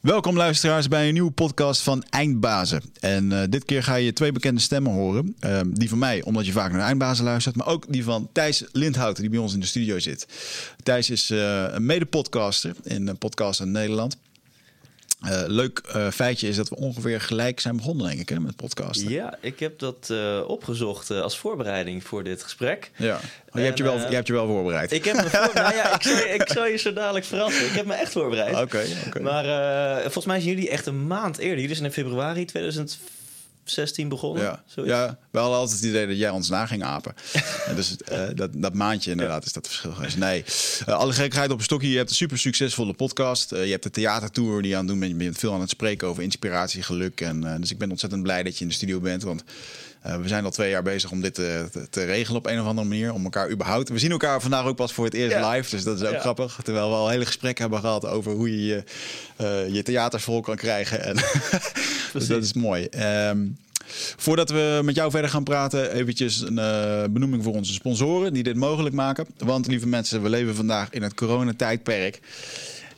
Welkom luisteraars bij een nieuwe podcast van Eindbazen. En uh, dit keer ga je twee bekende stemmen horen. Uh, die van mij, omdat je vaak naar Eindbazen luistert. Maar ook die van Thijs Lindhouten, die bij ons in de studio zit. Thijs is uh, een mede-podcaster in Podcast in Nederland. Uh, leuk uh, feitje is dat we ongeveer gelijk zijn begonnen, denk ik, hè, met podcasten. Ja, ik heb dat uh, opgezocht als voorbereiding voor dit gesprek. Ja, oh, je, hebt je, wel, je hebt je wel voorbereid. Ik heb me voor, nou ja, ik zal, ik zal je zo dadelijk verrassen. Ik heb me echt voorbereid. Oké, okay, okay. Maar volgens mij zijn jullie echt een maand eerder. Jullie zijn in februari 2014. 16 begonnen. Ja, ja we hadden altijd het idee dat jij ons na ging apen. dus uh, dat, dat maandje inderdaad is dat verschil geweest. Nee, uh, alle gekheid op een stokje. Je hebt een super succesvolle podcast. Uh, je hebt de theatertour die je aan het doen bent. Je bent veel aan het spreken over inspiratie, geluk. En, dus ik ben ontzettend blij dat je in de studio bent. Want we zijn al twee jaar bezig om dit te, te, te, regelen op een of andere manier. Om elkaar überhaupt. We zien elkaar vandaag ook pas voor het eerst ja. live. Dus dat is ook ja. grappig. Terwijl we al hele gesprekken hebben gehad over hoe je je, je theaters vol kan krijgen. En dus dat is mooi. Um, Voordat we met jou verder gaan praten, eventjes een uh, benoeming voor onze sponsoren die dit mogelijk maken. Want lieve mensen, we leven vandaag in het coronatijdperk.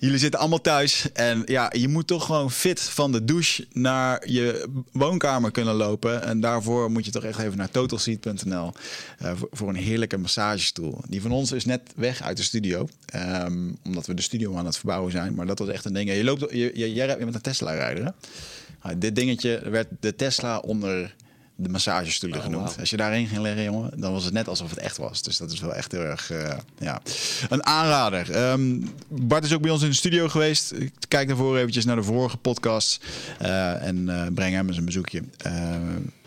Jullie zitten allemaal thuis en ja, je moet toch gewoon fit van de douche naar je woonkamer kunnen lopen. En daarvoor moet je toch echt even naar totalseat.nl uh, voor, voor, een heerlijke massagestoel. Die van ons is net weg uit de studio, um, omdat we de studio aan het verbouwen zijn. Maar dat was echt een ding. Je loopt, je, je, jij bent een Tesla-rijder? Nou, dit dingetje werd de Tesla onder de massagestoelen oh, genoemd. Wow. Als je daarheen ging leggen, jongen, dan was het net alsof het echt was. Dus dat is wel echt heel erg, uh, ja, een aanrader. Um, Bart is ook bij ons in de studio geweest. Kijk daarvoor eventjes naar de vorige podcast uh, en uh, breng hem eens een bezoekje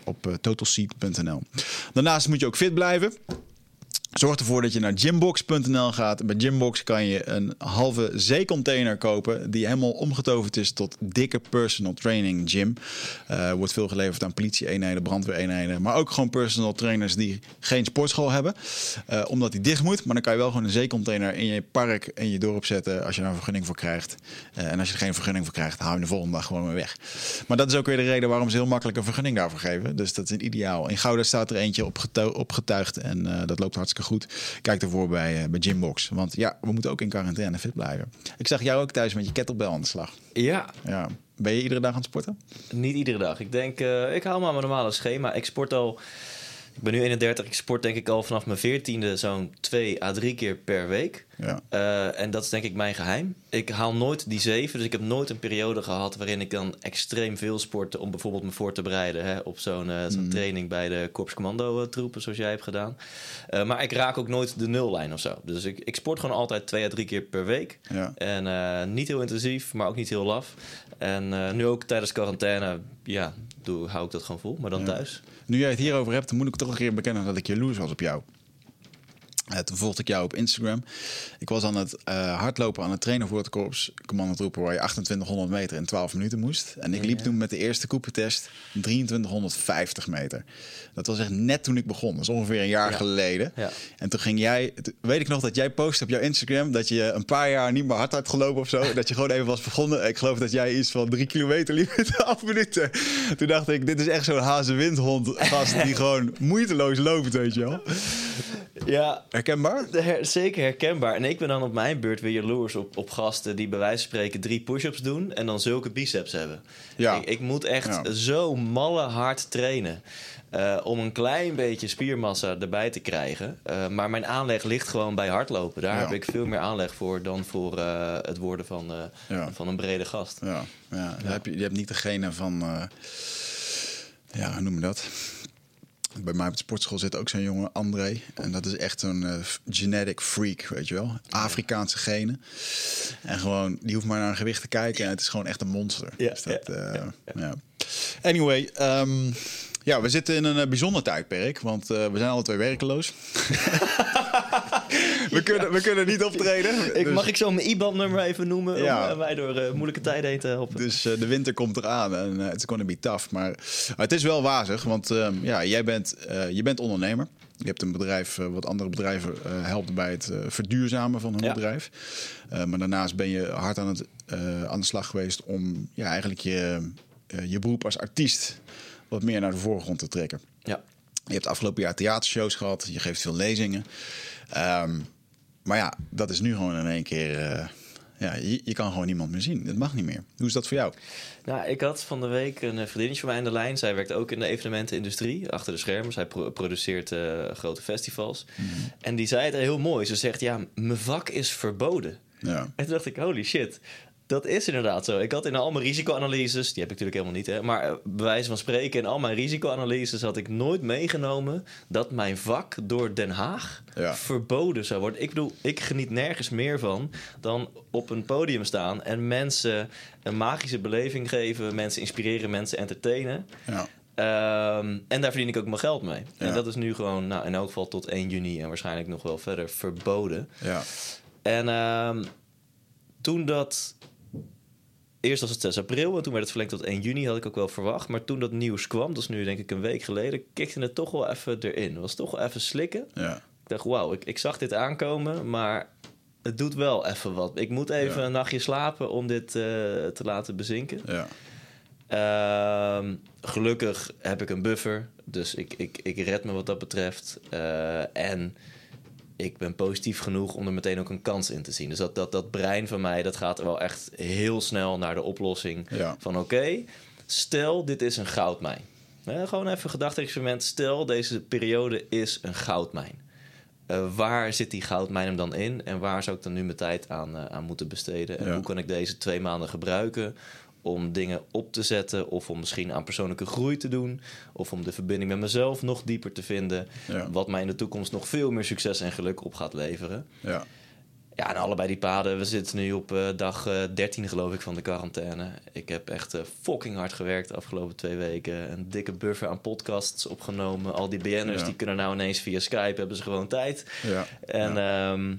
op totalseat.nl. Daarnaast moet je ook fit blijven. Zorg ervoor dat je naar gymbox.nl gaat. Bij Gymbox kan je een halve zeecontainer kopen die helemaal omgetoverd is tot dikke personal training gym. Uh, wordt veel geleverd aan politie-eenheden, brandweereenheden, maar ook gewoon personal trainers die geen sportschool hebben, uh, omdat die dicht moet. Maar dan kan je wel gewoon een zeecontainer in je park en je dorp zetten als je daar een vergunning voor krijgt. Uh, en als je er geen vergunning voor krijgt, haal je de volgende dag gewoon weer weg. Maar dat is ook weer de reden waarom ze heel makkelijk een vergunning daarvoor geven. Dus dat is een ideaal. In Gouda staat er eentje opgetuigd en dat loopt hartstikke goed. Kijk ervoor bij, uh, bij Gymbox. Want ja, we moeten ook in quarantaine fit blijven. Ik zag jou ook thuis met je kettlebell aan de slag. Ja. ja. Ben je iedere dag aan het sporten? Niet iedere dag. Ik denk, uh, ik haal maar mijn normale schema. Ik sport al... Ik ben nu 31. Ik sport denk ik al vanaf mijn 14e zo'n 2 à 3 keer per week. Ja. Uh, en dat is denk ik mijn geheim. Ik haal nooit die zeven. Dus ik heb nooit een periode gehad waarin ik dan extreem veel sportte om bijvoorbeeld me voor te bereiden hè, op zo'n uh, zo'n mm. training bij de Korps Commando troepen, zoals jij hebt gedaan. Uh, maar ik raak ook nooit de nullijn of zo. Dus ik, ik sport gewoon altijd twee à drie keer per week. Ja. En niet heel intensief, maar ook niet heel laf. En nu ook tijdens quarantaine, ja, doe, hou ik dat gewoon vol, maar dan ja. thuis. Nu jij het hierover hebt, moet ik toch een keer bekennen dat ik jaloers was op jou. Uh, toen volgde ik jou op Instagram. Ik was aan het uh, hardlopen aan het trainen voor het korps commandotroepen... waar je 2800 meter in 12 minuten moest. En ik liep ja, toen met de eerste koepentest 2350 meter. Dat was echt net toen ik begon. Dat is ongeveer een jaar Ja. geleden. Ja. En toen ging jij... weet ik nog dat jij post op jouw Instagram... dat je een paar jaar niet meer hard hebt gelopen of zo. dat je gewoon even was begonnen. Ik geloof dat jij iets van drie kilometer liep in 12 minuten. Toen dacht ik, dit is echt zo'n hazenwindhond gast... die gewoon moeiteloos loopt, weet je wel. Ja, Herkenbaar? her- zeker herkenbaar. En ik ben dan op mijn beurt weer jaloers op, op gasten die bij wijze van spreken drie push-ups doen en dan zulke biceps hebben. Ja. Ik, ik moet echt Ja. zo malle hard trainen eh, om een klein beetje spiermassa erbij te krijgen. Eh, maar mijn aanleg ligt gewoon bij hardlopen. Daar Ja. heb ik veel meer aanleg voor dan voor eh, het worden van, Ja. van een brede gast. Ja, ja. Je, hebt, je hebt niet degene van... ja, hoe noem je dat? Bij mij op de sportschool zit ook zo'n jongen, André. En dat is echt zo'n eh, genetic freak, weet je wel. Afrikaanse genen. En gewoon, die hoeft maar naar een gewicht te kijken en het is gewoon echt een monster. Ja, Dus dat, ja, eh, ja, ja. Anyway, ehm, ja, we zitten in een eh, bijzonder tijdperk, want we zijn alle twee werkeloos. we, kunnen, we kunnen niet optreden. Ik, dus- Mag ik zo mijn IBAN-nummer even noemen Ja. om eh, mij door eh, moeilijke tijden heen te helpen? Dus eh, de winter komt eraan en het is gonna be tough. Maar het is wel wazig, want ehm, ja, jij bent, je bent ondernemer. Je hebt een bedrijf wat andere bedrijven helpt bij het verduurzamen van hun Ja. bedrijf. Maar daarnaast ben je hard aan, het, aan de slag geweest om ja, eigenlijk je, je beroep als artiest wat meer naar de voorgrond te trekken. Ja. Je hebt afgelopen jaar theatershows gehad, je geeft veel lezingen. Ehm, maar ja, dat is nu gewoon in één keer eh, ja, je, je kan gewoon niemand meer zien. Dat mag niet meer. Hoe is dat voor jou? Nou, ik had van de week een eh, vriendinnetje van mij aan de lijn. Zij werkt ook in de evenementenindustrie, achter de schermen. Zij pro- produceert eh, grote festivals. En die zei het heel mooi. Ze zegt, ja, mijn vak is verboden. Ja. En toen dacht ik, holy shit. Dat is inderdaad zo. Ik had in al mijn risicoanalyses, die heb ik natuurlijk helemaal niet, hè, maar eh, bij wijze van spreken, in al mijn risicoanalyses had ik nooit meegenomen dat mijn vak door Den Haag Ja. verboden zou worden. Ik bedoel, ik geniet nergens meer van dan op een podium staan en mensen een magische beleving geven, mensen inspireren, mensen entertainen. Ja. Ehm, en daar verdien ik ook mijn geld mee. Ja. En dat is nu gewoon, nou, in elk geval tot 1 juni en waarschijnlijk nog wel verder verboden. Ja. En ehm, toen dat. Eerst was het 6 april en toen werd het verlengd tot 1 juni, had ik ook wel verwacht. Maar toen dat nieuws kwam, dat is nu denk ik een week geleden, kikte het toch wel even erin. Het was toch wel even slikken. Ja. Ik dacht, wauw, ik, ik zag dit aankomen, maar het doet wel even wat. Ik moet even Ja. een nachtje slapen om dit eh, te laten bezinken. Ja. Ehm, gelukkig heb ik een buffer, dus ik, ik, ik red me wat dat betreft. Eh, en ik ben positief genoeg om er meteen ook een kans in te zien. Dus dat, dat, dat brein van mij, dat gaat wel echt heel snel naar de oplossing Ja. van oké, stel dit is een goudmijn. Eh, gewoon even een gedachte-experiment. Stel deze periode is een goudmijn. Eh, waar zit die goudmijn hem dan in? En waar zou ik dan nu mijn tijd aan, eh, aan moeten besteden? En Ja. hoe kan ik deze twee maanden gebruiken om dingen op te zetten? Of om misschien aan persoonlijke groei te doen? Of om de verbinding met mezelf nog dieper te vinden? Ja. Wat mij in de toekomst nog veel meer succes en geluk op gaat leveren. Ja. Ja, en allebei die paden. We zitten nu op eh, dag eh 13, geloof ik, van de quarantaine. Ik heb echt eh, fucking hard gewerkt de afgelopen twee weken. Een dikke buffer aan podcasts opgenomen. Al die BN'ers Ja. die kunnen nou ineens via Skype, hebben ze gewoon tijd. Ja. En, ehm,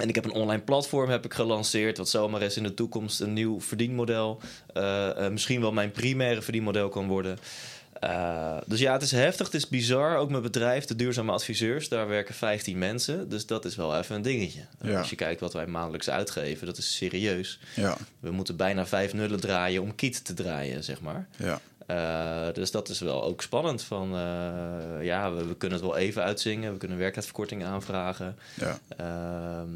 en ik heb een online platform heb ik gelanceerd... wat zomaar eens in de toekomst een nieuw verdienmodel... eh, eh, misschien wel mijn primaire verdienmodel kan worden... Eh, dus ja, het is heftig, het is bizar. Ook mijn bedrijf, de Duurzame Adviseurs, daar werken 15 mensen. Dus dat is wel even een dingetje. Ja. Als je kijkt wat wij maandelijks uitgeven, dat is serieus. Ja. We moeten bijna vijf nullen draaien om kiet te draaien, zeg maar. Ja. Eh, dus dat is wel ook spannend. Van, eh, ja, we, we kunnen het wel even uitzingen. We kunnen werktijdverkorting aanvragen. Ja. Ehm,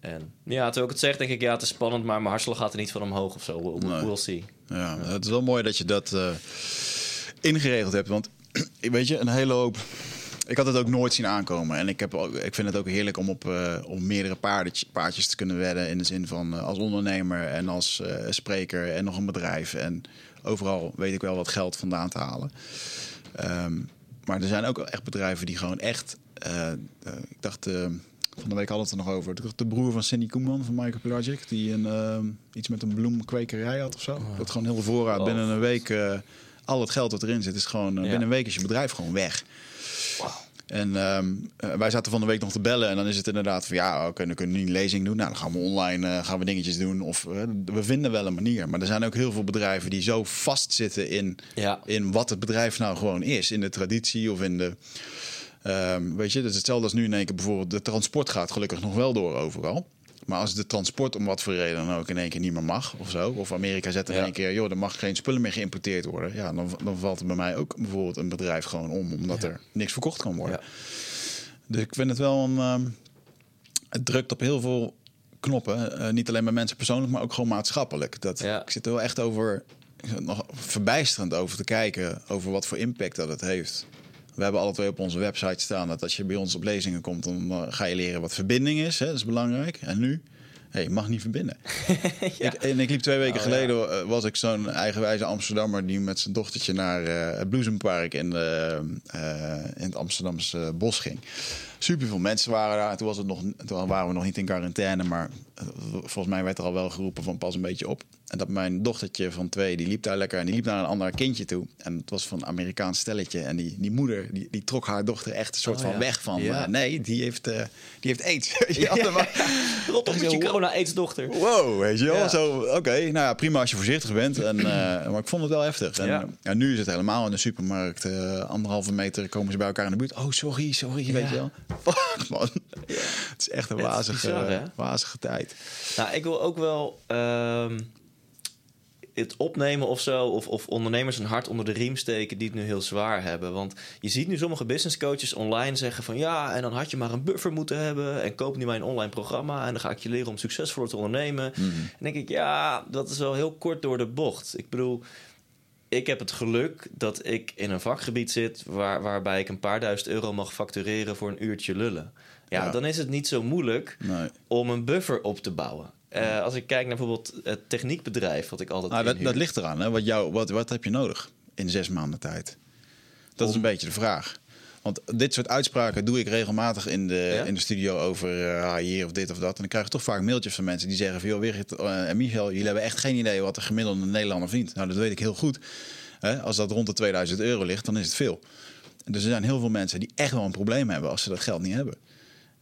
en ja, terwijl ik het zeg, denk ik, ja, het is spannend, maar mijn hartslag gaat er niet van omhoog of zo. We'll, Nee. we'll see. Ja, het is wel mooi dat je dat eh, ingeregeld hebt. Want weet je, een hele hoop. Ik had het ook nooit zien aankomen. En ik, heb ook, ik vind het ook heerlijk om op om meerdere paardjes te kunnen wedden. In de zin van als ondernemer en als spreker en nog een bedrijf. En overal weet ik wel wat geld vandaan te halen. Ehm, maar er zijn ook echt bedrijven die gewoon echt. eh, eh, ik dacht. eh, van de week hadden we het er nog over. De broer van Cindy Koeman van Micropelagic. Die een, iets met een bloemkwekerij had of zo. Dat gewoon heel veel voorraad. Oh. Binnen een week. al het geld dat erin zit, is gewoon. Ja. Binnen een week is je bedrijf gewoon weg. En ehm, eh, wij zaten van de week nog te bellen. En dan is het inderdaad van ja, oké, dan kunnen we nu een lezing doen. Nou, dan gaan we online eh, gaan we dingetjes doen. Of eh, we vinden wel een manier. Maar er zijn ook heel veel bedrijven die zo vastzitten in, Ja. in wat het bedrijf nou gewoon is. In de traditie of in de. ehm, weet je, dat is hetzelfde als nu in één keer bijvoorbeeld. De transport gaat gelukkig nog wel door overal. Maar als de transport om wat voor reden dan ook in één keer niet meer mag of zo. Of Amerika zet in Ja. één keer, joh, er mag geen spullen meer geïmporteerd worden. Ja, dan, dan valt er bij mij ook bijvoorbeeld een bedrijf gewoon om. Omdat Ja. er niks verkocht kan worden. Ja. Dus ik vind het wel een. ehm, het drukt op heel veel knoppen. Eh, niet alleen bij mensen persoonlijk, maar ook gewoon maatschappelijk. Dat, Ja. Ik zit er wel echt over. er nog verbijsterend over te kijken. Over wat voor impact dat het heeft. We hebben alle twee op onze website staan dat als je bij ons op lezingen komt, dan eh, ga je leren wat verbinding is. Hè? Dat is belangrijk. En nu? Hey, mag niet verbinden. ik, en ik liep twee weken Oh, geleden, eh, was ik zo'n eigenwijze Amsterdammer die met zijn dochtertje naar eh, het Bloesempark in, de, in het Amsterdamse bos ging. Super veel mensen waren daar. Toen, was het nog, toen waren we nog niet in quarantaine, maar eh, volgens mij werd er al wel geroepen van pas een beetje op. En dat mijn dochtertje van twee, die liep daar lekker en die liep naar een ander kindje toe. En het was van een Amerikaans stelletje. En die, die moeder, die, die trok haar dochter echt een soort Oh, van ja. weg van... Ja. nee, die heeft, eh, die heeft aids. Rot op met je Wow. corona-aidsdochter. Wow, weet je wel. Zo, oké, nou ja, prima als je voorzichtig bent. En, eh, maar ik vond het wel heftig. En, nu is het helemaal in de supermarkt. anderhalve meter komen ze bij elkaar in de buurt. Oh, sorry, sorry, weet je wel. Fuck, man. Het is echt een wazige, bizar, wazige tijd. Nou, ik wil ook wel. ehm, het opnemen of zo, of, of ondernemers een hart onder de riem steken die het nu heel zwaar hebben. Want je ziet nu sommige business coaches online zeggen van ja, en dan had je maar een buffer moeten hebben en koop nu mijn online programma en dan ga ik je leren om succesvol te ondernemen. Mhm. En denk ik, ja, dat is wel heel kort door de bocht. Ik bedoel, ik heb het geluk dat ik in een vakgebied zit waar, waarbij ik een paar duizend euro mag factureren voor een uurtje lullen. Ja, Ja. dan is het niet zo moeilijk Nee. om een buffer op te bouwen. Eh, als ik kijk naar bijvoorbeeld het techniekbedrijf, wat ik altijd Nou, dat, dat ligt eraan. Hè? Wat, jou, wat, wat heb je nodig in zes maanden tijd? Dat is een beetje de vraag. Want dit soort uitspraken doe ik regelmatig in de, Ja? in de studio over eh hier of dit of dat. En dan krijg je toch vaak mailtjes van mensen die zeggen van... joh, Wigert eh, en Michael, jullie hebben echt geen idee wat de gemiddelde Nederlander verdient. Nou, dat weet ik heel goed. Als dat rond de 2000 euro ligt, dan is het veel. Dus er zijn heel veel mensen die echt wel een probleem hebben als ze dat geld niet hebben.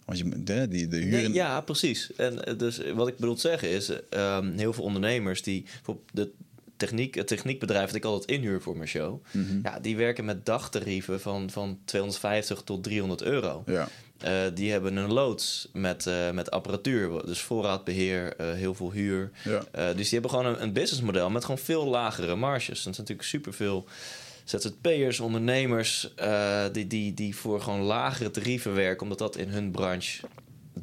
Want je, hè, die, de huur... Nee, ja, precies. En eh, dus wat ik bedoel te zeggen is, eh, ehm, heel veel ondernemers die de techniek, het techniekbedrijf dat ik altijd inhuur voor mijn show, Mhm. ja, die werken met dagtarieven van, van 250 tot 300 euro. Ja. Eh, die hebben een loods met, eh, met apparatuur, dus voorraadbeheer, eh, heel veel huur. Ja. Dus die hebben gewoon een, een businessmodel met gewoon veel lagere marges. Dat is natuurlijk superveel ZZP'ers, ondernemers, die, die, die voor gewoon lagere tarieven werken, omdat dat in hun branche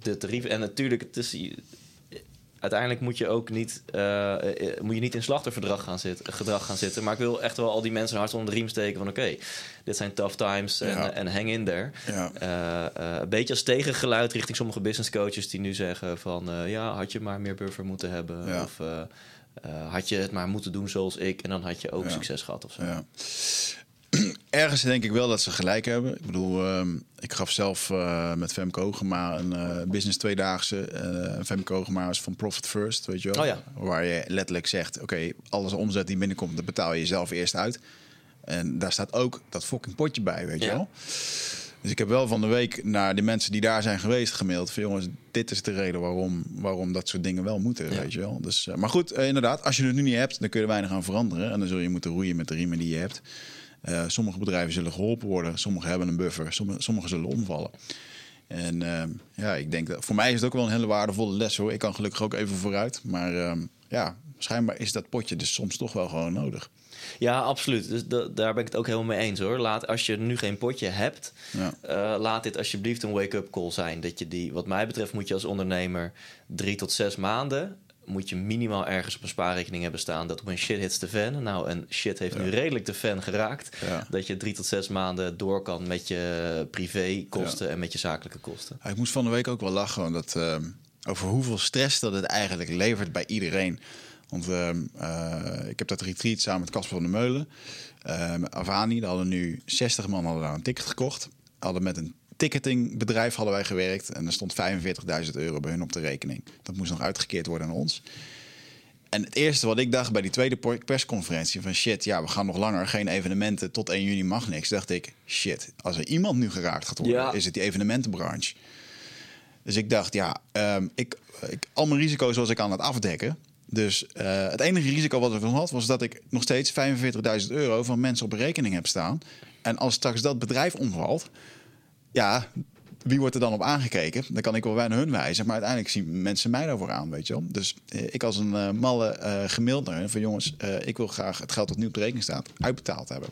de tarieven. En natuurlijk, het is, uiteindelijk moet je ook niet, eh, eh, moet je niet in slachtoffergedrag gaan, zitten, gedrag gaan zitten. Maar ik wil echt wel al die mensen hart onder de riem steken van oké, dit zijn tough times en, Ja. en hang in there. Ja. Eh, eh, een beetje als tegengeluid richting sommige business coaches die nu zeggen van eh, ja, had je maar meer buffer moeten hebben. Ja. Of eh, eh, had je het maar moeten doen zoals ik en dan had je ook succes gehad of zo. Ergens denk ik wel dat ze gelijk hebben. Ik bedoel, ehm, ik gaf zelf eh, met Femke Hogema een eh, business tweedaagse. eh Femke Hogema is van Profit First, weet je wel. Oh ja. Waar je letterlijk zegt, oké, alles omzet die binnenkomt, dat betaal je zelf eerst uit. En daar staat ook dat fucking potje bij, weet je Ja. wel. Dus ik heb wel van de week naar de mensen die daar zijn geweest gemaild van jongens, dit is de reden waarom, waarom dat soort dingen wel moeten, Ja. weet je wel. Dus, maar goed, inderdaad, als je het nu niet hebt, dan kun je er weinig aan veranderen. En dan zul je moeten roeien met de riemen die je hebt. Eh, sommige bedrijven zullen geholpen worden, sommige hebben een buffer, sommige, sommige zullen omvallen. En ehm, ja, ik denk dat voor mij is het ook wel een hele waardevolle les hoor. Ik kan gelukkig ook even vooruit, maar ehm, ja, schijnbaar is dat potje dus soms toch wel gewoon nodig. Ja, absoluut. Dus da- daar ben ik het ook helemaal mee eens hoor. Laat, als je nu geen potje hebt, Ja. eh, laat dit alsjeblieft een wake-up call zijn. Dat je die, wat mij betreft, moet je als ondernemer drie tot zes maanden. Moet je minimaal ergens op een spaarrekening hebben staan dat when shit hits the fan. Nou, en shit heeft nu redelijk de fan geraakt. Ja. Dat je drie tot zes maanden door kan met je privékosten en met je zakelijke kosten. Ja, Ik moest van de week ook wel lachen dat, ehm, over hoeveel stress dat het eigenlijk levert bij iedereen. Want ehm, eh, ik heb dat retreat samen met Casper van der Meulen. ehm Avani, daar hadden nu 60 man hadden daar een ticket gekocht. Hadden met een ticketingbedrijf hadden wij gewerkt. En er stond 45.000 euro bij hun op de rekening. Dat moest nog uitgekeerd worden aan ons. En het eerste wat ik dacht bij die tweede persconferentie van shit, ja, we gaan nog langer, geen evenementen, tot 1 juni mag niks. Dacht ik, shit, als er iemand nu geraakt gaat worden, Ja. is het die evenementenbranche. Dus ik dacht, ja, ehm, ik, ik, al mijn risico's was ik aan het afdekken. Dus eh, het enige risico wat ik nog had, was dat ik nog steeds 45.000 euro van mensen op rekening heb staan. En als straks dat bedrijf omvalt, ja, wie wordt er dan op aangekeken? Dan kan ik wel bij naar hun wijzen, maar uiteindelijk zien mensen mij daarvoor aan, weet je wel. Dus eh, ik als een eh, malle eh gemaild naar van jongens, eh, ik wil graag het geld dat nu op de rekening staat uitbetaald hebben.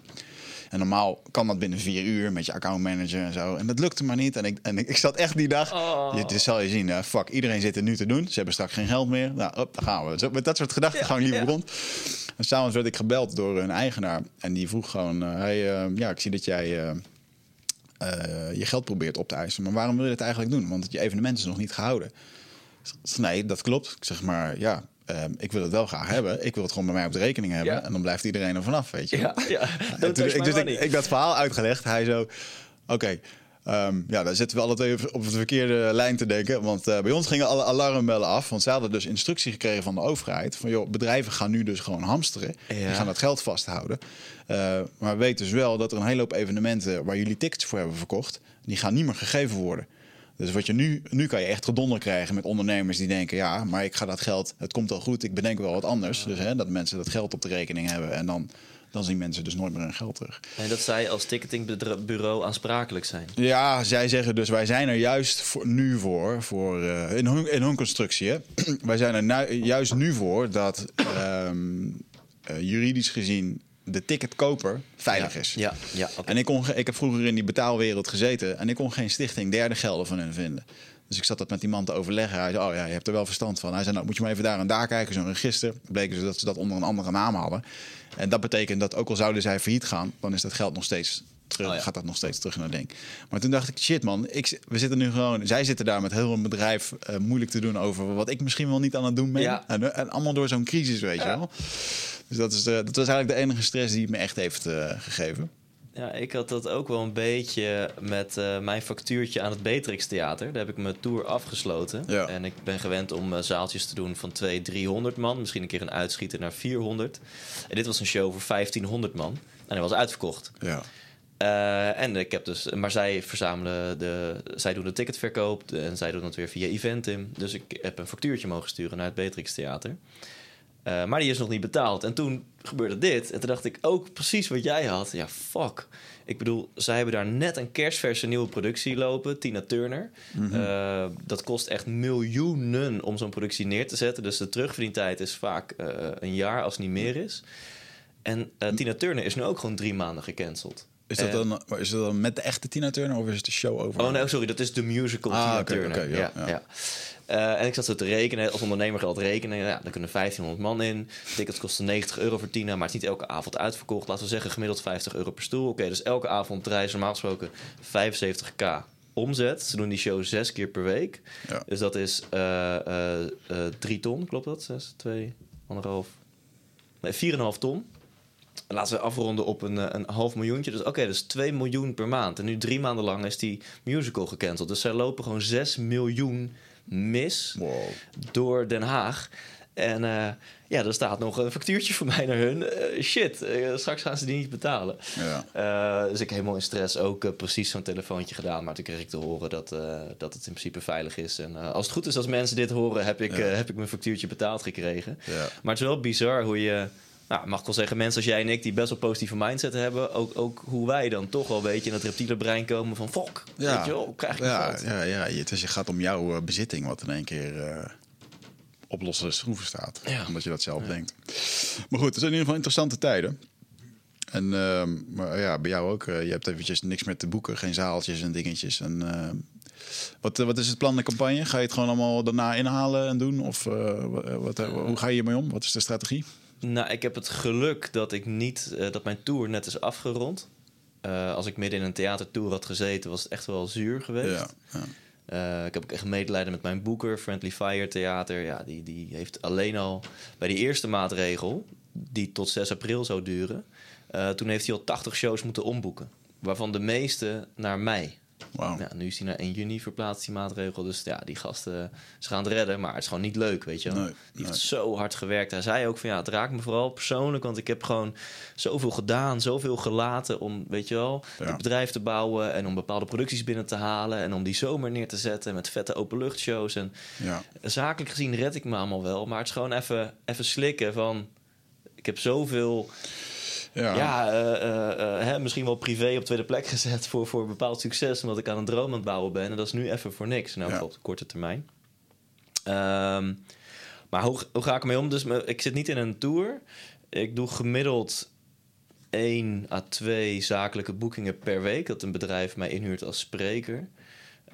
En normaal kan dat binnen vier uur met je accountmanager en zo. En dat lukte maar niet. En ik, en ik, ik zat echt die dag. Oh. Je, dit zal je zien. eh, fuck, iedereen zit er nu te doen. Ze hebben straks geen geld meer. Nou, op, daar gaan we. Zo, met dat soort gedachten gaan we liever ja. rond. En s'avonds werd ik gebeld door een eigenaar. En die vroeg gewoon: eh, hey, eh, ja, ik zie dat jij. Eh, je geld probeert op te eisen. Maar waarom wil je het eigenlijk doen? Want je evenement is nog niet gehouden. Nee, dat klopt. Ik zeg maar, ja, ehm, ik wil het wel graag hebben. Ik wil het gewoon bij mij op de rekening hebben. Ja. En dan blijft iedereen er vanaf, weet je. Ja, ja. Toen- ik, dus ik, ik dat verhaal uitgelegd. Hij zo, oké, ehm, ja, daar zitten we alle twee op de verkeerde lijn te denken. Want eh, bij ons gingen alle alarmbellen af. Want ze hadden dus instructie gekregen van de overheid. Van joh, bedrijven gaan nu dus gewoon hamsteren. Ja. Die gaan dat geld vasthouden. Eh, maar weet dus wel dat er een hele hoop evenementen waar jullie tickets voor hebben verkocht. Die gaan niet meer gegeven worden. Dus wat je nu, nu kan je echt gedonder krijgen met ondernemers die denken: ja, maar ik ga dat geld, het komt al goed, ik bedenk wel wat anders. Dus hè, dat mensen dat geld op de rekening hebben en dan, dan zien mensen dus nooit meer hun geld terug. En dat zij als ticketingbureau aansprakelijk zijn. Ja, zij zeggen dus wij zijn er juist voor, nu voor, voor eh, in, hun, in hun constructie. Hè? wij zijn er nu- juist nu voor dat ehm, eh, juridisch gezien de ticketkoper veilig ja. is. Ja, ja. En ik, kon, ik heb vroeger in die betaalwereld gezeten en ik kon geen stichting derde gelden van hen vinden. Dus ik zat dat met die man te overleggen. Hij zei, oh ja, je hebt er wel verstand van. Hij zei, nou moet je maar even daar en daar kijken, zo'n register. Bleken ze dat ze dat onder een andere naam hadden. En dat betekent dat ook al zouden zij failliet gaan, dan is dat geld nog steeds terug. Oh ja. Gaat dat nog steeds terug naar Denk. Maar toen dacht ik, shit man, ik, we zitten nu gewoon... Zij zitten daar met heel een bedrijf eh, moeilijk te doen over wat ik misschien wel niet aan het doen ben. Ja. En, en allemaal door zo'n crisis, weet je wel. Dus dat, is, eh, dat was eigenlijk de enige stress die het me echt heeft eh, gegeven. Ja, ik had dat ook wel een beetje met eh, mijn factuurtje aan het Beatrix Theater. Daar heb ik mijn tour afgesloten. Ja. En ik ben gewend om eh, zaaltjes te doen van 200, 300 man. Misschien een keer een uitschieter naar 400. En dit was een show voor 1500 man. En hij was uitverkocht. Ja. Eh, en ik heb dus, maar zij verzamelen de, zij doen de ticketverkoop en zij doen dat weer via Eventim. Dus ik heb een factuurtje mogen sturen naar het Beatrix Theater. Eh, maar die is nog niet betaald. En toen gebeurde dit. En toen dacht ik ook precies wat jij had. Ja, fuck. Ik bedoel, zij hebben daar net een kerstverse nieuwe productie lopen. Tina Turner. Eh, dat kost echt miljoenen om zo'n productie neer te zetten. Dus de terugverdientijd is vaak eh, een jaar als het niet meer is. En Tina Turner is nu ook gewoon drie maanden gecanceld. Is dat, dan, is dat dan met de echte Tina Turner of is het de show over? Oh nee, sorry, dat is de musical Ah, Tina oké, Turner. ja, ja. Eh, en ik zat zo te rekenen, als ondernemer geld rekenen. Ja, dan kunnen 1500 man in. Tickets kosten 90 euro voor Tina, maar het is niet elke avond uitverkocht. Laten we zeggen gemiddeld 50 euro per stoel. Oké, dus elke avond draaien ze normaal gesproken 75k omzet. Ze doen die show zes keer per week. Ja. Dus dat is eh, eh, drie ton, klopt dat? Zes, twee, anderhalf... Nee, 4,5 ton. Laten we afronden op een, een half miljoentje. Dus oké, dus 2 miljoen per maand. En nu drie maanden lang is die musical gecanceld. Dus zij lopen gewoon 6 miljoen mis Wow. door Den Haag. En eh, ja, er staat nog een factuurtje voor mij naar hun. Eh, shit, eh, straks gaan ze die niet betalen. Ja. Dus ik helemaal in stress ook precies zo'n telefoontje gedaan. Maar toen kreeg ik te horen dat, dat het in principe veilig is. En als het goed is, als mensen dit horen, heb ik, Ja. heb ik mijn factuurtje betaald gekregen. Ja. Maar het is wel bizar hoe je... Nou, mag ik wel zeggen, mensen als jij en ik die best wel positieve mindset hebben... ook, ook hoe wij dan toch wel een beetje in het reptiele brein komen van... Fok, Ja. weet je wel, krijg ik Ja, geld. ja, ja. Het is, je gaat om jouw eh, bezitting wat in één keer eh, op losse schroeven staat. Ja. Omdat je dat zelf denkt. Maar goed, het zijn in ieder geval interessante tijden. En ehm, maar ja, bij jou ook. eh, je hebt eventjes niks meer te boeken. Geen zaaltjes en dingetjes. En, wat, wat is het plan de campagne? Ga je het gewoon allemaal daarna inhalen en doen? Of wat, hoe ga je hiermee om? Wat is de strategie? Nou, ik heb het geluk dat ik niet eh, dat mijn tour net is afgerond. Eh, als ik midden in een theatertour had gezeten, was het echt wel zuur geweest. Ja, ja. Eh, ik heb ook echt medelijden met mijn boeker, Friendly Fire Theater. Ja, die, die heeft alleen al bij die eerste maatregel, die tot 6 april zou duren, toen heeft hij al 80 shows moeten omboeken. Waarvan de meeste naar mei. Ja, nu is hij naar 1 juni verplaatst, die maatregel. Dus ja, die gasten, ze gaan het redden. Maar het is gewoon niet leuk, weet je wel. Nee, die heeft zo hard gewerkt. Hij zei ook van ja, het raakt me vooral persoonlijk. Want ik heb gewoon zoveel gedaan, zoveel gelaten om, weet je wel, Ja. het bedrijf te bouwen. En om bepaalde producties binnen te halen. En om die zomer neer te zetten met vette openluchtshows. En Ja. zakelijk gezien red ik me allemaal wel. Maar het is gewoon even, even slikken van... Ik heb zoveel Ja. ja, eh, eh, eh, hè, misschien wel privé op tweede plek gezet voor, voor bepaald succes, omdat ik aan een droom aan het bouwen ben. En dat is nu even voor niks, nou Ja. op de korte termijn. Ehm, maar hoe, hoe ga ik ermee om? Dus me- ik zit niet in een tour. Ik doe gemiddeld 1 à 2 zakelijke boekingen per week. Dat een bedrijf mij inhuurt als spreker.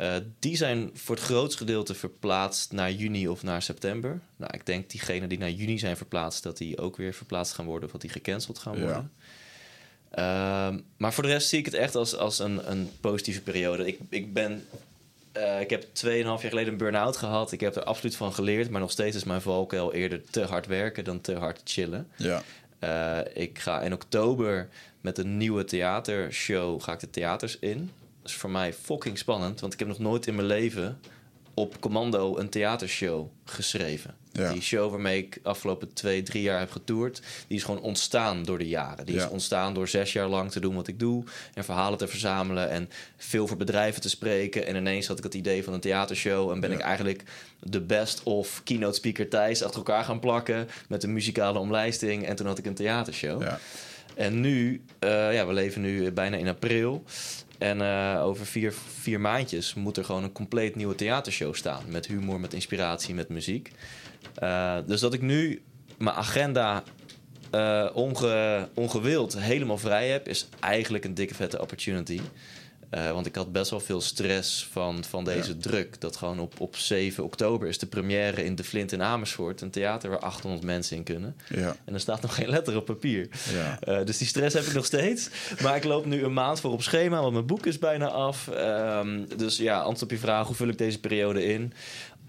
Eh, die zijn voor het grootste gedeelte verplaatst naar juni of naar september. Nou, ik denk diegenen die naar juni zijn verplaatst, dat die ook weer verplaatst gaan worden of dat die gecanceld gaan Ja. worden. Ehm, maar voor de rest zie ik het echt als, als een, een positieve periode. Ik, ik ben. eh, ik heb 2,5 jaar geleden een burn-out gehad. Ik heb er absoluut van geleerd. Maar nog steeds is mijn valkuil eerder te hard werken dan te hard chillen. Ja. Eh, ik ga in oktober met een nieuwe theatershow ga ik de theaters in. Is voor mij fucking spannend, want ik heb nog nooit in mijn leven op commando een theatershow geschreven. Ja. Die show waarmee ik afgelopen twee, drie jaar heb getoerd, die is gewoon ontstaan door de jaren. Die Ja. is ontstaan door zes jaar lang te doen wat ik doe en verhalen te verzamelen en veel voor bedrijven te spreken. En ineens had ik het idee van een theatershow en ben Ja. ik eigenlijk de best of keynote speaker Thijs achter elkaar gaan plakken met een muzikale omlijsting. En toen had ik een theatershow. Ja. En nu, eh, ja, we leven nu bijna in april. En eh, over vier, vier maandjes moet er gewoon een compleet nieuwe theatershow staan. Met humor, met inspiratie, met muziek. Eh, dus dat ik nu mijn agenda eh, onge, ongewild helemaal vrij heb, is eigenlijk een dikke vette opportunity. Eh, want ik had best wel veel stress van, van deze druk. Dat gewoon op, op 7 oktober is de première in De Flint in Amersfoort. Een theater waar 800 mensen in kunnen. Ja. En er staat nog geen letter op papier. Ja. Eh, dus die stress heb ik nog steeds. Maar ik loop nu een maand voor op schema, want mijn boek is bijna af. Ehm, dus ja, antwoord op je vraag, hoe vul ik deze periode in?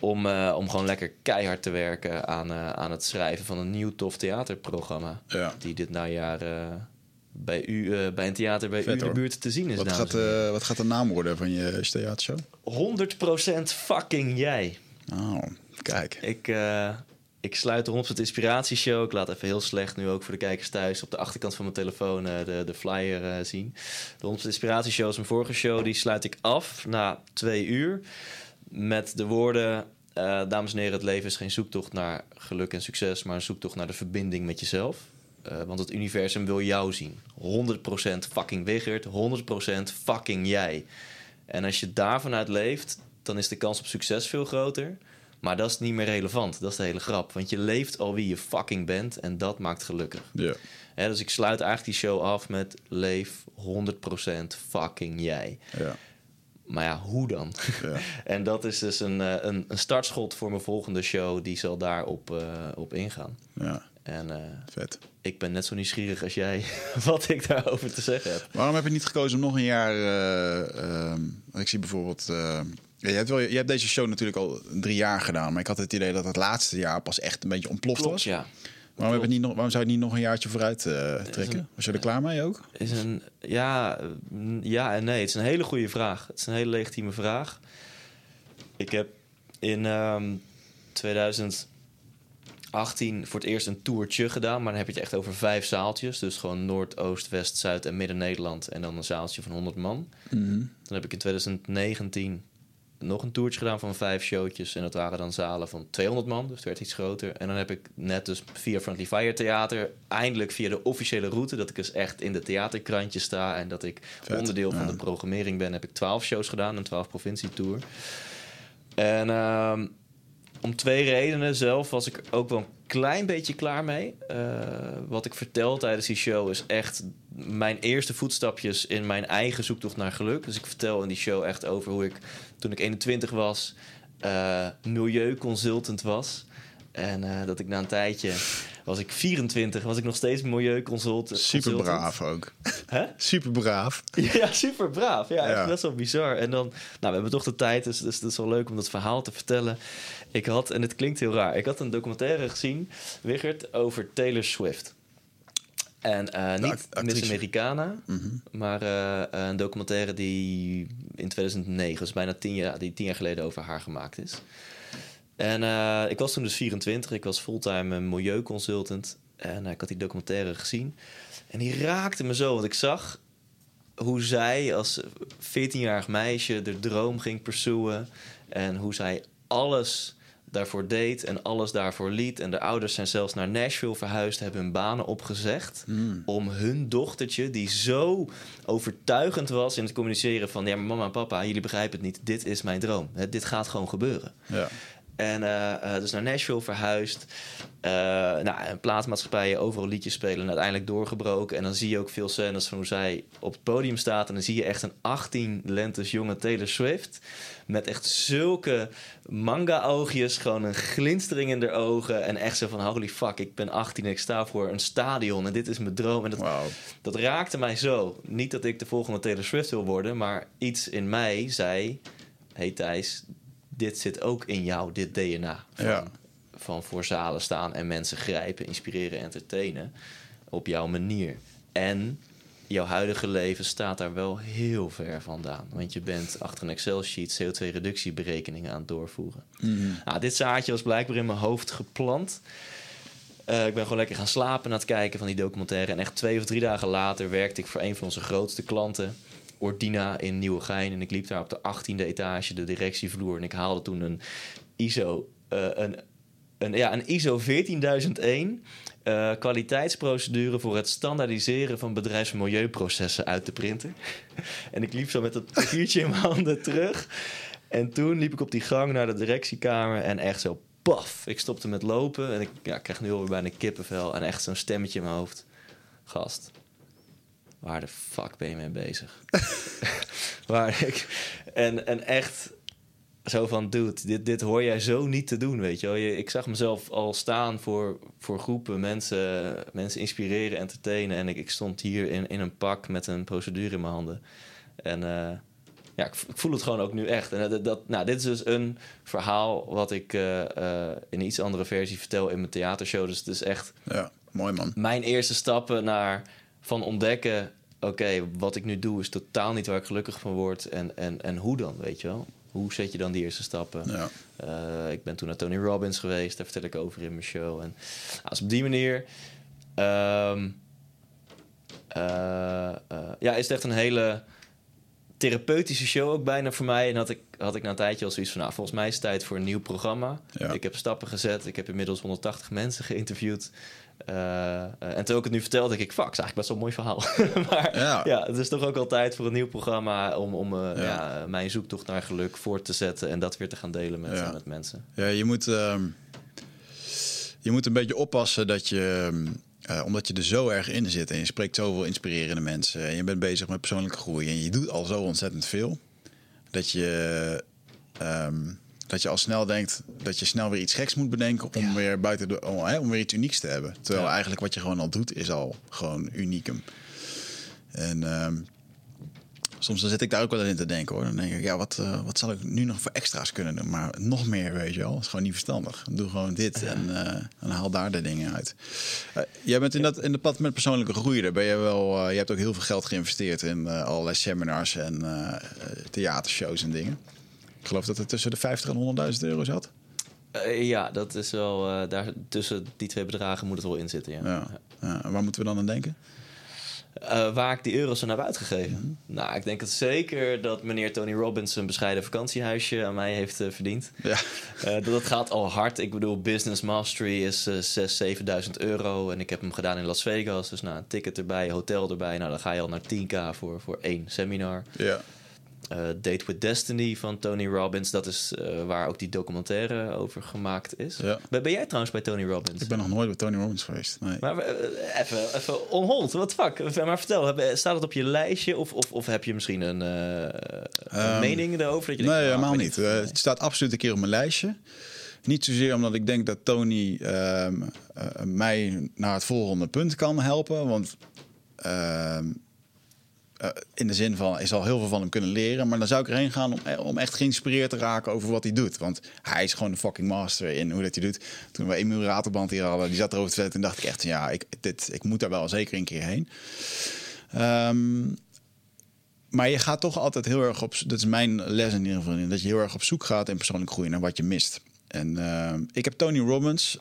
Om, eh, om gewoon lekker keihard te werken aan, aan het schrijven van een nieuw tof theaterprogramma. Die dit najaar bij, u, eh, bij een theater bij Vet, u in de buurt te zien is. Wat gaat, eh, wat gaat de naam worden van je theatershow? 100% fucking jij. Oh, kijk. Ik, eh, ik sluit de 100% inspiratieshow. Ik laat even heel slecht nu ook voor de kijkers thuis op de achterkant van mijn telefoon de, de flyer zien. De 100% inspiratieshow is mijn vorige show. Die sluit ik af na twee uur met de woorden... dames en heren, het leven is geen zoektocht naar geluk en succes... maar een zoektocht naar de verbinding met jezelf. Eh, want het universum wil jou zien. 100% fucking Wigert, 100% fucking jij. En als je daarvan uit leeft, dan is de kans op succes veel groter. Maar dat is niet meer relevant. Dat is de hele grap. Want je leeft al wie je fucking bent en dat maakt gelukkig. Ja. Hè, dus ik sluit eigenlijk die show af met leef 100% fucking jij. Ja. Maar ja, hoe dan? Ja. en dat is dus een, eh, een, een startschot voor mijn volgende show. Die zal daarop eh, op ingaan. ja. En eh, Vet. ik ben net zo nieuwsgierig als jij wat ik daarover te zeggen heb. Waarom heb je niet gekozen om nog een jaar... Eh, ehm, ik zie bijvoorbeeld... Eh, je, hebt wel, je hebt deze show natuurlijk al drie jaar gedaan. Maar ik had het idee dat het laatste jaar pas echt een beetje ontploft was. Ja. Waarom, heb niet nog, waarom zou je niet nog een jaartje vooruit trekken? Was je er klaar mee ook? Is een, ja, mm, ja en nee. Het is een hele goede vraag. Het is een hele legitieme vraag. Ik heb in ehm, um, 2000 18 voor het eerst een toertje gedaan. Maar dan heb je het echt over vijf zaaltjes. Dus gewoon Noord, Oost, West, Zuid en Midden-Nederland. En dan een zaaltje van 100 man. Mhm. Dan heb ik in 2019 nog een toertje gedaan van vijf showtjes. En dat waren dan zalen van 200 man. Dus het werd iets groter. En dan heb ik net dus via Friendly Fire Theater... eindelijk via de officiële route... dat ik dus echt in de theaterkrantjes sta... en dat ik onderdeel van de programmering ben... heb ik 12 shows gedaan, een 12 provincie tour. En... Ehm, om twee redenen zelf was ik ook wel een klein beetje klaar mee. Eh, wat ik vertel tijdens die show is echt mijn eerste voetstapjes in mijn eigen zoektocht naar geluk. Dus ik vertel in die show echt over hoe ik toen ik 21 was, eh, milieuconsultant was. En eh, dat ik na een tijdje, was ik 24, was ik nog steeds milieuconsultant. Super braaf ook. Hè? Super braaf. Ja, super braaf. Ja, echt Ja. best wel bizar. En dan, nou, we hebben toch de tijd, dus, dus het is wel leuk om dat verhaal te vertellen. Ik had, en het klinkt heel raar, ik had een documentaire gezien, Wigert, over Taylor Swift. En eh, niet. Miss Americana, Mhm. maar eh, een documentaire die in 2009, dus bijna tien jaar, die tien jaar geleden over haar gemaakt is. En eh, ik was toen dus 24, ik was fulltime een milieuconsultant. En ik had die documentaire gezien. En die raakte me zo, want ik zag hoe zij als 14-jarig meisje de droom ging pursueren. En hoe zij alles daarvoor deed en alles daarvoor liet. En de ouders zijn zelfs naar Nashville verhuisd, hebben hun banen opgezegd. Om hun dochtertje, die zo overtuigend was in het communiceren van... ja, maar mama en papa, jullie begrijpen het niet. Dit is mijn droom. Hè, dit gaat gewoon gebeuren. Ja. En eh, eh, dus naar Nashville verhuisd. Eh nou, en plaatmaatschappijen, overal liedjes spelen. En uiteindelijk doorgebroken. En dan zie je ook veel scènes van hoe zij op het podium staat. En dan zie je echt een 18 lentes jonge Taylor Swift. Met echt zulke manga-oogjes. Gewoon een glinstering in haar ogen. En echt zo van, holy fuck, ik ben 18 en ik sta voor een stadion. En dit is mijn droom. En dat, dat raakte mij zo. Niet dat ik de volgende Taylor Swift wil worden. Maar iets in mij zei... hey Thijs, dit zit ook in jou, dit DNA. Van, Ja. van voor zalen staan en mensen grijpen, inspireren, entertainen. Op jouw manier. En jouw huidige leven staat daar wel heel ver vandaan. Want je bent achter een Excel-sheet CO2-reductieberekeningen aan het doorvoeren. Nou, dit zaadje was blijkbaar in mijn hoofd geplant. Eh, ik ben gewoon lekker gaan slapen na het kijken van die documentaire. En echt twee of drie dagen later werkte ik voor een van onze grootste klanten. Ordina in Nieuwegein. En ik liep daar op de 18e etage, de directievloer. En ik haalde toen een ISO, eh, een, een, ja, een ISO 14001 eh, kwaliteitsprocedure voor het standaardiseren van bedrijfsmilieuprocessen uit de printer. en ik liep zo met dat papiertje in mijn handen terug. En toen liep ik op die gang naar de directiekamer en echt zo paf, ik stopte met lopen en ik ja, krijg nu alweer bijna kippenvel en echt zo'n stemmetje in mijn hoofd. Gast, waar de fuck ben je mee bezig? waar ik, en, en echt zo van, dude, dit, dit hoor jij zo niet te doen, weet je wel. Je, ik zag mezelf al staan voor, voor groepen, mensen, mensen inspireren, entertainen. En ik, ik stond hier in, in een pak met een procedure in mijn handen. En eh, ja, ik, ik voel het gewoon ook nu echt. En dat, dat, nou, dit is dus een verhaal wat ik eh, eh, in een iets andere versie vertel in mijn theatershow. Dus het is echt Ja, mooi man. mijn eerste stappen naar van ontdekken... oké, wat ik nu doe is totaal niet waar ik gelukkig van word. En, en, en hoe dan, weet je wel? Hoe zet je dan die eerste stappen? Ja. Eh, ik ben toen naar Tony Robbins geweest, daar vertel ik over in mijn show. En als op die manier. ehm, eh, eh, ja, is het echt een hele therapeutische show ook bijna voor mij. En had ik, had ik na een tijdje al zoiets van, nou, volgens mij is het tijd voor een nieuw programma. Ja. Ik heb stappen gezet, ik heb inmiddels 180 mensen geïnterviewd. Eh, eh, en toen ik het nu vertelde, denk ik, fuck, is eigenlijk best wel een mooi verhaal. maar Ja. ja. het is toch ook al tijd voor een nieuw programma om, om eh, Ja. ja. mijn zoektocht naar geluk voor te zetten en dat weer te gaan delen met, met mensen. Ja, je moet, ehm, je moet een beetje oppassen dat je, ehm, eh, omdat je er zo erg in zit en je spreekt zoveel inspirerende mensen en je bent bezig met persoonlijke groei en je doet al zo ontzettend veel, dat je, ehm, dat je al snel denkt dat je snel weer iets geks moet bedenken om weer buiten de, om, hè, om weer iets unieks te hebben. Terwijl Ja. eigenlijk wat je gewoon al doet is al gewoon uniekum. En ehm, soms dan zit ik daar ook wel in te denken hoor. Dan denk ik, ja, wat, eh, wat zal ik nu nog voor extra's kunnen doen? Maar nog meer, weet je wel. is gewoon niet verstandig. Doe gewoon dit en, eh, en haal daar de dingen uit. Eh, jij bent in, dat, in de pad met persoonlijke groei. Daar ben je wel. je hebt ook heel veel geld geïnvesteerd in allerlei seminars en theatershows en dingen. Ik geloof dat het tussen de 50 en 100.000 euro zat. Eh, ja, dat is wel. eh, daar, tussen die twee bedragen moet het wel in zitten. Ja. Ja. Waar moeten we dan aan denken? Eh, waar ik die euro's aan heb uitgegeven. Mhm. Nou, ik denk het zeker dat meneer Tony Robbins een bescheiden vakantiehuisje aan mij heeft verdiend. Ja. Dat gaat al hard. Ik bedoel, Business Mastery is eh 6.000, 7.000 euro. En ik heb hem gedaan in Las Vegas. Dus nou, een ticket erbij, hotel erbij. Nou, dan ga je al naar 10k voor, voor één seminar. ja. Eh, Date with Destiny van Tony Robbins. Dat is eh, waar ook die documentaire over gemaakt is. Ja. Ben, ben jij trouwens bij Tony Robbins? Ik ben nog nooit bij Tony Robbins geweest. Nee. Maar eh, even, even on hold, wat fuck. Maar vertel, staat het op je lijstje of, of, of heb je misschien een, een Ehm, mening erover? Dat je denkt, nee, nou, helemaal niet. het staat absoluut een keer op mijn lijstje. Niet zozeer omdat ik denk dat Tony ehm, eh, mij naar het volgende punt kan helpen. Want ehm, eh, in de zin van, ik zal heel veel van hem kunnen leren. Maar dan zou ik erheen gaan om, eh, om echt geïnspireerd te raken over wat hij doet. Want hij is gewoon de fucking master in hoe dat hij doet. Toen we Emiel Raterband hier hadden, die zat erover te vertellen. Toen dacht ik echt, ja, ik, dit, ik moet daar wel zeker een keer heen. Ehm, maar je gaat toch altijd heel erg op... Dat is mijn les in ieder geval. in, Dat je heel erg op zoek gaat in persoonlijke groei naar wat je mist. En eh, ik heb Tony Robbins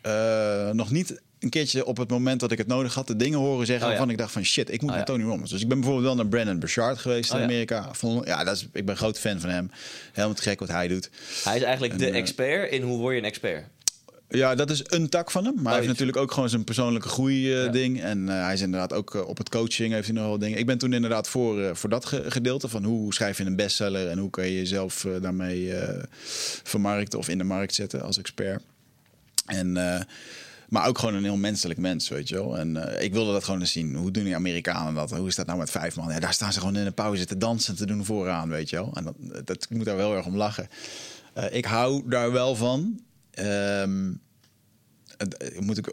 eh, nog niet een keertje op het moment dat ik het nodig had... de dingen horen zeggen Oh ja. waarvan ik dacht van... shit, ik moet Oh naar. Tony Robbins. Dus ik ben bijvoorbeeld wel naar Brandon Burchard geweest Oh in ja. Amerika. Vond, ja, dat is, ik ben een groot fan van hem. Helemaal te gek wat hij doet. Hij is eigenlijk de En, eh, expert in hoe word je een expert. Ja, dat is een tak van hem. Maar hij heeft natuurlijk ook gewoon zijn persoonlijke groei eh, Ja. En eh, hij is inderdaad ook op het coaching heeft hij nog wel dingen. Ik ben toen inderdaad voor, voor dat ge- gedeelte van hoe schrijf je een bestseller en hoe kan je jezelf daarmee vermarkten of in de markt zetten als expert. En, maar ook gewoon een heel menselijk mens, weet je wel. En eh, ik wilde dat gewoon eens zien. Hoe doen die Amerikanen dat? Hoe is dat nou met vijf man? Ja, daar staan ze gewoon in de pauze te dansen te doen vooraan, weet je wel. En dat, dat ik moet daar wel erg om lachen. Eh, ik hou daar wel van. Ehm, eh, moet ik,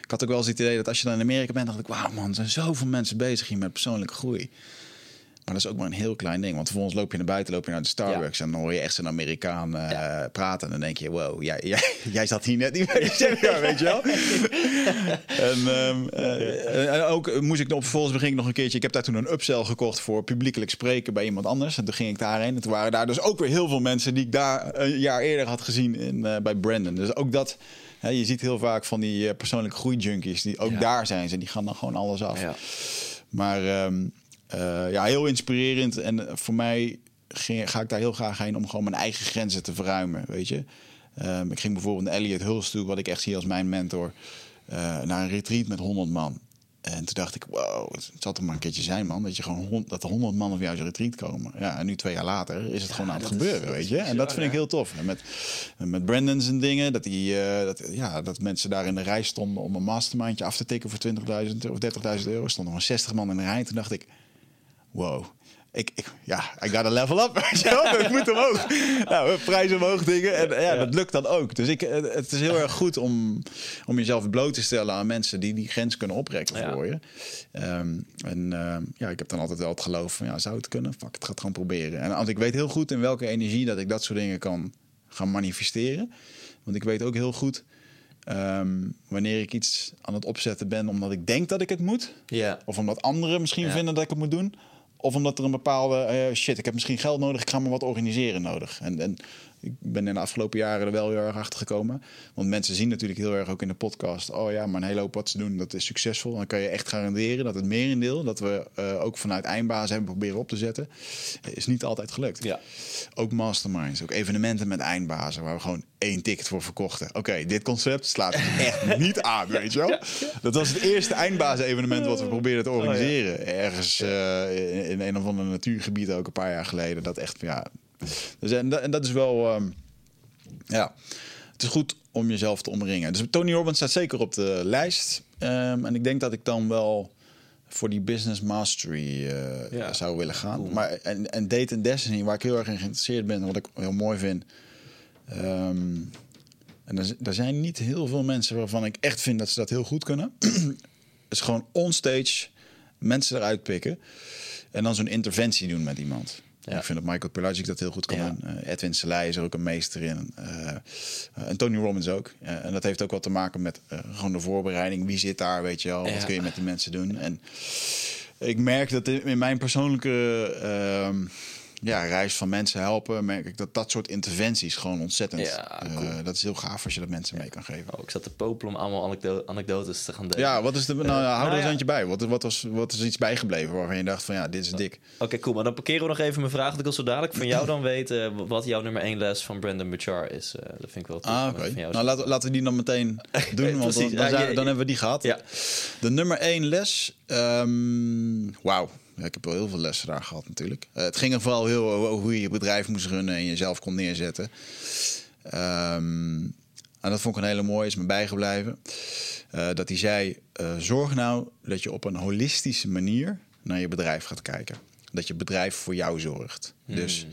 ik had ook wel eens het idee dat als je dan in Amerika bent, dacht ik, wauw man, zijn zoveel mensen bezig hier met persoonlijke groei. Maar dat is ook maar een heel klein ding. Want vervolgens loop je naar buiten, loop je naar de Starbucks... en dan hoor je echt zo'n Amerikaan eh, praten. En dan denk je, wow, jij, jij, jij zat hier net niet bij de seminar, weet je wel? en, ehm, eh, en ook moest ik op vervolgens begin ik nog een keertje... Ik heb daar toen een upsell gekocht voor publiekelijk spreken bij iemand anders. En toen ging ik daarheen. En toen waren daar dus ook weer heel veel mensen... die ik daar een jaar eerder had gezien in, eh, bij Brandon. Dus ook dat... Je ziet heel vaak van die eh, persoonlijke groeijunkies... die ook Ja. daar zijn ze. Die gaan dan gewoon alles af. Ja. Maar ehm, eh, ja, heel inspirerend. En eh, voor mij ging, ga ik daar heel graag heen om gewoon mijn eigen grenzen te verruimen, weet je. Ehm, ik ging bijvoorbeeld naar Elliot Hulse toe, wat ik echt zie als mijn mentor, eh, naar een retreat met 100 man. En En toen dacht ik, wow, het zal toch maar een keertje zijn, man. Dat, je gewoon hond- dat er honderd man op jouw retreat komen. Ja, en nu twee jaar later is het gewoon aan het is- gebeuren, weet je. En dat vind ik heel tof. En met, met Brandon's en dingen, dat, die, dat, ja, dat mensen daar in de rij stonden om een mastermindje af te tikken voor 20.000 of 30.000 euro. Er stonden gewoon 60 man in de rij. Toen dacht ik, wow. Ik, ik, ja, I gotta level up. Ik moet omhoog. Nou, prijs omhoog dingen. En ja, dat lukt dan ook. Dus ik, eh, het is heel erg goed om, om jezelf bloot te stellen aan mensen die die grens kunnen oprekken Ja. voor je. Ehm, en ehm, ja, ik heb dan altijd wel het geloof van, ja, zou het kunnen? Fuck, het gaat gewoon proberen. En want ik weet heel goed in welke energie dat ik dat soort dingen kan gaan manifesteren. Want ik weet ook heel goed ehm, wanneer ik iets aan het opzetten ben omdat ik denk dat ik het moet. Ja. Of omdat anderen misschien vinden dat ik het moet doen. Of omdat er een bepaalde eh, shit, ik heb misschien geld nodig, ik ga maar wat organiseren nodig. En, en ik ben in de afgelopen jaren er wel heel erg achter gekomen. Want mensen zien natuurlijk heel erg ook in de podcast. Oh ja, maar een hele hoop wat ze doen, dat is succesvol. Dan kan je echt garanderen dat het merendeel, dat we eh, ook vanuit eindbazen hebben proberen op te zetten, is niet altijd gelukt. Ja. Ook masterminds, ook evenementen met eindbazen waar we gewoon één ticket voor verkochten. Oké, dit concept slaat echt niet aan, weet je wel? Dat was het eerste eindbazen-evenement wat we probeerden te organiseren. Ergens eh, in, in een of ander natuurgebied ook een paar jaar geleden. Dat echt, ja. Dus, en, dat- en dat is wel, ehm, ja, het is goed om jezelf te omringen. Dus Tony Robbins staat zeker op de lijst. Ehm, en ik denk dat ik dan wel voor die business mastery eh, Ja. zou willen gaan. Cool. Maar en, en Date and Destiny, waar ik heel erg in geïnteresseerd ben, wat ik heel mooi vind. Ehm, en er, er zijn niet heel veel mensen waarvan ik echt vind dat ze dat heel goed kunnen. Het is gewoon onstage mensen eruit pikken en dan zo'n interventie doen met iemand. Ja. Ik vind dat Michael Pelagic dat heel goed kan Ja. doen. Eh, Edwin Selei is er ook een meester in. Eh, eh, en Tony Robbins ook. Eh, en dat heeft ook wat te maken met eh, gewoon de voorbereiding. Wie zit daar, weet je wel? Wat kun je met die mensen doen? En ik merk dat in in mijn persoonlijke ehm, ja, reis van mensen helpen... merk ik dat dat soort interventies gewoon ontzettend... Ja, eh, dat is heel gaaf als je dat mensen mee kan geven. Oh, ik zat te popelen om allemaal anekdo- anekdotes te gaan delen. Ja, wat is de, nou, hou er nou eens eentje bij. Wat, wat, was, wat is iets bijgebleven waarvan je dacht van ja, dit is dik. Oké, cool. Maar dan parkeren we nog even mijn vraag. Want ik wil zo dadelijk van jou dan weten wat jouw nummer één les van Brandon Bouchard is. Eh, dat vind ik wel tof. Ah, oké. Nou, laten, laten we die dan meteen doen, want dan, dan, zijn- hebben we die gehad. Ja. De nummer één les. ehm, Wauw. Ja, ik heb wel heel veel lessen daar gehad natuurlijk. Eh, het ging er vooral heel over hoe je je bedrijf moest runnen en jezelf kon neerzetten. Ehm, en dat vond ik een hele mooie, is me bijgebleven. Eh, dat hij zei, eh, zorg nou dat je op een holistische manier naar je bedrijf gaat kijken. Dat je bedrijf voor jou zorgt. Dus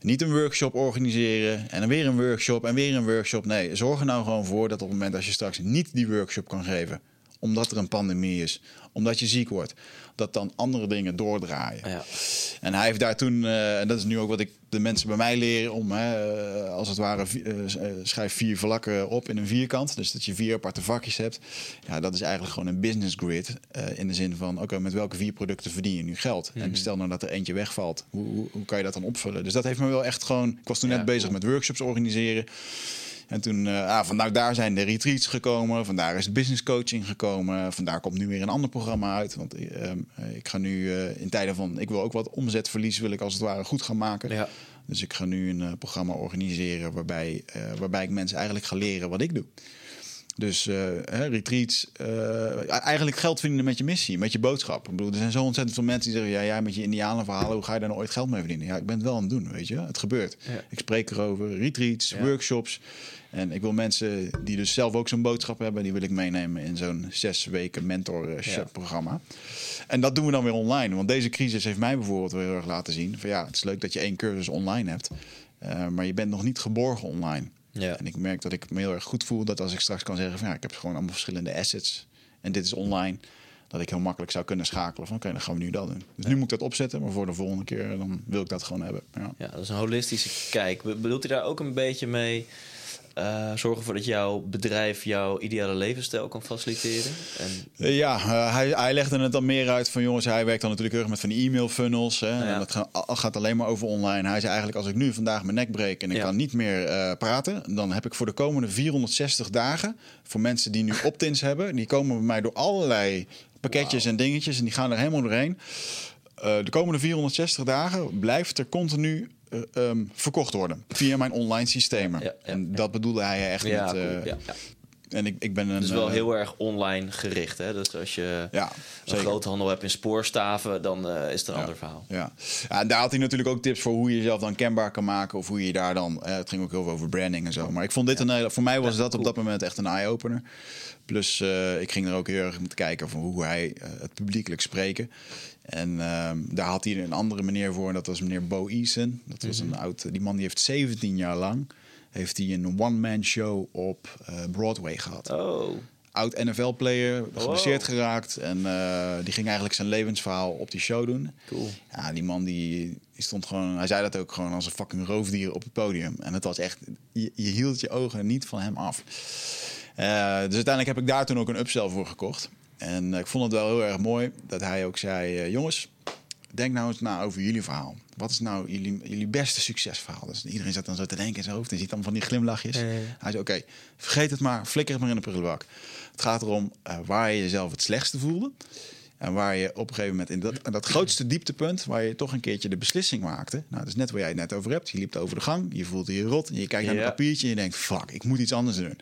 niet een workshop organiseren en dan weer een workshop en weer een workshop. Nee, zorg er nou gewoon voor dat op het moment als je straks niet die workshop kan geven, omdat er een pandemie is, omdat je ziek wordt, dat dan andere dingen doordraaien. Ja. En hij heeft daar toen, eh, en dat is nu ook wat ik de mensen bij mij leren om, hè, eh, als het ware, eh, schrijf vier vlakken op in een vierkant. Dus dat je vier aparte vakjes hebt. Ja, dat is eigenlijk gewoon een business grid. in de zin van, oké, met welke vier producten verdien je nu geld? En stel nou dat er eentje wegvalt, hoe, hoe, hoe kan je dat dan opvullen? Dus dat heeft me wel echt gewoon, ik was toen Ja, net bezig cool. met workshops organiseren. En toen, ah, vandaar daar zijn de retreats gekomen. Vandaar is business coaching gekomen. Vandaar komt nu weer een ander programma uit. Want eh, eh, ik ga nu eh, in tijden van... Ik wil ook wat omzetverlies wil ik als het ware goed gaan maken. Ja. Dus ik ga nu een eh, programma organiseren... Waarbij, waarbij ik mensen eigenlijk ga leren wat ik doe. Dus retreats, eigenlijk geld verdienen met je missie, met je boodschap. Ik bedoel, er zijn zo ontzettend veel mensen die zeggen: ja, jij met je Indianenverhalen, hoe ga je daar nou ooit geld mee verdienen? Ja, ik ben het wel aan het doen, weet je. Het gebeurt. Ja. Ik spreek erover, retreats, Ja. workshops. En ik wil mensen die dus zelf ook zo'n boodschap hebben, die wil ik meenemen in zo'n zes weken mentorship-programma. En dat doen we dan weer online. Want deze crisis heeft mij bijvoorbeeld weer heel erg laten zien: van ja, het is leuk dat je één cursus online hebt, eh, maar je bent nog niet geborgen online. Ja. En ik merk dat ik me heel erg goed voel dat als ik straks kan zeggen van ja, ik heb gewoon allemaal verschillende assets en dit is online, dat ik heel makkelijk zou kunnen schakelen van oké, dan gaan we nu dat doen. Dus nu moet ik dat opzetten, maar voor de volgende keer dan wil ik dat gewoon hebben. Ja. Ja, dat is een holistische kijk. Be- Bedoelt hij daar ook een beetje mee eh, zorgen ervoor dat jouw bedrijf jouw ideale levensstijl kan faciliteren? En, Eh, Ja, eh, hij, hij legde het dan meer uit van jongens, hij werkt dan natuurlijk heel erg met van die e-mail funnels. Hè, Ja. en dat gaat, al- gaat alleen maar over online. Hij zei eigenlijk als ik nu vandaag mijn nek breek en ik Ja. kan niet meer praten, dan heb ik voor de komende 460 dagen voor mensen die nu opt-ins hebben, die komen bij mij door allerlei pakketjes en dingetjes en die gaan er helemaal doorheen. De komende 460 dagen blijft er continu eh, ehm, verkocht worden via mijn online systemen. Ja, ja, en dat bedoelde hij echt ja, met. cool. eh, ja, ja. En ik, ik ben een. Dus wel eh, heel erg online gericht. Hè? Dus als je Ja, een zeker. groothandel hebt in spoorstaven, dan is het een Ja. ander verhaal. Ja. ja, en daar had hij natuurlijk ook tips voor hoe je jezelf dan kenbaar kan maken. Of hoe je daar dan. eh, het ging ook heel veel over branding en zo. Maar ik vond dit een hele. Voor mij was dat op dat moment echt een eye-opener. Plus, ik ging er ook heel erg om te kijken van hoe hij het publiekelijk spreken. En ehm, daar had hij een andere meneer voor. En dat was meneer Bo Eason. Dat was een oud. Die man die heeft 17 jaar lang. Heeft hij een one-man show op eh, Broadway gehad Oh, oud NFL-player, geblesseerd Wow. geraakt. En eh, die ging eigenlijk zijn levensverhaal op die show doen. cool. Ja, die man die, die stond gewoon, hij zei dat ook gewoon als een fucking roofdier op het podium. En het was echt, je, je hield je ogen niet van hem af. Eh, dus uiteindelijk heb ik daar toen ook een upsell voor gekocht. En eh, ik vond het wel heel erg mooi dat hij ook zei: eh, Jongens, denk nou eens na over jullie verhaal. Wat is nou jullie, jullie beste succesverhaal? Dus iedereen zat dan zo te denken in zijn hoofd en ziet dan van die glimlachjes. Ja, ja, ja. Hij zei: Oké, vergeet het maar, flikker het maar in de prullenbak. Het gaat erom eh, waar je jezelf het slechtste voelde. En waar je op een gegeven moment in dat, dat grootste dieptepunt, waar je toch een keertje de beslissing maakte. Nou, dat is net waar jij het net over hebt. Je liep over de gang, je voelde je rot. En je kijkt naar Ja. een papiertje en je denkt: fuck, ik moet iets anders doen.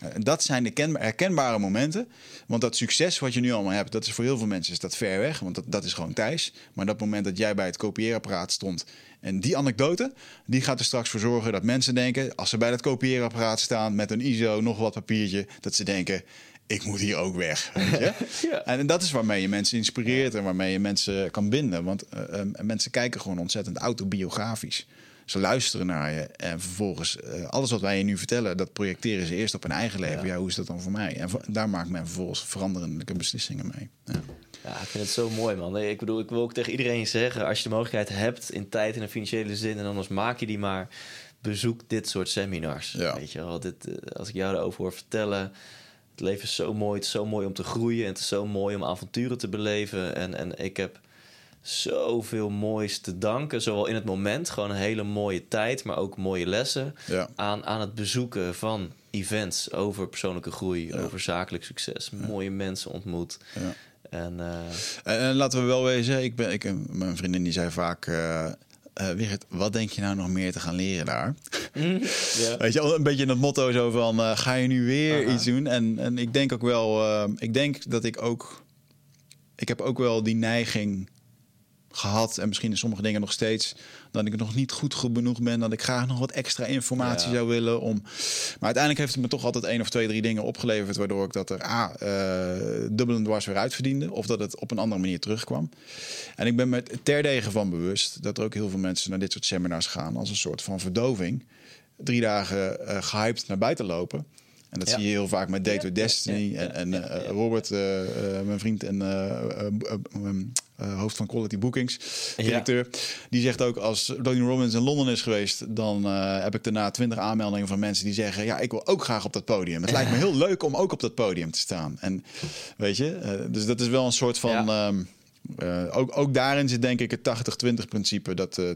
Eh, En dat zijn de kenba- herkenbare momenten. Want dat succes wat je nu allemaal hebt, dat is voor heel veel mensen is dat ver weg. Want dat, dat is gewoon thuis. Maar dat moment dat jij bij het kopieerapparaat stond. En die anekdote, die gaat er straks voor zorgen dat mensen denken, als ze bij dat kopieerapparaat staan met een ISO, nog wat papiertje, dat ze denken, ik moet hier ook weg. Weet je? Ja. En dat is waarmee je mensen inspireert en waarmee je mensen kan binden. Want eh, eh, mensen kijken gewoon ontzettend autobiografisch. Ze luisteren naar je en vervolgens eh, alles wat wij je nu vertellen, dat projecteren ze eerst op hun eigen leven. Ja, Ja. hoe is dat dan voor mij? En daar maakt men vervolgens veranderlijke beslissingen mee. Ja. Ja, ik vind het zo mooi, man. Nee, Ik bedoel, ik wil ook tegen iedereen zeggen... als je de mogelijkheid hebt in tijd en een financiële zin... en anders maak je die maar... bezoek dit soort seminars. Ja. Weet je wel, dit, als ik jou erover hoor vertellen... het leven is zo mooi, het is zo mooi om te groeien... en het is zo mooi om avonturen te beleven. En, en ik heb zoveel moois te danken. Zowel in het moment, gewoon een hele mooie tijd... maar ook mooie lessen Ja. aan, aan het bezoeken van events... over persoonlijke groei, over zakelijk succes. Mooie mensen ontmoet. Ja. En... eh, En, en laten we wel wezen, ik ben, ik, mijn vriendin die zei vaak... eh eh, Wigert, wat denk je nou nog meer te gaan leren daar? ja. Weet je, een beetje in het motto zo van, eh, ga je nu weer Aha. iets doen? En, en ik denk ook wel, eh, ik denk dat ik ook, ik heb ook wel die neiging gehad en misschien in sommige dingen nog steeds, dat ik nog niet goed genoeg ben, dat ik graag nog wat extra informatie Ja. zou willen om. Maar uiteindelijk heeft het me toch altijd één of twee, drie dingen opgeleverd, waardoor ik dat er a eh dubbel en dwars weer uitverdiende, of dat het op een andere manier terugkwam. En ik ben me terdege van bewust dat er ook heel veel mensen naar dit soort seminars gaan als een soort van verdoving drie dagen eh, gehyped naar buiten lopen. En dat Ja. zie je heel vaak met Date ja, Destiny. ja, en en eh. Robert, eh, eh, mijn vriend en hoofd van Quality Bookings, directeur. Die zegt ook als Tony Robbins in Londen is geweest... dan heb ik daarna twintig aanmeldingen van mensen die zeggen... ja, ik wil ook graag op dat podium. Het lijkt me heel leuk om ook op dat podium te staan. En weet je, dus dat is wel een soort van... Ja. Eh, ook, ook daarin zit denk ik het 80-20 principe. Dat eh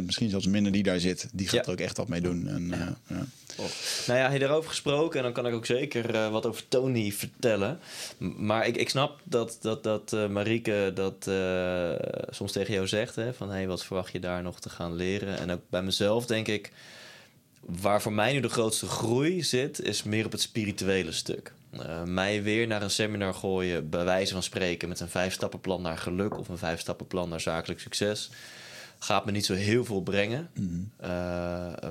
20% misschien zelfs minder die daar zit. Die gaat Ja. er ook echt wat mee doen. En, eh, ja. Nou ja, hierover gesproken, en dan kan ik ook zeker wat over Tony vertellen. Maar ik, ik snap dat, dat, dat Marieke dat soms tegen jou zegt: hè, van hey, wat verwacht je daar nog te gaan leren? En ook bij mezelf denk ik, waar voor mij nu de grootste groei zit, is meer op het spirituele stuk. Eh, mij weer naar een seminar gooien, bij wijze van spreken, met een vijf-stappenplan naar geluk of een vijf-stappenplan naar zakelijk succes. Gaat me niet zo heel veel brengen. Eh,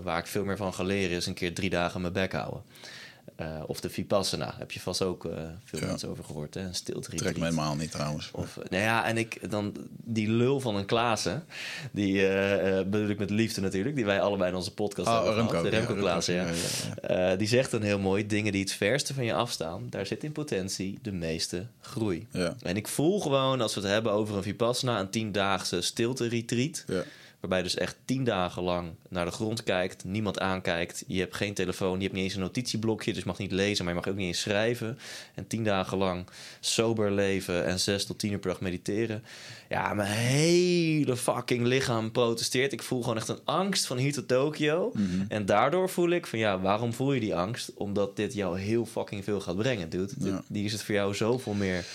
waar ik veel meer van ga leren is een keer drie dagen mijn bek houden. Eh, of de Vipassana, heb je vast ook eh, veel Ja. mensen over gehoord. Hè? Een stilte Trekt me helemaal niet trouwens. of, nou ja, en ik dan die lul van een Klaassen, die eh, bedoel ik met liefde natuurlijk, die wij allebei in onze podcast Oh, hebben Remco, gehad. De ja, Remco Remco, Klaassen, ja. ja, die zegt dan heel mooi, dingen die het verste van je afstaan, daar zit in potentie de meeste groei. Ja. En ik voel gewoon, als we het hebben over een Vipassana, een tiendaagse stilte-retreat, Ja. Waarbij je dus echt tien dagen lang naar de grond kijkt, niemand aankijkt, je hebt geen telefoon, je hebt niet eens een notitieblokje, dus je mag niet lezen, maar je mag ook niet eens schrijven. En tien dagen lang sober leven en zes tot tien uur per dag mediteren. Ja, mijn hele fucking lichaam protesteert. Ik voel gewoon echt een angst van hier tot Tokio. Mhm. En daardoor voel ik van ja, waarom voel je die angst? Omdat dit jou heel fucking veel gaat brengen, dude. Ja. Die is het voor jou zoveel meer.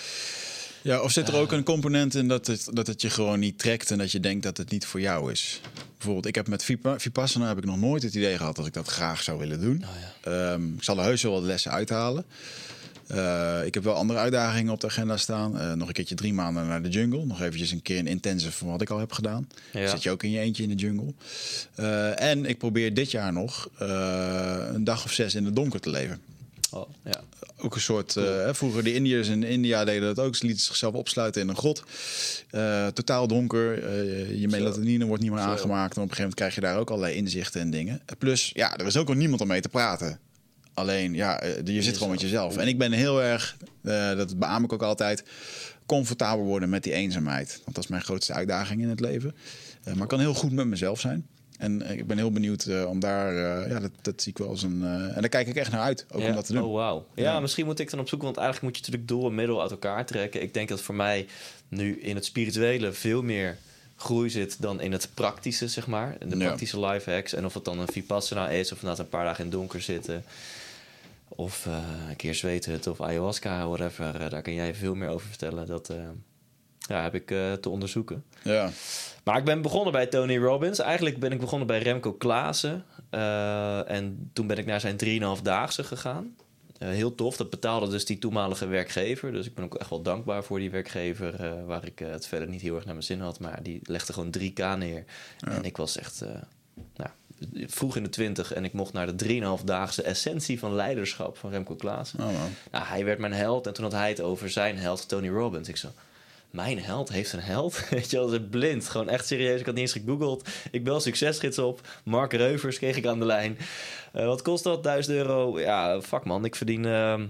Ja, of zit er ook een component in dat het, dat het je gewoon niet trekt en dat je denkt dat het niet voor jou is? bijvoorbeeld, ik heb met Vipa- Vipassana heb ik nog nooit het idee gehad dat ik dat graag zou willen doen. Oh, Ehm, ik zal er heus wel wat lessen uithalen. Eh, ik heb wel andere uitdagingen op de agenda staan. Eh, nog een keertje drie maanden naar de jungle. Nog eventjes een keer een intensive van wat ik al heb gedaan. Ja. Zit je ook in je eentje in de jungle. Eh, en ik probeer dit jaar nog eh, een dag of zes in het donker te leven. Oh, ja. Ook een soort. eh, vroeger de Indiërs in India deden dat ook. Ze lieten zichzelf opsluiten in een grot. Eh, totaal donker. Eh, je melatonine wordt niet meer aangemaakt. En op een gegeven moment krijg je daar ook allerlei inzichten en dingen. Plus, ja, er is ook al niemand om mee te praten. Alleen, ja, je zit gewoon met jezelf. En ik ben heel erg, dat beaam ik ook altijd, comfortabel worden met die eenzaamheid. Want dat is mijn grootste uitdaging in het leven. Maar ik kan heel goed met mezelf zijn. En ik ben heel benieuwd eh, om daar, eh, ja, dat, dat zie ik wel als een. eh, en daar kijk ik echt naar uit, ook Ja. om dat te doen. Oh, wauw. Ja, Ja. misschien moet ik dan opzoeken, want eigenlijk moet je natuurlijk doel en middel uit elkaar trekken. Ik denk dat voor mij nu in het spirituele veel meer groei zit dan in het praktische, zeg maar. De Ja. praktische life hacks. En of het dan een vipassana is, of inderdaad een paar dagen in donker zitten. Of een keer zweten of ayahuasca, whatever. daar kan jij veel meer over vertellen. Dat ja, heb ik eh, te onderzoeken. Ja. Maar ik ben begonnen bij Tony Robbins. Eigenlijk ben ik begonnen bij Remco Klaassen. Eh, en toen ben ik naar zijn 3,5-daagse gegaan. Eh, heel tof. Dat betaalde dus die toenmalige werkgever. Dus ik ben ook echt wel dankbaar voor die werkgever. waar ik het verder niet heel erg naar mijn zin had. Maar die legde gewoon 3k neer. En ik was echt nou, vroeg in de 20. En ik mocht naar de 3,5-daagse essentie van leiderschap van Remco Klaassen. Oh, wow. Nou, hij werd mijn held. En toen had hij het over zijn held, Tony Robbins. Ik zo, mijn held heeft een held? Weet je wel, dat is blind. Gewoon echt serieus. Ik had niet eens gegoogeld. Ik bel succesgids op. Mark Reuvers kreeg ik aan de lijn. Eh, wat kost dat? 1000 euro? Ja, fuck man. Ik verdien... ehm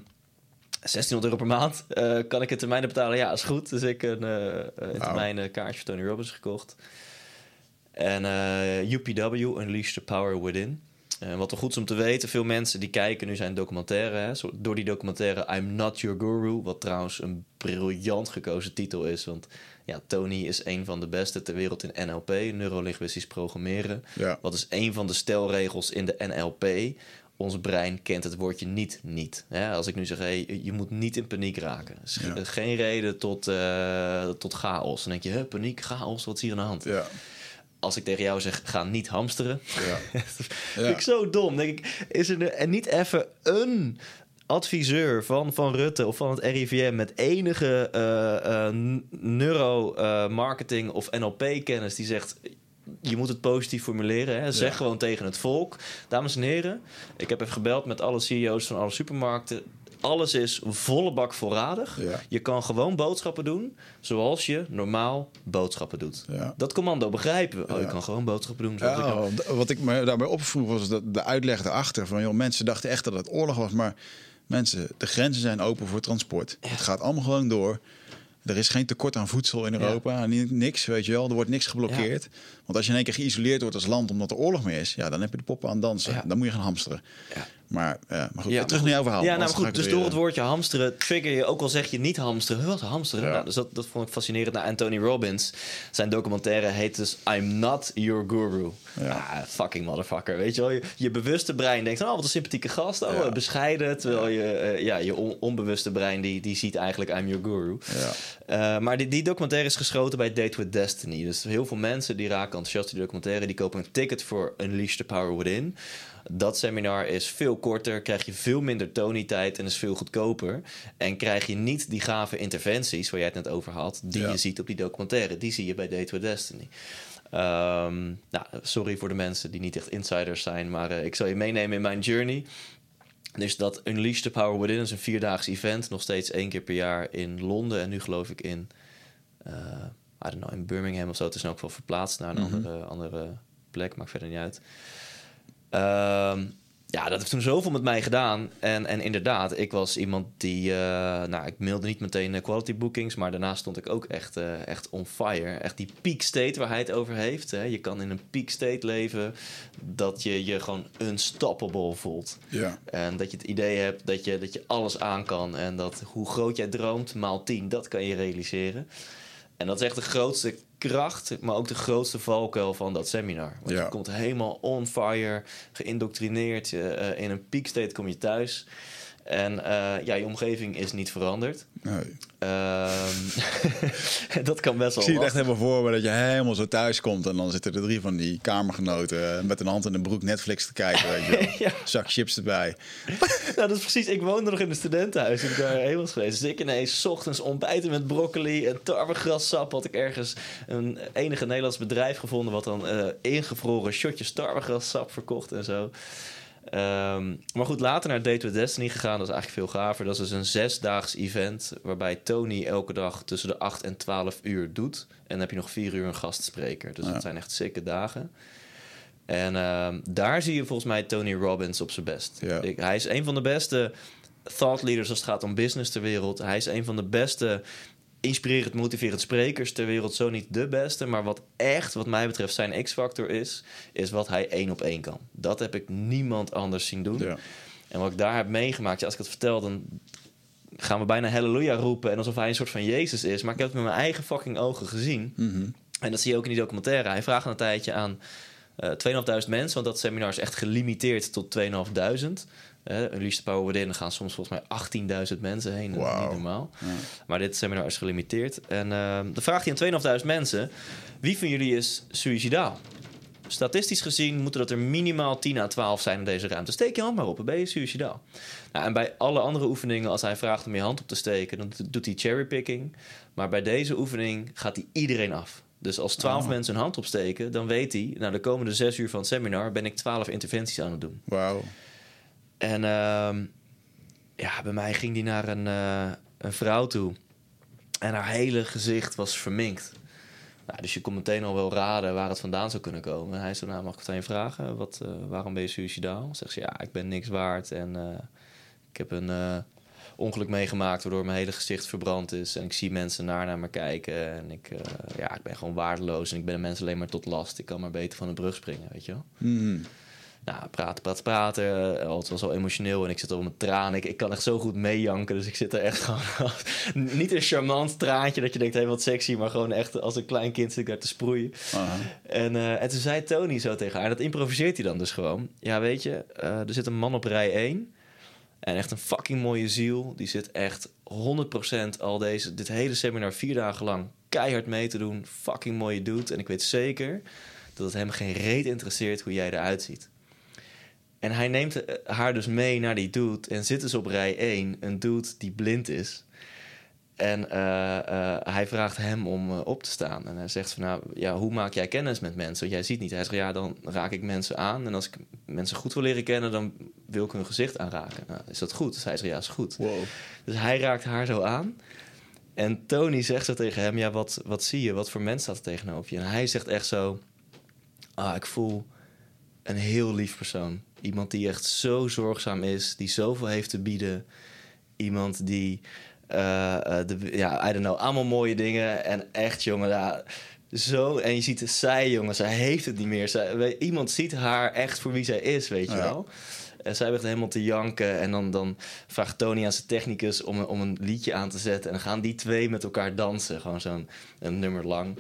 1600 euro per maand. Eh, kan ik in termijnen betalen? Ja, is goed. Dus ik een eh in termijnen kaartje voor Tony Robbins gekocht. En eh, UPW, Unleash the Power Within. En wat wel goed is om te weten, veel mensen die kijken nu zijn documentaire. Hè, door die documentaire I'm Not Your Guru, wat trouwens een briljant gekozen titel is. Want ja, Tony is een van de beste ter wereld in NLP, neurolinguistisch programmeren. Ja. Wat is een van de stelregels in de NLP. Ons brein kent het woordje niet niet. Hè, als ik nu zeg, hey, je moet niet in paniek raken. Is Ja. Geen reden tot, eh, tot chaos. Dan denk je, huh, paniek, chaos, wat is hier aan de hand? Ja. Als ik tegen jou zeg, ga niet hamsteren. Ja. Vind ik zo dom. Denk ik, is er en niet even een adviseur van, van Rutte of van het RIVM met enige eh, eh, neuromarketing of NLP-kennis die zegt. Je moet het positief formuleren. Hè? Zeg Ja. gewoon tegen het volk. Dames en heren, ik heb even gebeld met alle CEO's van alle supermarkten. Alles is volle bak voorradig. Ja. Je kan gewoon boodschappen doen zoals je normaal boodschappen doet. Ja. Dat commando begrijpen we. Oh, je kan gewoon boodschappen doen zoals ik wat ik me daarbij opvroeg was dat de uitleg erachter van joh, mensen dachten echt dat het oorlog was, maar mensen, de grenzen zijn open voor transport. Het gaat allemaal gewoon door. Er is geen tekort aan voedsel in Europa, ni- niks, weet je wel. Er wordt niks geblokkeerd. Want als je in één keer geïsoleerd wordt als land omdat er oorlog meer is, ja, dan heb je de poppen aan dansen. Ja. Dan moet je gaan hamsteren. Maar, maar goed, Ja, terug naar jouw verhaal. Ja, nou, goed. Dus weer, door het eh, woordje hamsteren trigger je, ook al zeg je niet hamsteren. Wat hamsteren? Ja. Nou, dus dat, dat vond ik fascinerend. Nou, Anthony Robbins, zijn documentaire heet dus I'm Not Your Guru. Ja. Ah, fucking motherfucker. Weet je wel, je, je bewuste brein denkt, oh, wat een sympathieke gast. Oh, Ja. eh, bescheiden. Terwijl je, eh, ja, je on- onbewuste brein, die, die ziet eigenlijk I'm Your Guru. Ja. Eh, maar die, die documentaire is geschoten bij Date with Destiny. Dus heel veel mensen die raken enthousiast die documentaire. Die kopen een ticket voor Unleash the Power Within. Dat seminar is veel korter, krijg je veel minder Tony-tijd en is veel goedkoper. En krijg je niet die gave interventies waar jij het net over had, die Ja. je ziet op die documentaire. Die zie je bij Date with Destiny. Ehm, nou, sorry voor de mensen die niet echt insiders zijn, maar eh, ik zal je meenemen in mijn journey. Dus dat Unleash the Power Within is een vierdaags event, nog steeds één keer per jaar in Londen. En nu geloof ik in, eh I don't know, in Birmingham of zo. Het is in elk geval verplaatst naar een andere, andere plek, maakt verder niet uit. Ehm, ja, dat heeft toen zoveel met mij gedaan. En, en inderdaad, ik was iemand die... eh, nou, ik mailde niet meteen eh, quality bookings... maar daarna stond ik ook echt, eh, echt on fire. Echt die peak state waar hij het over heeft. Hè. Je kan in een peak state leven... dat je je gewoon unstoppable voelt. Ja. En dat je het idee hebt dat je, dat je alles aan kan. En dat hoe groot jij droomt, maal 10, dat kan je realiseren. En dat is echt de grootste kracht, maar ook de grootste valkuil van dat seminar. Want Ja. je komt helemaal on fire, geïndoctrineerd. je, eh, in een peak state kom je thuis. En eh, ja, je omgeving is niet veranderd. Nee. Ehm, dat kan best Ik wel. zie het echt helemaal voor me dat je helemaal zo thuis komt en dan zitten er drie van die kamergenoten eh, met een hand in de broek Netflix te kijken. Weet je. Ja. Zak chips erbij. Nou, dat is precies. Ik woonde nog in een studentenhuis toen ik daarheen was geweest. Dus ik ineens ochtends ontbijten met broccoli en tarwegrassap. Had ik ergens een enige Nederlands bedrijf gevonden... wat dan eh, ingevroren shotjes tarwegrassap verkocht en zo. Ehm, maar goed, later naar Date with Destiny gegaan. Dat is eigenlijk veel gaver. Dat is dus een zesdaags event... waarbij Tony elke dag tussen de 8 en 12 uur doet. En dan heb je nog vier uur een gastspreker. Dus Ja. dat zijn echt sikke dagen. En ehm, daar zie je volgens mij Tony Robbins op zijn best. Ja. Ik, hij is een van de beste thought leaders als het gaat om business ter wereld. Hij is een van de beste inspirerend, motiverend sprekers ter wereld. Zo niet de beste, maar wat echt, wat mij betreft, zijn X-factor is... is wat hij één op één kan. Dat heb ik niemand anders zien doen. Ja. En wat ik daar heb meegemaakt, ja, als ik het vertel, dan gaan we bijna halleluja roepen... en alsof hij een soort van Jezus is. Maar ik heb het met mijn eigen fucking ogen gezien... Mhm. En dat zie je ook in die documentaire. Hij vraagt een tijdje aan eh 2.500 mensen, want dat seminar is echt gelimiteerd tot 2.500. Uh, Unleash Power Within er gaan soms volgens mij 18.000 mensen heen. Niet normaal. Ja. Maar dit seminar is gelimiteerd. En eh, dan vraagt hij aan 2.500 mensen... wie van jullie is suicidaal? Statistisch gezien moeten dat er minimaal 10 à 12 zijn in deze ruimte. Steek je hand maar op, dan ben je suicidaal. Nou, en bij alle andere oefeningen, als hij vraagt om je hand op te steken... dan doet hij cherrypicking. Maar bij deze oefening gaat hij iedereen af. Dus als 12 Oh. mensen hun hand opsteken, dan weet hij... nou, de komende 6 uur van het seminar ben ik 12 interventies aan het doen. Wauw. En ehm, ja, bij mij ging die naar een, eh, een vrouw toe. En haar hele gezicht was verminkt. Nou, dus je kon meteen al wel raden waar het vandaan zou kunnen komen. En hij zei, nou, mag ik het aan je vragen? Wat, eh, waarom ben je suicidaal? Zegt ze, ja, ik ben niks waard. En eh, ik heb een ongeluk meegemaakt... waardoor mijn hele gezicht verbrand is. En ik zie mensen naar naar me kijken. En ik, ja, ik ben gewoon waardeloos. En ik ben mensen alleen maar tot last. Ik kan maar beter van de brug springen, weet je wel? Mhm. Nou, praten, praten, praten. Eh, Het was al emotioneel en ik zit al met tranen. Ik, ik kan echt zo goed meejanken, dus ik zit er echt gewoon... niet een charmant traantje dat je denkt, hé, hey, wat sexy... maar gewoon echt als een klein kind zit ik daar te sproeien. En, eh, en toen zei Tony zo tegen haar, en dat improviseert hij dan dus gewoon. Ja, weet je, eh, er zit een man op rij 1... En echt een fucking mooie ziel. Die zit echt 100% al deze, dit hele seminar vier dagen lang keihard mee te doen. Fucking mooie dude. En ik weet zeker dat het hem geen reet interesseert hoe jij eruit ziet. En hij neemt eh, haar dus mee naar die dude. En zit dus op rij 1 een dude die blind is. En eh, eh, hij vraagt hem om op te staan. En hij zegt van, nou, ja, hoe maak jij kennis met mensen? Want jij ziet niet. Hij zegt, ja, dan raak ik mensen aan. En als ik mensen goed wil leren kennen, dan wil ik hun gezicht aanraken. Nou, is dat goed? Dus hij zegt, ja, is goed. Wow. Dus hij raakt haar zo aan. En Tony zegt zo tegen hem, ja, wat, wat zie je? Wat voor mens staat er tegenover je? En hij zegt echt zo, ah, ik voel een heel lief persoon. Iemand die echt zo zorgzaam is, die zoveel heeft te bieden. Iemand die, eh, eh, de, ja, I don't know, allemaal mooie dingen. En echt, jongen, ja, zo. En je ziet zij, jongen, zij heeft het niet meer. Zij, iemand ziet haar echt voor wie zij is, weet je Ja. wel. En zij begint helemaal te janken. En dan, dan vraagt Tony aan zijn technicus om, een- om een liedje aan te zetten. En dan gaan die twee met elkaar dansen. Gewoon zo'n een nummer lang.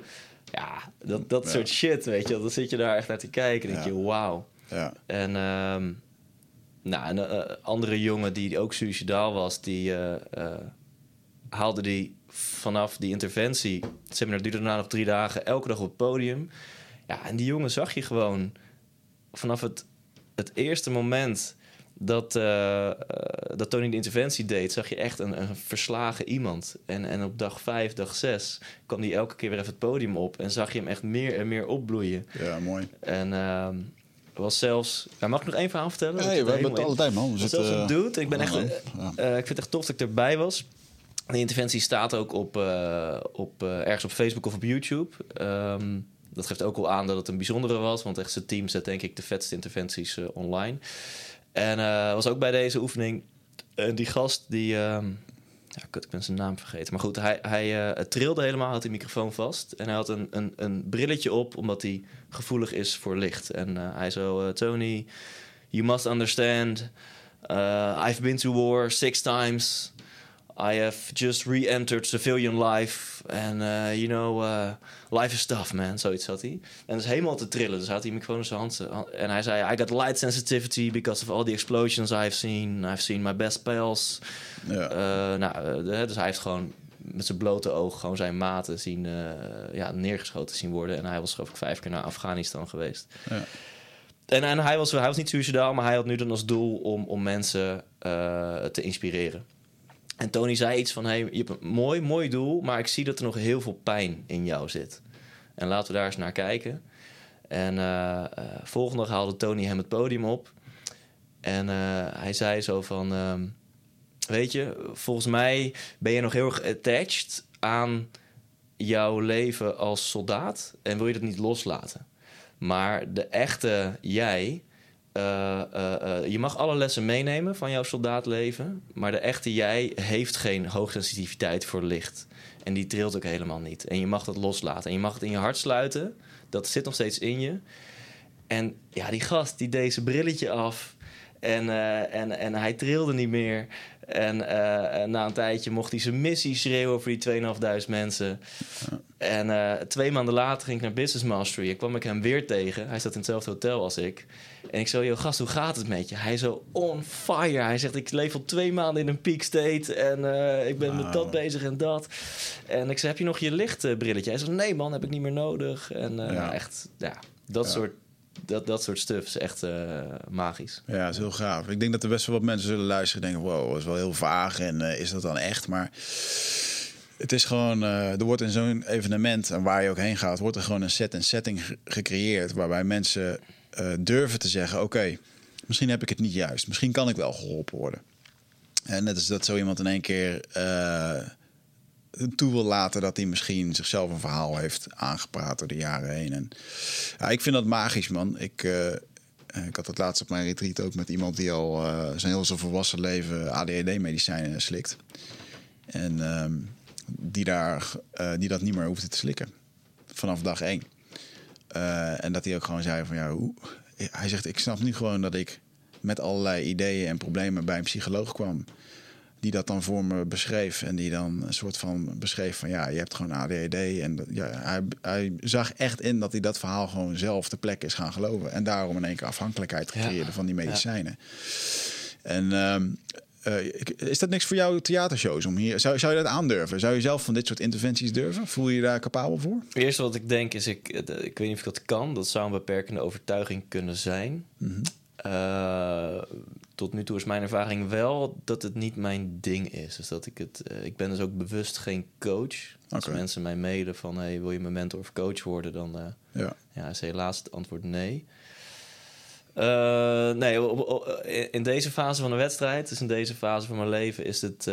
Ja, dat, dat Ja. soort shit, weet je wel. Dan zit je daar echt naar te kijken. En denk je, wauw. Ja. En, ehm, nou, een eh, andere jongen die ook suicidaal was, die eh, eh, haalde die vanaf die interventie. Het seminar duurde daarna nog drie dagen, elke dag op het podium. Ja, en die jongen zag je gewoon vanaf het, het eerste moment dat, dat Tony de interventie deed, zag je echt een, een verslagen iemand. En, en op dag vijf, dag zes kwam hij elke keer weer even het podium op en zag je hem echt meer en meer opbloeien. ja, mooi. En ehm, was zelfs... Mag ik nog één verhaal vertellen? Nee, we hebben het alle tijd, man. We zitten, zelfs een dude. Ik, ben echt, eh, eh, ik vind het echt tof dat ik erbij was. De interventie staat ook op, eh, op, eh, ergens op Facebook of op YouTube. Ehm, dat geeft ook wel aan dat het een bijzondere was. Want echt zijn team zet denk ik de vetste interventies eh, online. En eh, was ook bij deze oefening. En die gast die... ehm, ja, ik ben zijn naam vergeten. Maar goed, hij, hij eh, trilde helemaal, had die microfoon vast. En hij had een, een, een brilletje op, omdat hij gevoelig is voor licht. En eh, hij zo, eh, Tony, you must understand... I've been to war six times. I have just re-entered civilian life. And, uh, you know, uh, life is tough, man. Zoiets had hij. En dat is helemaal te trillen. Dus had hij microfoon in zijn hand. En hij zei, I got light sensitivity because of all the explosions I've seen. I've seen my best pals. Ja. Uh, nou, dus hij heeft gewoon met zijn blote oog gewoon zijn maten zien, ja, neergeschoten zien worden. En hij was geloof ik vijf keer naar Afghanistan geweest. Ja. En, en hij, was, hij was niet suicidaal, maar hij had nu dan als doel om, om mensen te inspireren. En Tony zei iets van: hey, je hebt een mooi, mooi doel, maar ik zie dat er nog heel veel pijn in jou zit. En laten we daar eens naar kijken. En uh, volgende dag haalde Tony hem het podium op. En uh, hij zei zo van: ehm, Weet je, volgens mij ben je nog heel erg attached aan jouw leven als soldaat en wil je dat niet loslaten. Maar de echte jij uh, uh, je mag alle lessen meenemen van jouw soldaatleven, maar de echte jij heeft geen hoogsensitiviteit voor licht. En die trilt ook helemaal niet. En je mag dat loslaten. En je mag het in je hart sluiten. Dat zit nog steeds in je. En ja, die gast die deed zijn brilletje af. En, en, en hij trilde niet meer. En uh, na een tijdje mocht hij zijn missie schreeuwen voor die 2.500 mensen. En uh, twee maanden later ging ik naar Business Mastery. En kwam ik hem weer tegen. Hij zat in hetzelfde hotel als ik. En ik zei, joh gast, hoe gaat het met je? Hij zo on fire. Hij zegt, ik leef al twee maanden in een peak state. En uh, ik ben wow. met dat bezig en dat. En ik zei, heb je nog je lichtbrilletje? Hij zei, nee man, heb ik niet meer nodig. En ja. echt, ja, dat ja. soort dat, dat soort stuff is echt uh, magisch. Ja, is heel gaaf. Ik denk dat er best wel wat mensen zullen luisteren en denken... wow, dat is wel heel vaag en uh, is dat dan echt? Maar het is gewoon... Uh, er wordt in zo'n evenement, en waar je ook heen gaat... wordt er gewoon een set en setting gecreëerd... waarbij mensen durven te zeggen... oké, misschien heb ik het niet juist. Misschien kan ik wel geholpen worden. En net is dat zo iemand in één keer toe wil laten dat hij misschien zichzelf een verhaal heeft aangepraat door de jaren heen. En ik vind dat magisch, man. Ik, uh, ik had het laatst op mijn retreat ook met iemand die al zijn heel zo volwassen leven ADHD-medicijnen slikt. En uh, die, daar, die dat niet meer hoefde te slikken. Vanaf dag één. En dat hij ook gewoon zei van ja, hoe... Hij zegt, ik snap nu gewoon dat ik met allerlei ideeën en problemen bij een psycholoog kwam die dat dan voor me beschreef. En die dan een soort van beschreef van ja, je hebt gewoon ADHD. En ja, hij, hij zag echt in dat hij dat verhaal gewoon zelf ter plekke is gaan geloven. En daarom in één keer afhankelijkheid creëerde van die medicijnen. Ja. En um, uh, is dat niks voor jou theatershows om hier? Zou, zou je dat aandurven? Zou je zelf van dit soort interventies durven? Voel je je daar capabel voor? Het eerste wat ik denk is, ik, ik weet niet of ik dat kan. Dat zou een beperkende overtuiging kunnen zijn. Mm -hmm. uh, tot nu toe is mijn ervaring wel dat het niet mijn ding is. Dus dat ik het. Uh, ik ben dus ook bewust geen coach. Als okay. mensen mij mailen van hey, wil je mijn mentor of coach worden, dan ja. Ja, is helaas het antwoord nee. Uh, nee, in deze fase van de wedstrijd, dus in deze fase van mijn leven, is het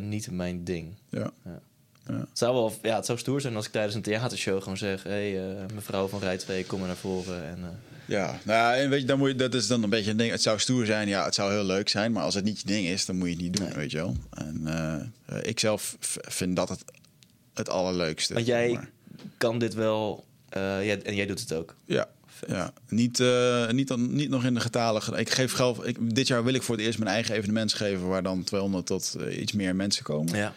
niet mijn ding. Ja. ja. Ja. Het, zou wel, ja, het zou stoer zijn als ik tijdens een theatershow gewoon zeg: hé, hey, mevrouw van Rij 2, kom maar naar voren. En, ja, nou ja, en weet je, dan moet je, dat is dan een beetje een ding. Het zou stoer zijn, ja, het zou heel leuk zijn, maar als het niet je ding is, dan moet je het niet doen, weet je wel. En ik zelf vind dat het het allerleukste. Want jij kan dit wel, jij, en jij doet het ook. Ja, ja, niet, uh, niet, dan, niet nog in de getalen. Ik geef geld. Ik, dit jaar wil ik voor het eerst mijn eigen evenement geven waar dan 200 tot uh, iets meer mensen komen. Ja.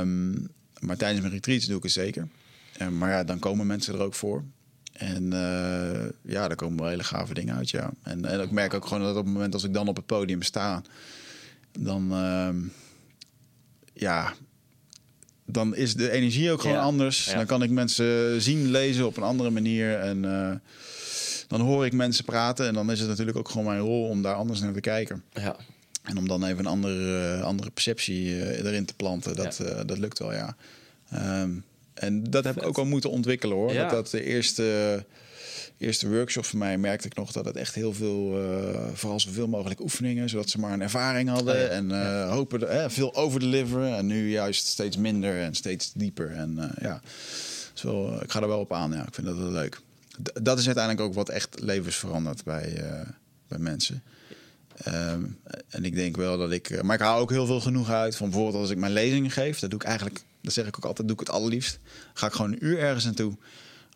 Um, maar tijdens mijn retreats doe ik het zeker. Uh, maar ja, dan komen mensen er ook voor. En uh, ja, daar komen wel hele gave dingen uit, ja. En, en ik merk ook gewoon dat op het moment als ik dan op het podium sta, dan, uh, ja, dan is de energie ook gewoon ja, anders. Ja. Dan kan ik mensen zien, lezen op een andere manier. En uh, dan hoor ik mensen praten. En dan is het natuurlijk ook gewoon mijn rol om daar anders naar te kijken. Ja. En om dan even een andere, andere perceptie erin te planten. Dat, dat lukt wel, ja. Um, en dat heb ik ook al moeten ontwikkelen hoor. Dat, dat de eerste, eerste workshop voor mij merkte ik nog dat het echt heel veel, uh, vooral zoveel mogelijk oefeningen, zodat ze maar een ervaring hadden. Oh ja. En uh, ja. hopen de, eh, veel overdeliveren. En nu juist steeds minder en steeds dieper. En ja, zo, ik ga er wel op aan. Ja, ik vind dat wel leuk. D dat is uiteindelijk ook wat echt levens verandert bij, bij mensen. Um, en ik denk wel dat ik. Maar ik haal ook heel veel genoeg uit. Van bijvoorbeeld als ik mijn lezingen geef, dat doe ik eigenlijk dat zeg ik ook altijd, doe ik het allerliefst. Ga ik gewoon een uur ergens naartoe.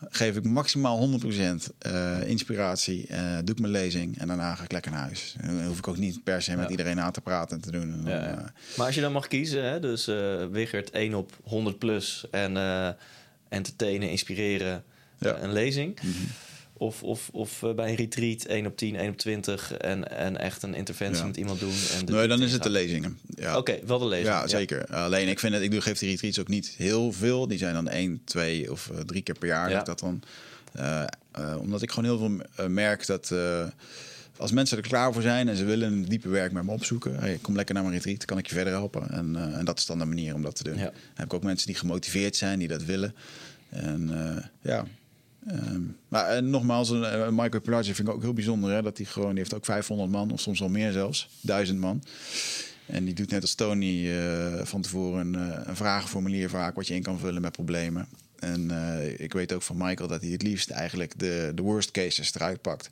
Geef ik maximaal 100% eh, inspiratie. eh, doe ik mijn lezing en daarna ga ik lekker naar huis. En dan hoef ik ook niet per se met Ja. iedereen aan te praten en te doen. En dan, Ja, ja. eh, Maar als je dan mag kiezen, hè, dus eh Wigert 1 op 100 plus en entertainen, inspireren, een lezing. mhm. Of, of, of eh, bij een retreat 1 op 10, 1 op 20 en, en echt een interventie Ja. met iemand doen. En Nee, dan is het de lezingen. Ja. Oké, wel de lezing. Ja, zeker. Alleen ik vind het, ik doe, geef die retreats ook niet heel veel. Die zijn dan één, twee of eh, drie keer per jaar. Ja. dat dan, Eh, omdat ik gewoon heel veel merk dat als mensen er klaar voor zijn en ze willen een diepe werk met me opzoeken, hey, kom lekker naar mijn retreat, kan ik je verder helpen. En, en dat is dan de manier om dat te doen. Dan heb ik ook mensen die gemotiveerd zijn, die dat willen. En ja. Ehm, maar en nogmaals, een, eh, Michael Pilarczyk vind ik ook heel bijzonder. Hè? Dat hij gewoon, die heeft ook 500 man, of soms wel meer zelfs, 1000 man. En die doet net als Tony eh, van tevoren een, eh, een vragenformulier vaak wat je in kan vullen met problemen. En eh, ik weet ook van Michael dat hij het liefst eigenlijk de, de worst cases eruit pakt.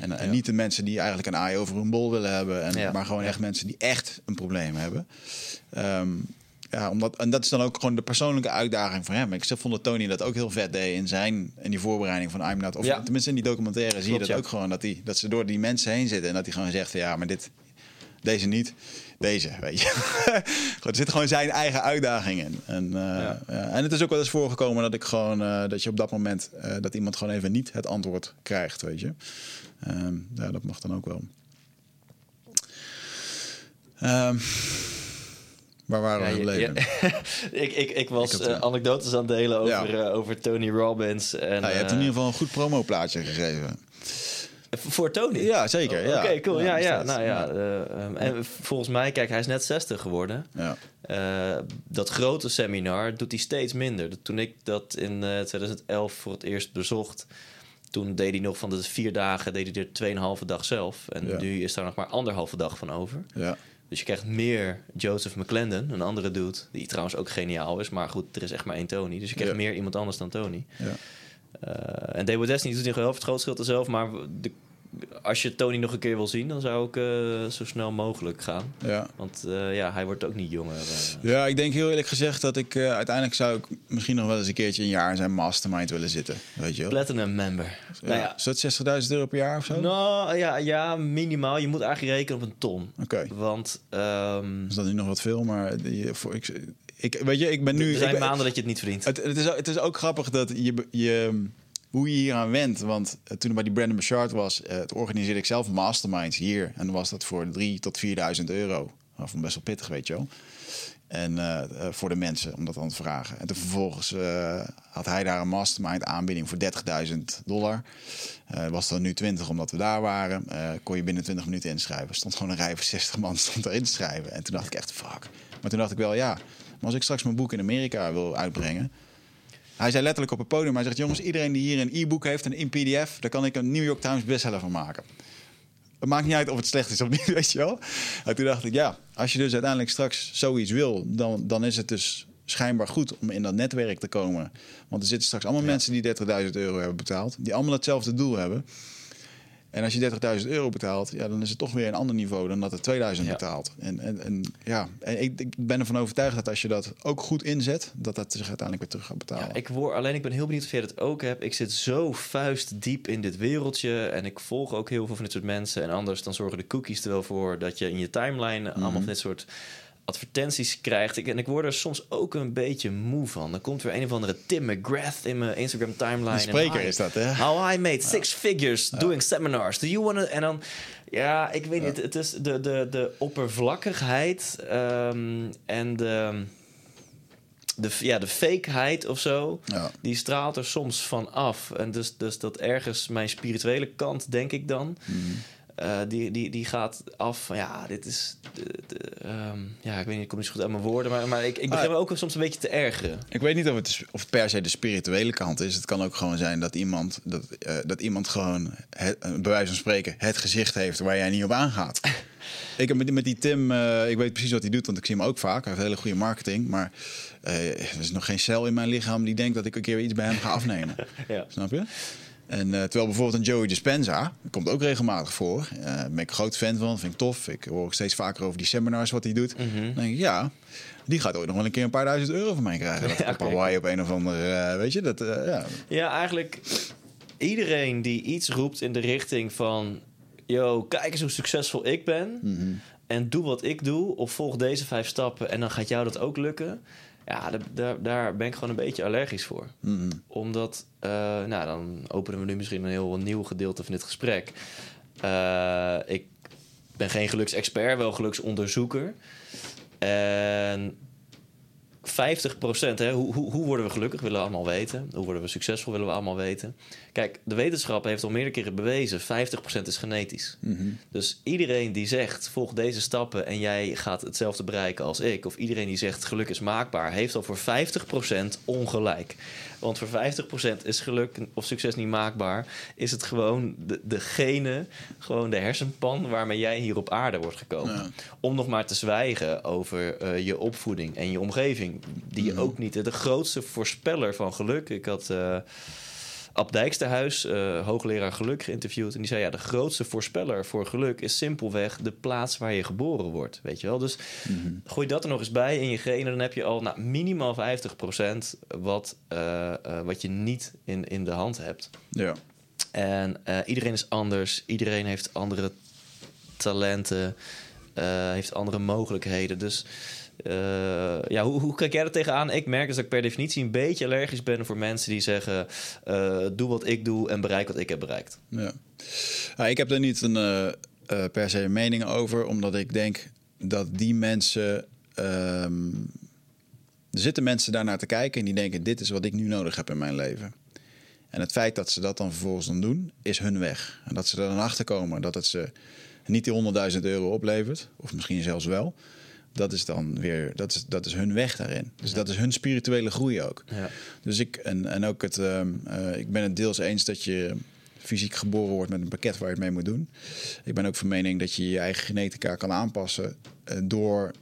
En, niet de mensen die eigenlijk een aai over hun bol willen hebben. En, Ja. Maar gewoon echt mensen die echt een probleem hebben. Ehm, ja, omdat, en dat is dan ook gewoon de persoonlijke uitdaging voor hem. Ik vond dat Tony dat ook heel vet deed in zijn in die voorbereiding van I'm Not. Of Ja. tenminste in die documentaire zie je dat ja. ook gewoon. Dat, die, dat ze door die mensen heen zitten. En dat hij gewoon zegt ja, maar dit, deze niet. Deze, weet je. Goed, er zit gewoon zijn eigen uitdaging in. En, eh, Ja. ja, en het is ook wel eens voorgekomen dat ik gewoon eh, dat je op dat moment eh, dat iemand gewoon even niet het antwoord krijgt, weet je. Ehm, ja, dat mag dan ook wel. Ehm, waar waren we gebleven? ja. ik, ik, ik was Ik had, eh, eh, anekdotes aan het delen over, Ja. eh, over Tony Robbins. En, Nou, je hebt in ieder geval een goed promoplaatje gegeven. Voor Tony? Ja, zeker. Ja. Oké, cool. Ja, ja, nou ja. eh, ehm, en volgens mij, kijk, hij is net 60 geworden. ja. Dat grote seminar doet hij steeds minder. Toen ik dat in eh, 2011 voor het eerst bezocht, toen deed hij nog van de vier dagen, deed hij er tweeënhalve dag zelf. En nu is daar nog maar anderhalve dag van over. ja. Dus je krijgt meer Joseph McClendon, een andere dude, die trouwens ook geniaal is. Maar goed, er is echt maar één Tony. Dus je krijgt Ja. meer iemand anders dan Tony. ja. Eh, en David Destiny doet niet heel veel het groot zelf. Maar de, als je Tony nog een keer wil zien, dan zou ik eh, zo snel mogelijk gaan. ja. Want eh, ja, hij wordt ook niet jonger. eh. Ja, ik denk heel eerlijk gezegd dat ik uiteindelijk zou ik misschien nog wel eens een keertje een jaar in zijn mastermind willen zitten. Weet je wel? Platinum member. Ja. Nou ja, Is dat 60.000 euro per jaar of zo? nou, ja, ja, minimaal. Je moet eigenlijk rekenen op een ton. Oké. Want ehm, Is dat nu nog wat veel, maar die, voor, ik, ik, weet je, ik ben nu... er zijn ik ben- maanden dat je het niet verdient. Het, het, is, het is ook grappig dat je, je, hoe je hier aan. Want eh, toen ik bij die Brandon Bouchard was, eh, organiseerde ik zelf masterminds hier. En dan was dat voor 3.000 tot 4.000 euro. Dat vond best wel pittig, weet je wel. En eh, voor de mensen, om dat dan te vragen. En vervolgens had hij daar een mastermind aanbieding voor 30.000 dollar. Was dan nu 20 omdat we daar waren. Kon je binnen 20 minuten inschrijven. Stond gewoon een rij van 60 man stond erin te schrijven. En toen dacht ik echt, fuck. Maar toen dacht ik wel, ja, maar als ik straks mijn boek in Amerika wil uitbrengen... Hij zei letterlijk op het podium, hij zegt... jongens, iedereen die hier een e-book heeft en in pdf... daar kan ik een New York Times bestseller van maken. Het maakt niet uit of het slecht is of niet, weet je wel. En toen dacht ik, ja, als je dus uiteindelijk straks zoiets wil... dan, dan is het dus schijnbaar goed om in dat netwerk te komen. Want er zitten straks allemaal mensen die 30.000 euro hebben betaald... die allemaal hetzelfde doel hebben... En als je 30.000 euro betaalt, ja, dan is het toch weer een ander niveau dan dat het 2000 Ja. betaalt. En, en, en ja, en ik, ik ben ervan overtuigd dat als je dat ook goed inzet, dat dat zich uiteindelijk weer terug gaat betalen. Ja, ik word, alleen ik ben heel benieuwd of jij dat ook hebt. Ik zit zo vuistdiep in dit wereldje. En ik volg ook heel veel van dit soort mensen. En anders dan zorgen de cookies er wel voor dat je in je timeline allemaal van dit soort advertenties krijgt. Ik, en ik word er soms ook een beetje moe van. Dan komt weer een of andere Tim McGrath in mijn Instagram timeline. Spreker En is dat, hè? How I made six figures doing seminars. Do you want to... En dan... Ja, ik weet niet. Het is de, de, de oppervlakkigheid ehm, en de... De, ja, de fakeheid of zo, Ja. die straalt er soms van af. En dus, dus dat ergens mijn spirituele kant, denk ik dan, Mhm. Eh, die, die, die gaat af van ja, dit is. De, de, ehm, ja, ik weet niet, ik kom niet zo goed uit mijn woorden, maar, maar ik, ik begin Ah. me ook soms een beetje te ergeren. Ik weet niet of het, of het per se de spirituele kant is. Het kan ook gewoon zijn dat iemand, dat, eh, dat iemand gewoon, het, eh, bij wijze van spreken, het gezicht heeft waar jij niet op aangaat. ik heb met, die- met die Tim, ik weet precies wat hij doet, want ik zie hem ook vaak. Hij heeft hele goede marketing. Maar er is nog geen cel in mijn lichaam die denkt dat ik een keer iets bij hem ga afnemen. Ja. Snap je? En uh, terwijl bijvoorbeeld een Joey Dispenza, komt ook regelmatig voor. Uh, daar ben ik een groot fan van, vind ik tof. Ik hoor steeds vaker over die seminars wat hij doet. Mhm. Dan denk ik, ja, die gaat ooit nog wel een keer een paar duizend euro van mij krijgen. Dat Ja, op Hawaii op een of andere, uh, weet je, dat, ja. Ja, eigenlijk iedereen die iets roept in de richting van... Yo, kijk eens hoe succesvol ik ben. Mm En doe wat ik doe. Of volg deze vijf stappen en dan gaat jou dat ook lukken. Ja, daar, daar, ben ik gewoon een beetje allergisch voor. Mhm. Omdat, uh, nou, dan openen we nu misschien een heel nieuw gedeelte van dit gesprek. Uh, ik ben geen geluksexpert, wel geluksonderzoeker. En 50 procent, hoe, hoe, hoe worden we gelukkig, willen we allemaal weten. Hoe worden we succesvol, willen we allemaal weten. Kijk, de wetenschap heeft al meerdere keren bewezen... 50 procent is genetisch. Mhm. Dus iedereen die zegt, volg deze stappen... en jij gaat hetzelfde bereiken als ik... of iedereen die zegt, geluk is maakbaar... heeft al voor 50 procent ongelijk. Want voor 50 procent is geluk of succes niet maakbaar... is het gewoon de, degene, gewoon de hersenpan... waarmee jij hier op aarde wordt gekomen. Ja. Om nog maar te zwijgen over uh, je opvoeding en je omgeving die Mhm. ook niet de grootste voorspeller van geluk. Ik had uh, Ab Dijksterhuis, uh, hoogleraar geluk, geïnterviewd. En die zei: Ja, de grootste voorspeller voor geluk is simpelweg de plaats waar je geboren wordt. Weet je wel? Dus mm-hmm. gooi dat er nog eens bij in je genen. Dan heb je al nou, minimaal 50% wat, uh, wat je niet in, in de hand hebt. Ja. En iedereen is anders. Iedereen heeft andere talenten. heeft andere mogelijkheden. Dus. Uh, ja, hoe, hoe kijk jij er tegenaan? Ik merk dus dat ik per definitie een beetje allergisch ben voor mensen die zeggen: uh, doe wat ik doe en bereik wat ik heb bereikt. Ja. Nou, ik heb daar niet een, uh, per se een mening over, omdat ik denk dat die mensen. Um, er zitten mensen daarnaar te kijken en die denken: dit is wat ik nu nodig heb in mijn leven. En het feit dat ze dat dan vervolgens dan doen, is hun weg. En dat ze er dan achter komen dat het ze niet die 100.000 euro oplevert, of misschien zelfs wel dat is dan weer, dat is, dat is hun weg daarin. Dus ja. dat is hun spirituele groei ook. Ja. Dus ik, en, en ook het, uh, uh, ik ben het deels eens dat je fysiek geboren wordt met een pakket waar je het mee moet doen. Ik ben ook van mening dat je je eigen genetica kan aanpassen uh, door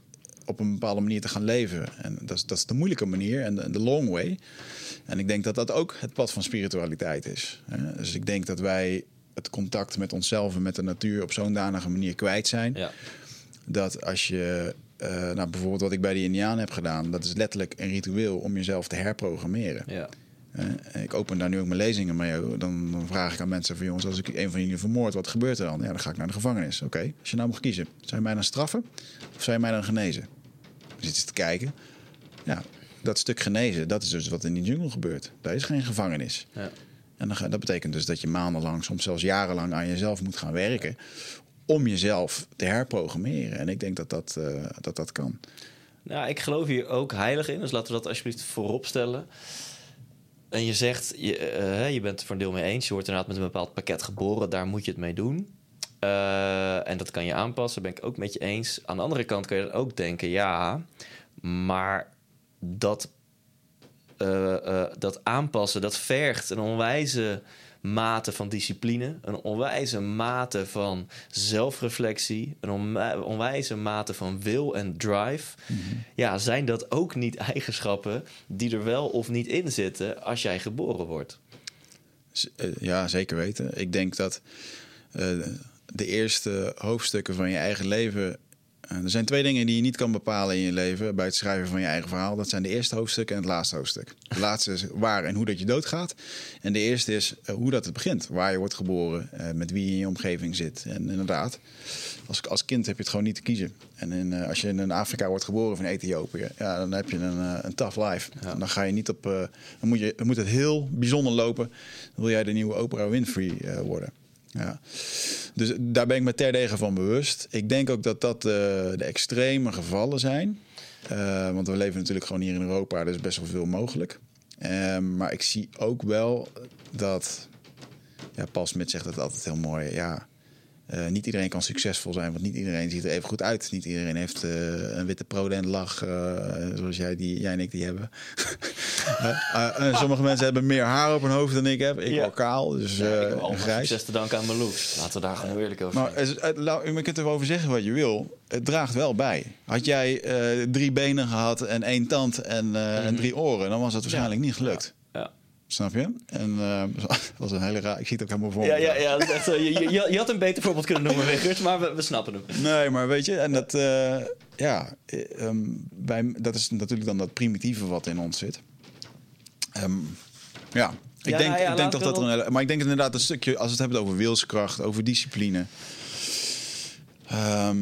op een bepaalde manier te gaan leven. En dat is, dat is de moeilijke manier en de, de long way. En ik denk dat dat ook het pad van spiritualiteit is. Dus ik denk dat wij het contact met onszelf en met de natuur op zo'n danige manier kwijt zijn. Ja. Dat als je uh, nou, bijvoorbeeld wat ik bij de Indianen heb gedaan, dat is letterlijk een ritueel om jezelf te herprogrammeren. Ja. Uh, ik open daar nu ook mijn lezingen mee. Dan, dan, vraag ik aan mensen van jongens, als ik een van jullie vermoord, wat gebeurt er dan? Ja, dan ga ik naar de gevangenis. Oké, okay. als je nou mag kiezen, zou je mij dan straffen of zou je mij dan genezen? Je zit te kijken. Ja, dat stuk genezen, dat is dus wat in die jungle gebeurt. Daar is geen gevangenis. Ja. En dan, dat betekent dus dat je maandenlang, soms zelfs jarenlang aan jezelf moet gaan werken om jezelf te herprogrammeren. En ik denk dat dat, uh, dat, dat kan. Nou, ik geloof hier ook heilig in. Dus laten we dat alsjeblieft voorop stellen. En je zegt, je, uh, je bent het voor een deel mee eens. Je wordt inderdaad met een bepaald pakket geboren. Daar moet je het mee doen. Uh, en dat kan je aanpassen. ben ik ook met je eens. Aan de andere kant kun je dan ook denken... ja, maar dat, dat aanpassen... dat vergt een onwijze mate van discipline, een onwijze mate van zelfreflectie, een onwijze mate van wil en drive. Mhm. Ja, zijn dat ook niet eigenschappen die er wel of niet in zitten als jij geboren wordt? Ja, zeker weten. Ik denk dat uh, de eerste hoofdstukken van je eigen leven. Uh, er zijn twee dingen die je niet kan bepalen in je leven bij het schrijven van je eigen verhaal. Dat zijn de eerste hoofdstuk en het laatste hoofdstuk. Het laatste is waar en hoe dat je doodgaat. En de eerste is uh, hoe dat het begint. Waar je wordt geboren, uh, met wie je in je omgeving zit. En inderdaad, als, als kind heb je het gewoon niet te kiezen. En in, als je in Afrika wordt geboren of in Ethiopië, ja, dan heb je een, een tough life. Ja. Dan ga je niet op. dan, moet je, dan moet het heel bijzonder lopen. Dan wil jij de nieuwe Oprah Winfrey worden. Ja. Dus daar ben ik me terdege van bewust. Ik denk ook dat dat uh, de extreme gevallen zijn. Uh, want we leven natuurlijk gewoon hier in Europa, is best wel veel mogelijk. Uh, maar ik zie ook wel dat. Ja, Paul Smit zegt het altijd heel mooi. Ja, uh, niet iedereen kan succesvol zijn, want niet iedereen ziet er even goed uit. Niet iedereen heeft uh, een witte prodent lach, uh, zoals jij, die, jij en ik die hebben. sommige mensen hebben meer haar op hun hoofd dan ik heb. Ik ja. kaal, dus ja, ik heb al grijs. succes te danken aan mijn looks. Laten we daar gewoon eerlijk over maar het, het, je kunt erover zeggen wat je wil. Het draagt wel bij. Had jij drie benen gehad en één tand en, mm -hmm. en drie oren, dan was het waarschijnlijk ja. niet gelukt. Snap je? En eh, dat was een hele raar. Ik zie het ook helemaal voor Ja, ja, ja. dat zo. Je, je, je had een beter voorbeeld kunnen noemen, Wiggert, maar we, we snappen hem. Nee, maar weet je, en dat, eh, ja, eh, ehm, bij, dat is natuurlijk dan dat primitieve wat in ons zit. Ehm, ja, ik Ja, denk, ja, ik denk toch dat er een hele- Maar ik denk inderdaad een stukje, als we het hebben over wilskracht, over discipline. ehm,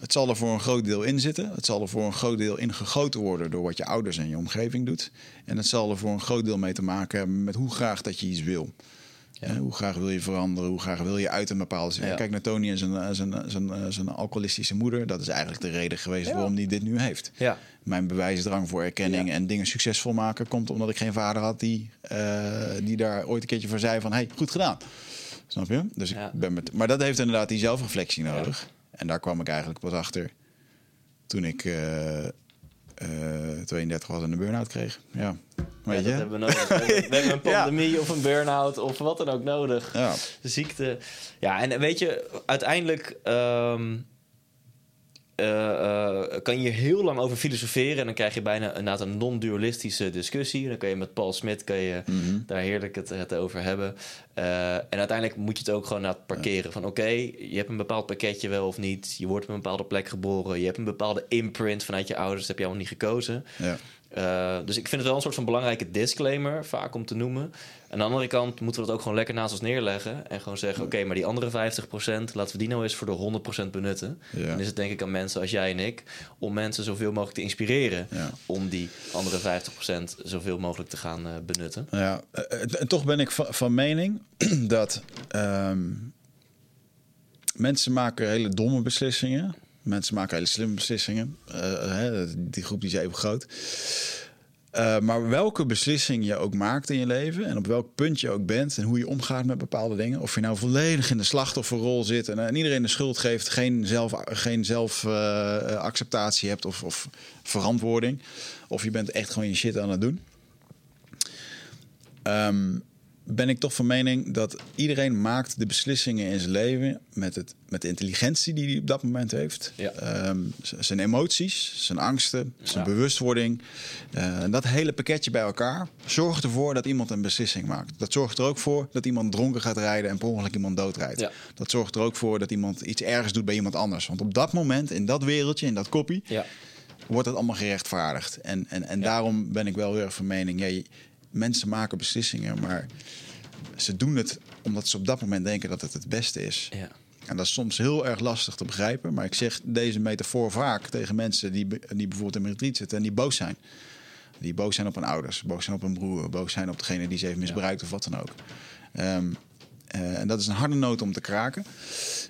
het zal er voor een groot deel in zitten. Het zal er voor een groot deel in gegoten worden door wat je ouders en je omgeving doet. En het zal er voor een groot deel mee te maken hebben met hoe graag dat je iets wil. Hè, hoe graag wil je veranderen? Hoe graag wil je uit een bepaalde... Ja. Kijk naar Tony en zijn, eh, zijn, zijn, eh, zijn alcoholistische moeder. Dat is eigenlijk de reden geweest Ja. waarom hij dit nu heeft. Ja. Mijn bewijsdrang voor erkenning Ja. en dingen succesvol maken... komt omdat ik geen vader had die, eh, die daar ooit een keertje voor zei van... hey, goed gedaan. Snap je? Dus ik Ja. ben met, maar dat heeft inderdaad die zelfreflectie nodig. En daar kwam ik eigenlijk pas achter toen ik eh, eh, 32 was en een burn-out kreeg. Ja, Ja, weet dat je? hebben we nodig. We hebben, een Ja. pandemie of een burn-out of wat dan ook nodig. Ja. Ziekte. Ja, en weet je, uiteindelijk ehm, eh, eh, kan je heel lang over filosoferen. En dan krijg je bijna inderdaad een non-dualistische discussie. Dan kan je met Paul Smit kan je Mhm. daar heerlijk het, het over hebben. Eh, en uiteindelijk moet je het ook gewoon naar het parkeren. Van oké, je hebt een bepaald pakketje wel of niet. Je wordt op een bepaalde plek geboren. Je hebt een bepaalde imprint vanuit je ouders. Dat heb je allemaal niet gekozen. Ja. Uh, dus ik vind het wel een soort van belangrijke disclaimer, vaak om te noemen. Aan de andere kant moeten we dat ook gewoon lekker naast ons neerleggen. En gewoon zeggen, oké, maar die andere 50%, laten we die nou eens voor de 100% benutten. Ja. Dan is het denk ik aan mensen als jij en ik, om mensen zoveel mogelijk te inspireren. Ja. Om die andere 50% zoveel mogelijk te gaan uh, benutten. Ja, eh, eh, en toch ben ik van, van mening dat ehm, mensen maken hele domme beslissingen. Mensen maken hele slimme beslissingen. Eh, hè, die groep is even groot. Eh, maar welke beslissing je ook maakt in je leven en op welk punt je ook bent en hoe je omgaat met bepaalde dingen, of je nou volledig in de slachtofferrol zit en, en iedereen de schuld geeft, geen zelf, geen zelf eh, acceptatie hebt of, of verantwoording, of je bent echt gewoon je shit aan het doen. Ehm, ben ik toch van mening dat iedereen maakt de beslissingen in zijn leven met, het, met de intelligentie die hij op dat moment heeft. Ja. Ehm, zijn emoties, zijn angsten, zijn Ja. bewustwording. Eh, dat hele pakketje bij elkaar zorgt ervoor dat iemand een beslissing maakt. Dat zorgt er ook voor dat iemand dronken gaat rijden en per ongeluk iemand doodrijdt. Ja. Dat zorgt er ook voor dat iemand iets ergens doet bij iemand anders. Want op dat moment, in dat wereldje, in dat koppie, wordt het allemaal gerechtvaardigd. En, en, en daarom ben ik wel heel erg van mening... Ja, je- mensen maken beslissingen, maar ze doen het omdat ze op dat moment denken dat het het beste is. ja. En dat is soms heel erg lastig te begrijpen. Maar ik zeg deze metafoor vaak tegen mensen die, die bijvoorbeeld in mijn retreat zitten en die boos zijn. Die boos zijn op hun ouders, boos zijn op hun broer, boos zijn op degene die ze heeft misbruikt of wat dan ook. Ehm, eh, en dat is een harde noot om te kraken.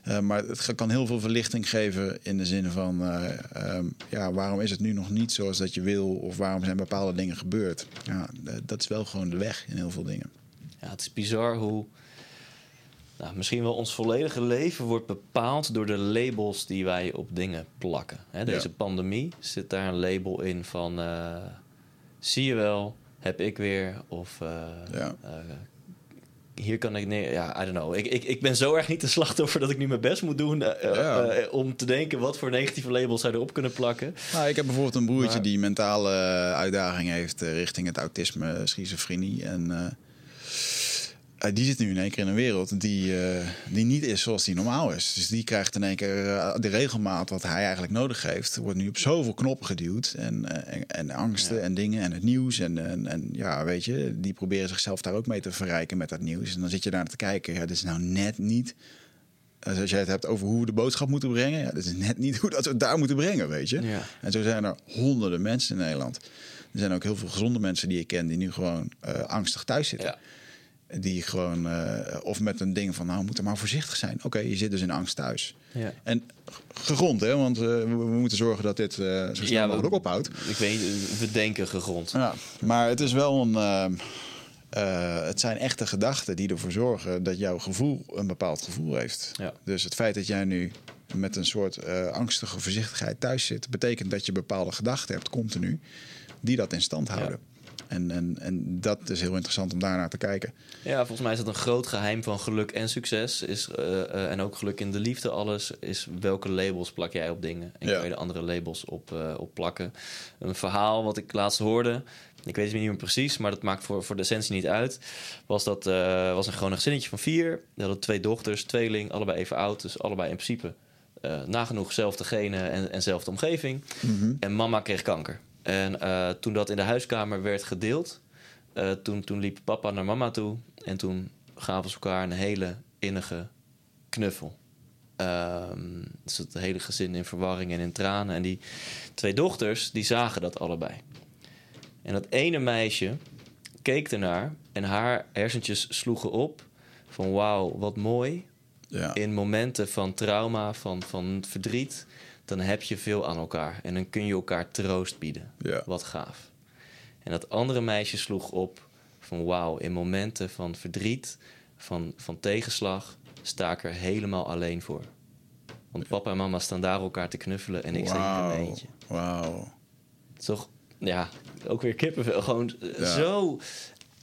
Eh, maar het kan heel veel verlichting geven in de zin van... eh, ehm, ja, waarom is het nu nog niet zoals dat je wil? Of waarom zijn bepaalde dingen gebeurd? Ja, dat is wel gewoon de weg in heel veel dingen. Ja, het is bizar hoe nou, misschien wel ons volledige leven wordt bepaald door de labels die wij op dingen plakken. Hè, deze Ja. pandemie zit daar een label in van zie je wel, heb ik weer of Ja. Hier kan ik neer. Ja, I don't know. Ik, ik, ik ben zo erg niet de slachtoffer dat ik nu mijn best moet doen eh, eh, Ja. eh, om te denken wat voor negatieve labels zij erop kunnen plakken. Nou, ik heb bijvoorbeeld een broertje Maar- die mentale uitdagingen heeft richting het autisme, schizofrenie. En die zit nu in één keer in een wereld die, eh, die niet is zoals die normaal is. Dus die krijgt in één keer eh, de regelmaat wat hij eigenlijk nodig heeft. Wordt nu op zoveel knoppen geduwd. En, eh, en, en angsten Ja. en dingen en het nieuws. En, en, en ja, weet je, die proberen zichzelf daar ook mee te verrijken met dat nieuws. En dan zit je daar te kijken. Ja, dit is nou net niet dus als jij het hebt over hoe we de boodschap moeten brengen, ja, dat is net niet hoe dat we het daar moeten brengen, weet je. Ja. En zo zijn er honderden mensen in Nederland. Er zijn ook heel veel gezonde mensen die ik ken die nu gewoon angstig thuis zitten. Ja. Die gewoon, eh, of met een ding van, nou, we moeten maar voorzichtig zijn. Oké, je zit dus in angst thuis. Ja. En gegrond, hè, want eh, we, we moeten zorgen dat dit eh, zo snel Ja, mogelijk ook ophoudt. Ik weet, we denken gegrond. Ja, maar het is wel een. het zijn echte gedachten die ervoor zorgen dat jouw gevoel een bepaald gevoel heeft. Ja. Dus het feit dat jij nu met een soort angstige voorzichtigheid thuis zit, betekent dat je bepaalde gedachten hebt, continu, die dat in stand houden. En, en, en dat is heel interessant om daarnaar te kijken. Ja, volgens mij is het een groot geheim van geluk en succes. Is, eh, eh, en ook geluk in de liefde, alles. Is welke labels plak jij op dingen? En Ja. kan je de andere labels op, eh, op plakken? Een verhaal wat ik laatst hoorde. ik weet het niet meer precies, maar dat maakt voor, voor de essentie niet uit. Was dat was een gewoon een gezinnetje van vier. Die hadden twee dochters, tweeling, allebei even oud. Dus allebei in principe nagenoeg zelfde genen en, en zelfde omgeving. En mama kreeg kanker. En eh, toen dat in de huiskamer werd gedeeld, eh, toen, toen liep papa naar mama toe. En toen gaven ze elkaar een hele innige knuffel. Dus het hele gezin in verwarring en in tranen. En die twee dochters, die zagen dat allebei. En dat ene meisje keek ernaar en haar hersentjes sloegen op van wauw, wat mooi. Ja. In momenten van trauma, van, van verdriet, dan heb je veel aan elkaar. En dan kun je elkaar troost bieden. Ja. Wat gaaf. En dat andere meisje sloeg op van wauw, in momenten van verdriet, van, van tegenslag, sta ik er helemaal alleen voor. Want papa en mama staan daar elkaar te knuffelen en ik sta hier in eentje. Wauw. Toch, ja, ook weer kippenvel. Gewoon eh, Ja. zo.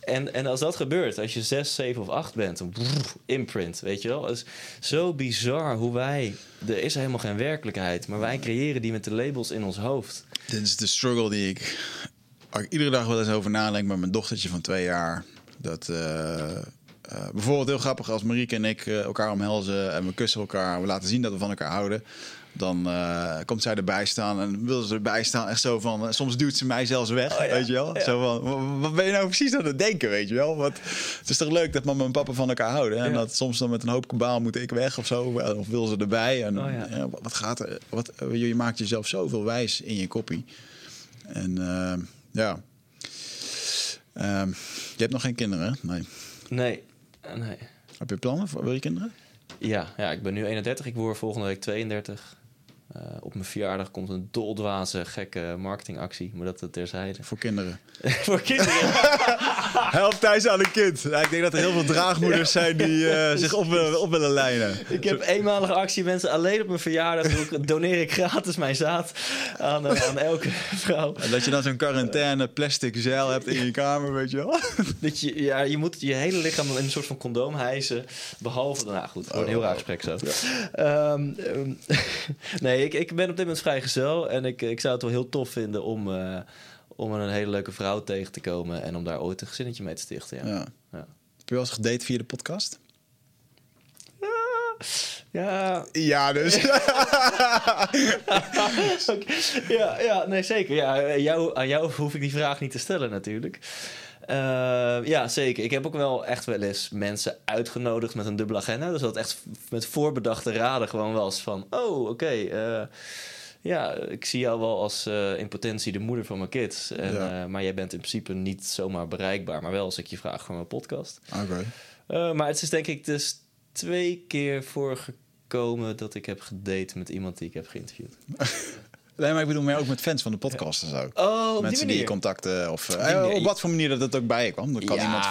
En, en als dat gebeurt, als je zes, zeven of acht bent, een brrr, imprint, weet je wel. Het is zo bizar hoe wij... Er is helemaal geen werkelijkheid, maar wij creëren die met de labels in ons hoofd. Dit is de struggle die ik, ik iedere dag wel eens over nadenk met mijn dochtertje van twee jaar. Dat eh, eh, bijvoorbeeld heel grappig als Marieke en ik eh, elkaar omhelzen en we kussen elkaar. We laten zien dat we van elkaar houden. Dan eh, komt zij erbij staan en wil ze erbij staan. Echt zo van, eh, soms duwt ze mij zelfs weg, Oh ja, weet je wel. ja. Zo van, "Wa- wat ben je nou precies aan het denken, weet je wel. Want het is toch leuk dat mama en papa van elkaar houden. En Ja. dat soms dan met een hoop kabaal moet ik weg of zo. Of wil ze erbij. En Oh wat- gaat er? Wat, je maakt jezelf zoveel wijs in je koppie. En eh, ja. Ehm, je hebt nog geen kinderen? Nee. Nee, eh, nee. Heb je plannen voor wil je kinderen? Ja, ja, ik ben nu 31, ik word volgende week 32. Eh, op mijn verjaardag komt een doldwaze, gekke marketingactie, maar dat het terzijde. Voor kinderen. Voor kinderen. Help thuis aan een kind. Ja, ik denk dat er heel veel draagmoeders zijn die eh, zich op willen, op willen lijnen. Ik heb eenmalige actie, mensen. Alleen op mijn verjaardag doneer ik gratis mijn zaad aan, eh, aan elke vrouw. En dat je dan zo'n quarantaine plastic zeil hebt in je kamer, weet je wel? Dat je, ja, je moet je hele lichaam in een soort van condoom hijsen. Behalve, nou goed, wordt een heel raar gesprek zo. Ehm, ehm, nee, ik, ik ben op dit moment vrijgezel. En ik, ik zou het wel heel tof vinden om, eh, om een hele leuke vrouw tegen te komen. En om daar ooit een gezinnetje mee te stichten. Ja. Ja. Ja. Heb je wel eens gedate via de podcast? Ja, Ja, dus. Ja, ja, nee, zeker. Ja, jou, aan jou hoef ik die vraag niet te stellen natuurlijk. Eh, ja, zeker. Ik heb ook wel echt wel eens mensen uitgenodigd met een dubbele agenda. Dus dat echt met voorbedachte raden gewoon eens van... Oh, oké, eh, ja, ik zie jou wel als eh, in potentie de moeder van mijn kids. En, Ja. maar jij bent in principe niet zomaar bereikbaar. Maar wel als ik je vraag voor mijn podcast. Oké. Maar het is denk ik dus twee keer voorgekomen dat ik heb gedate met iemand die ik heb geïnterviewd. Nee, maar ik bedoel meer ook met fans van de podcast en zo. Oh, op Mensen die die contacten of eh, op wat voor manier dat het ook bij je kwam. Dan kan Ja. iemand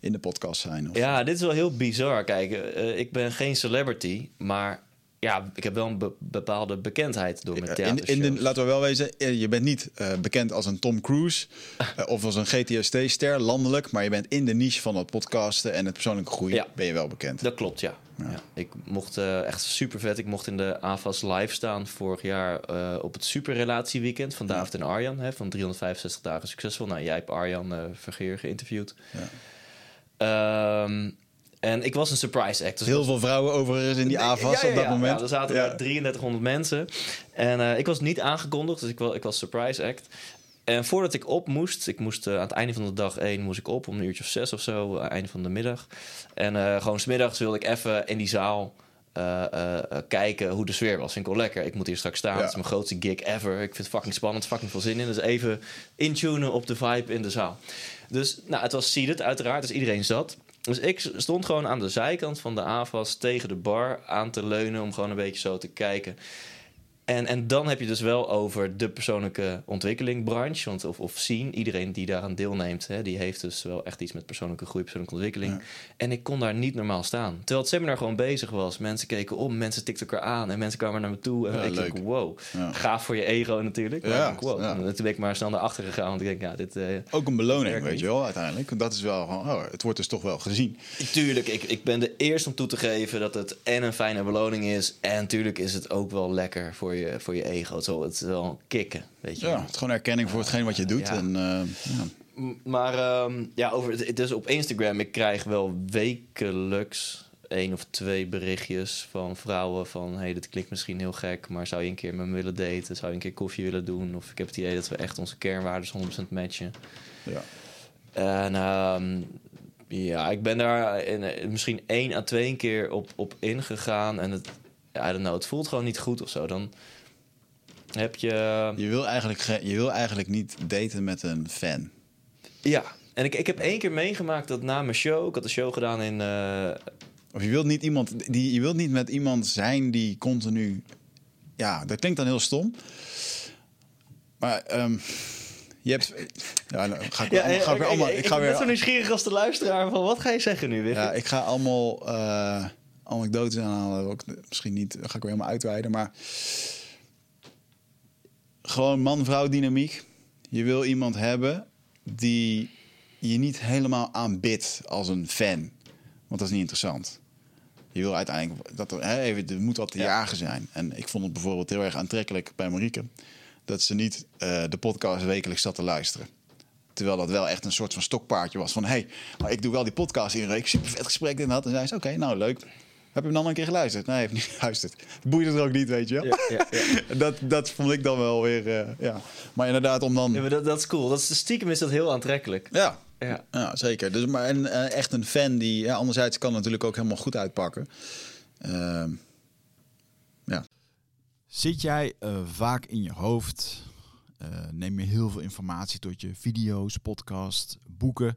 in de podcast zijn. Of, Ja, dit is wel heel bizar. Kijk, eh, ik ben geen celebrity, maar ja, ik heb wel een be- bepaalde bekendheid door mijn in, theatershows. in de, laten we wel wezen, eh, je bent niet bekend als een Tom Cruise of als een GTST-ster landelijk, maar je bent in de niche van het podcasten en het persoonlijke groei Ja. ben je wel bekend. Dat klopt, ja. Ja. Ik mocht eh, echt super vet. Ik mocht in de AVAS live staan vorig jaar eh, op het superrelatieweekend van David en Arjan. Hè, van 365 dagen succesvol. Nou, jij hebt Arjan eh, Vergeer geïnterviewd. Ehm, en ik was een surprise act. Dus Heel veel vrouwen overigens in die Ja, ja, op dat ja. moment. Ja, er zaten Ja. daar 3300 mensen. En ik was niet aangekondigd, dus ik, wa- ik was surprise act. En voordat ik op moest, ik moest eh, aan het einde van de dag één moest ik op om een uurtje of zes of zo, aan het einde van de middag. En eh, gewoon smiddags wilde ik even in die zaal eh, eh, eh, kijken hoe de sfeer was. Vind ik wel lekker. Ik moet hier straks staan. Ja. Het is mijn grootste gig ever. Ik vind het fucking spannend, fucking veel zin in. Dus even intunen op de vibe in de zaal. Dus nou, het was seated uiteraard, dus iedereen zat. Dus ik stond gewoon aan de zijkant van de AVAS tegen de bar aan te leunen om gewoon een beetje zo te kijken. En, en dan heb je dus wel over de persoonlijke ontwikkeling branche, want of, of scene. Iedereen die daaraan deelneemt, hè, die heeft dus wel echt iets met persoonlijke groei, persoonlijke ontwikkeling. En ik kon daar niet normaal staan. Terwijl het seminar gewoon bezig was. Mensen keken om, mensen tikten elkaar aan en mensen kwamen naar me toe. En Ja, ik leuk. denk, wow, Ja. gaaf voor je ego natuurlijk. Maar Ja, ik wow. En toen ben ik maar snel naar achter gegaan, want ik denk, ja, dit... eh, Ook een beloning, weet je wel, uiteindelijk. Dat is wel gewoon, oh, het wordt dus toch wel gezien. Tuurlijk, ik, ik ben de eerste om toe te geven dat het en een fijne beloning is. En tuurlijk is het ook wel lekker voor je, voor je ego. Zo, het is wel kicken, weet je. Ja, het is gewoon erkenning voor hetgeen wat je doet. Ja. En, eh, ja. Maar ehm, ja, over, het is op Instagram. Ik krijg wel wekelijks één of twee berichtjes van vrouwen van... hey, dit klinkt misschien heel gek, maar zou je een keer met me willen daten? Zou je een keer koffie willen doen? Of ik heb het idee dat we echt onze kernwaarden 100% matchen. Ja. En ehm, ja, ik ben daar in, eh, misschien één à twee keer op, op ingegaan. En het, ja, I don't know, het voelt gewoon niet goed of zo. Dan heb je... Je, wil eigenlijk ge- je wil eigenlijk niet daten met een fan. Ja, en ik, ik heb één keer meegemaakt dat na mijn show... Ik had een show gedaan in... eh, Of je wilt niet iemand die je wilt niet met iemand zijn die continu. Ja, dat klinkt dan heel stom. Maar ehm, je hebt. Ja, nou, ga ik, weer allemaal- ga ik weer allemaal. Ik ga ben net zo weer. nieuwsgierig als de luisteraar van... Wat ga je zeggen nu, Wiggy? Ja, ik ga allemaal eh anekdotes aanhalen. Ook misschien niet. Ga ik weer helemaal uitweiden. Maar gewoon man-vrouw dynamiek. Je wil iemand hebben die je niet helemaal aanbidt als een fan. Want dat is niet interessant. Je wil uiteindelijk dat er, hè, even, er moet wat te Ja. jagen zijn. En ik vond het bijvoorbeeld heel erg aantrekkelijk bij Marieke dat ze niet eh, de podcast wekelijks zat te luisteren. Terwijl dat wel echt een soort van stokpaardje was. Van hé, hey, maar ik doe wel die podcast iedere week. Super vet gesprek en dat. En zei ze: Oké, nou leuk. Heb je hem dan een keer geluisterd? Nee, heb niet geluisterd. Boeide er ook niet, weet je wel. Ja, ja, ja. Dat, dat vond ik dan wel weer. eh, ja. Maar inderdaad, om dan. Ja, maar dat, dat is cool. Dat is, stiekem is dat heel aantrekkelijk. Ja, Ja. ja zeker. Dus, maar en, eh, echt een fan die. Ja, anderzijds kan het natuurlijk ook helemaal goed uitpakken. Ehm, ja. Zit jij eh, vaak in je hoofd? Eh, neem je heel veel informatie tot je video's, podcast, boeken?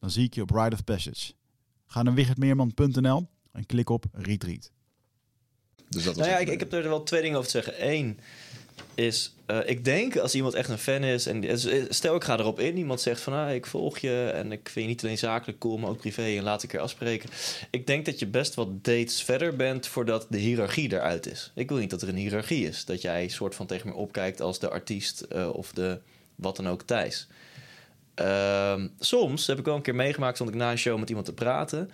Dan zie ik je op Ride of Passage. Ga naar wichertmeerman.nl en klik op Retreat. Dus dat was Nou ja, ik, ik heb er wel twee dingen over te zeggen. Eén is, eh, ik denk als iemand echt een fan is... en die- stel ik ga erop in, iemand zegt van... Ah, ik volg je en ik vind je niet alleen zakelijk cool, maar ook privé... en laat ik er afspreken. Ik denk dat je best wat dates verder bent voordat de hiërarchie eruit is. Ik wil niet dat er een hiërarchie is. Dat jij soort van tegen me opkijkt als de artiest eh, of de wat dan ook Thijs. Ehm, soms heb ik wel een keer meegemaakt, stond ik na een show met iemand te praten.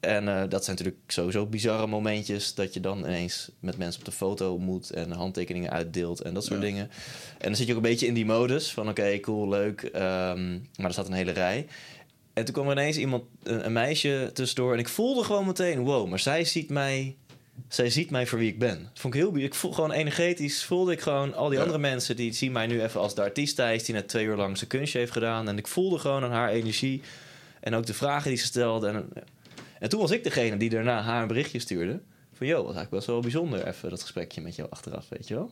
En eh, dat zijn natuurlijk sowieso bizarre momentjes. Dat je dan ineens met mensen op de foto moet en handtekeningen uitdeelt en dat soort Ja. dingen. En dan zit je ook een beetje in die modus van oké, cool, leuk. ehm, maar er staat een hele rij. En toen kwam er ineens iemand, een, een meisje tussendoor. En ik voelde gewoon meteen, wow, maar zij ziet mij. Zij ziet mij voor wie ik ben. Dat vond ik heel Ik voel gewoon energetisch. Voelde ik gewoon al die Ja. andere mensen die zien mij nu even als de artiest Thijs, die net twee uur lang zijn kunstje heeft gedaan. En ik voelde gewoon aan haar energie. En ook de vragen die ze stelde. En, en toen was ik degene die daarna haar een berichtje stuurde. Van joh, was eigenlijk best wel bijzonder even dat gesprekje met jou achteraf, weet je wel.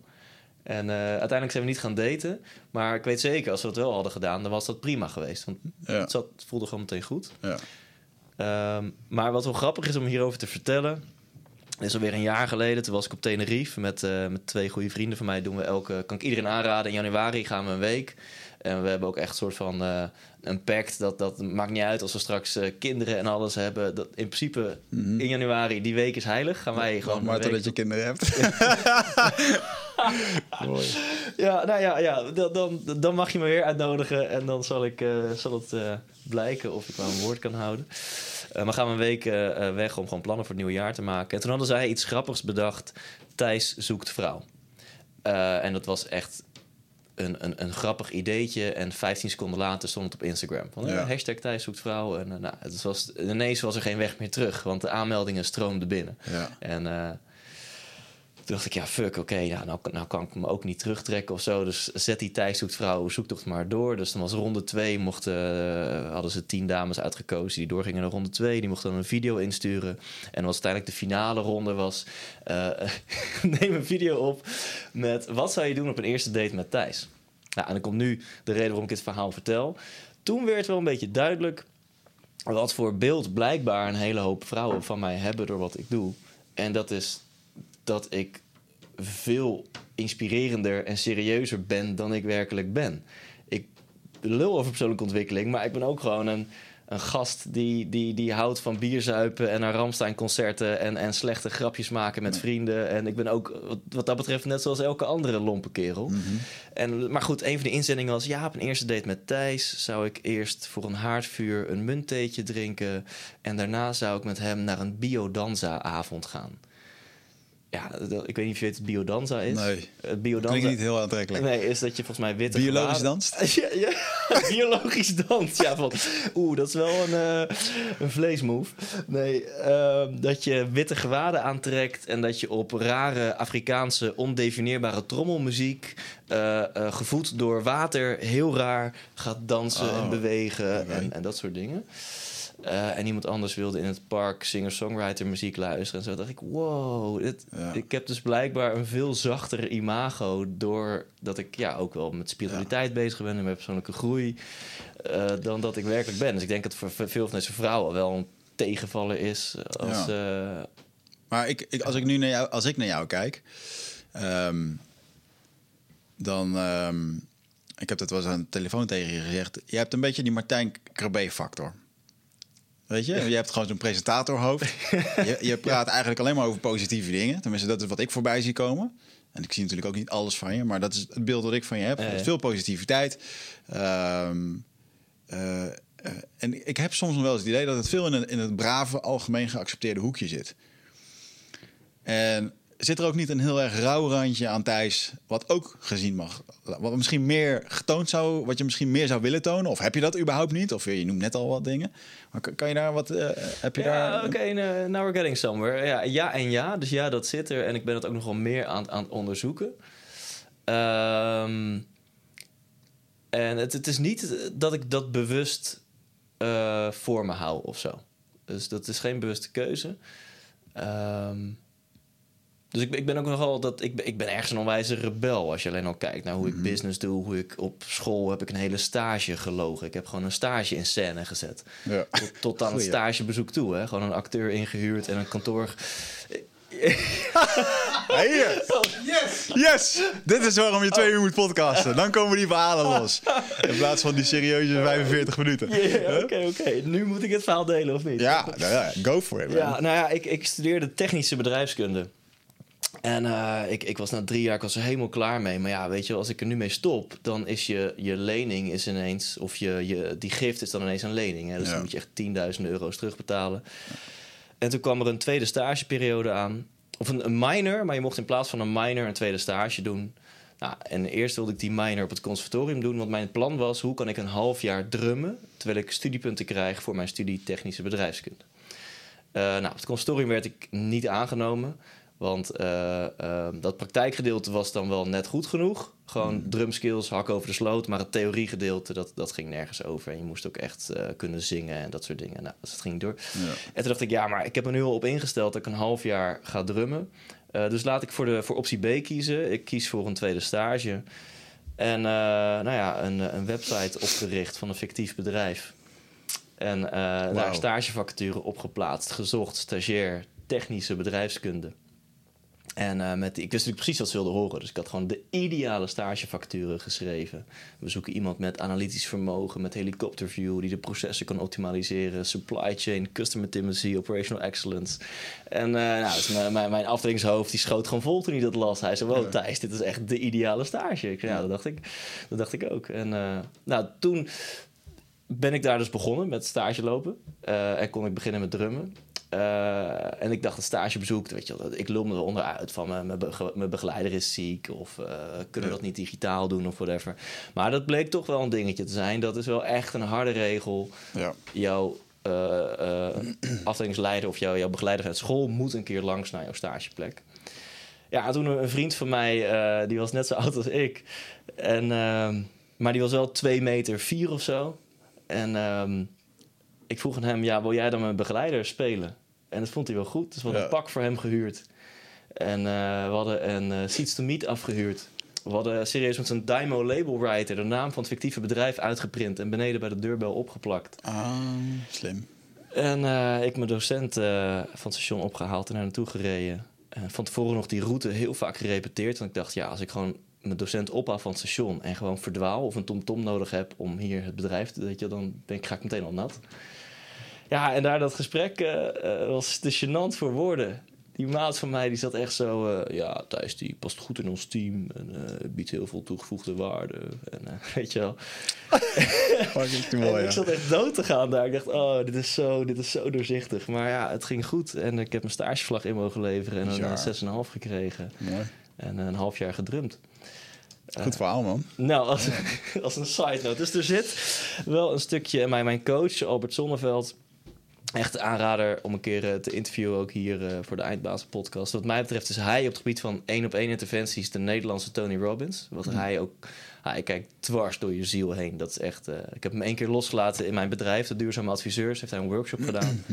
En eh, uiteindelijk zijn we niet gaan daten. Maar ik weet zeker, als we dat wel hadden gedaan, dan was dat prima geweest. Want Ja. het, zat, het voelde gewoon meteen goed. Ja. Ehm, maar wat wel grappig is om hierover te vertellen. Is alweer een jaar geleden. Toen was ik op Tenerife met, eh, met twee goede vrienden van mij. Doen we elke, kan ik iedereen aanraden. In januari gaan we een week. En we hebben ook echt een soort van eh, een pact. Dat, dat maakt niet uit als we straks eh, kinderen en alles hebben. Dat, in principe in januari, die week is heilig. Gaan wij gewoon. Maar totdat je kinderen hebt. Mooi. Ja, nou ja, ja dan, dan, dan mag je me weer uitnodigen en dan zal, ik, zal het blijken of ik mijn woord kan houden. Eh, maar gaan we een week eh, eh, weg om gewoon plannen voor het nieuwe jaar te maken. En toen hadden zij iets grappigs bedacht. Thijs zoekt vrouw. En dat was echt een, een, een grappig ideetje en 15 seconden later stond het op Instagram. Van, Ja. hashtag Thijs zoekt vrouw. En nou, het was, ineens was er geen weg meer terug, want de aanmeldingen stroomden binnen. Ja. En toen dacht ik, ja, fuck, oké, nou, nou kan ik me ook niet terugtrekken of zo. Dus zet die Thijs zoekt vrouw zoektocht maar door. Dus dan was ronde twee, mochten, eh, hadden ze tien dames uitgekozen die doorgingen naar ronde twee. Die mochten dan een video insturen. En was uiteindelijk de finale ronde was, eh, neem een video op met wat zou je doen op een eerste date met Thijs? Nou, en dan komt nu de reden waarom ik dit verhaal vertel. Toen werd wel een beetje duidelijk wat voor beeld blijkbaar een hele hoop vrouwen van mij hebben door wat ik doe. En dat is dat ik veel inspirerender en serieuzer ben dan ik werkelijk ben. Ik lul over persoonlijke ontwikkeling, maar ik ben ook gewoon een, een gast die, die, die houdt van bierzuipen en naar Ramstein-concerten en, en slechte grapjes maken met vrienden. En ik ben ook wat, wat dat betreft net zoals elke andere lompe kerel. En, maar goed, een van de inzendingen was... ja, op een eerste date met Thijs zou ik eerst voor een haardvuur een munttheetje drinken... en daarna zou ik met hem naar een biodanza-avond gaan. Ja, ik weet niet of je weet wat biodanza is. Nee. Biodanza... Klinkt niet heel aantrekkelijk. Nee, is dat je volgens mij witte Biologisch danst? ja, ja, biologisch dans. Ja, van, oeh, dat is wel een, eh, een vleesmove. Nee, ehm, dat je witte gewaden aantrekt... en dat je op rare Afrikaanse ondefinieerbare trommelmuziek... eh, eh, gevoed door water heel raar gaat dansen Oh, en bewegen oké. en, en dat soort dingen. Eh, en iemand anders wilde in het park singer-songwriter muziek luisteren. En zo dacht ik, wow, dit, Ja. ik heb dus blijkbaar een veel zachter imago... doordat ik ja, ook wel met spiritualiteit bezig ben... en met persoonlijke groei, eh, dan dat ik werkelijk ben. Dus ik denk dat voor veel van deze vrouwen wel een tegenvaller is... als, eh, Maar ik, ik, als ik nu naar jou, als ik naar jou kijk, ehm, dan. ehm, ik heb dat wel eens aan de telefoon tegen je gezegd. Je hebt een beetje die Martijn Krabbe-factor. Weet je, je hebt gewoon zo'n presentatorhoofd. je, je praat eigenlijk alleen maar over positieve dingen. Tenminste, dat is wat ik voorbij zie komen. En ik zie natuurlijk ook niet alles van je, maar dat is het beeld dat ik van je heb. Ja. Veel positiviteit. Ehm, eh, eh, en ik heb soms nog wel eens het idee dat het veel in in het brave, algemeen geaccepteerde hoekje zit. En zit er ook niet een heel erg rauw randje aan Thijs, wat ook gezien mag, wat misschien meer getoond zou, wat je misschien meer zou willen tonen? Of heb je dat überhaupt niet? Of je noemt net al wat dingen. Maar kan, kan je daar wat, eh, heb je ja, daar... oké, nou, now we're getting somewhere. Ja, ja en ja, dus ja, dat zit er. En ik ben het ook nog wel meer aan, aan het onderzoeken. Ehm, en het, het is niet dat ik dat bewust eh, voor me hou of zo. Dus dat is geen bewuste keuze. Ehm, dus ik, ik ben ook nogal dat ik, ben- ik ben ergens een onwijze rebel. Als je alleen al kijkt naar hoe ik business doe, hoe ik op school heb ik een hele stage gelogen. Ik heb gewoon een stage in scène gezet. Ja. Tot, tot aan het stagebezoek toe. Hè? Gewoon een acteur ingehuurd en een kantoor. Hier. Yes! Yes! Dit is waarom je twee uur moet podcasten. Dan komen die verhalen los. In plaats van die serieuze 45 minuten. Ja, Oké, oké. Nu moet ik het verhaal delen of niet? Ja, nou ja, go for it. man. Ja, nou ja, ik, ik studeerde technische bedrijfskunde. En eh, ik, ik was na drie jaar ik was er helemaal klaar mee. Maar ja, weet je, als ik er nu mee stop, dan is je, je lening is ineens, of je, je, die gift is dan ineens een lening. Hè? Dus Ja. dan moet je echt 10.000 euro's terugbetalen. En toen kwam er een tweede stageperiode aan. Of een, een minor, maar je mocht in plaats van een minor een tweede stage doen. Nou, en eerst wilde ik die minor op het conservatorium doen. Want mijn plan was, hoe kan ik een half jaar drummen... terwijl ik studiepunten krijg voor mijn studie technische bedrijfskunde. Eh, nou, op het conservatorium werd ik niet aangenomen. Want eh, eh, dat praktijkgedeelte was dan wel net goed genoeg. Gewoon drumskills, hak over de sloot. Maar het theoriegedeelte, dat, dat ging nergens over. En je moest ook echt eh, kunnen zingen en dat soort dingen. Nou, dus dat ging niet door. Ja. En toen dacht ik, ja, maar ik heb er nu al op ingesteld dat ik een half jaar ga drummen. Eh, dus laat ik voor, de, voor optie B kiezen. Ik kies voor een tweede stage. En nou ja, een, een website opgericht van een fictief bedrijf. En daar stagevacature opgeplaatst, gezocht, stagiair, technische bedrijfskunde. En eh, met, ik wist natuurlijk precies wat ze wilden horen. Dus ik had gewoon de ideale stagevacature geschreven. We zoeken iemand met analytisch vermogen, met helikopterview... die de processen kan optimaliseren. Supply chain, customer intimacy, operational excellence. En eh, nou, dus mijn, mijn, afdelingshoofd die schoot gewoon vol toen hij dat las. Hij zei, wow Thijs, dit is echt de ideale stage. Ik zei, ja, dat dacht ik, dat dacht ik ook. En eh, nou, toen ben ik daar dus begonnen met stage lopen. En kon ik beginnen met drummen. Eh, en ik dacht, een stagebezoek, weet je wel, ik lul me er onderuit van mijn, mijn, bege- mijn begeleider is ziek of eh, kunnen we dat niet digitaal doen of whatever. Maar dat bleek toch wel een dingetje te zijn. Dat is wel echt een harde regel. Ja. Jouw eh, afdelingsleider of jouw, jouw begeleider uit school moet een keer langs naar jouw stageplek. Ja, en toen een vriend van mij, die was net zo oud als ik. En, ehm, maar die was wel 2 meter vier of zo. En ehm, ik vroeg aan hem, ja, wil jij dan mijn begeleider spelen? En dat vond hij wel goed. Dus we hadden Ja. een pak voor hem gehuurd. En eh, we hadden een eh, Seats to Meet afgehuurd. We hadden serieus met zo'n Dymo label writer de naam van het fictieve bedrijf uitgeprint en beneden bij de deurbel opgeplakt. Ah, slim. En eh, ik mijn docent van het station opgehaald en naar naartoe gereden. En van tevoren nog die route heel vaak gerepeteerd. Want ik dacht, ja, als ik gewoon mijn docent ophaal van het station en gewoon verdwaal of een tomtom nodig heb om hier het bedrijf te, weet je, dan ben ik, ga ik meteen al nat. Ja, en daar dat gesprek eh, eh, was te gênant voor woorden. Die maat van mij die zat echt zo, eh, ja, Thijs die past goed in ons team en biedt heel veel toegevoegde waarde. En weet je wel. Fucking te En mooi, ik ja. zat echt dood te gaan daar. Ik dacht, oh, dit is, zo, dit is zo doorzichtig. Maar ja, het ging goed. En ik heb mijn stagevlag in mogen leveren. En Bizar. een eh, 6,5 gekregen. Mooi. En een half jaar gedrumd. Goed verhaal, man. Nou, als, als een side note. Dus er zit wel een stukje... Mijn, mijn coach, Albert Zonneveld... Echt aanrader om een keer eh, te interviewen, ook hier eh, voor de Eindbazen podcast. Wat mij betreft is hij op het gebied van één op één interventies de Nederlandse Tony Robbins. Wat hij ook, hij kijkt dwars door je ziel heen. Dat is echt. eh, ik heb hem één keer losgelaten in mijn bedrijf, de Duurzame Adviseurs. Heeft hij een workshop gedaan.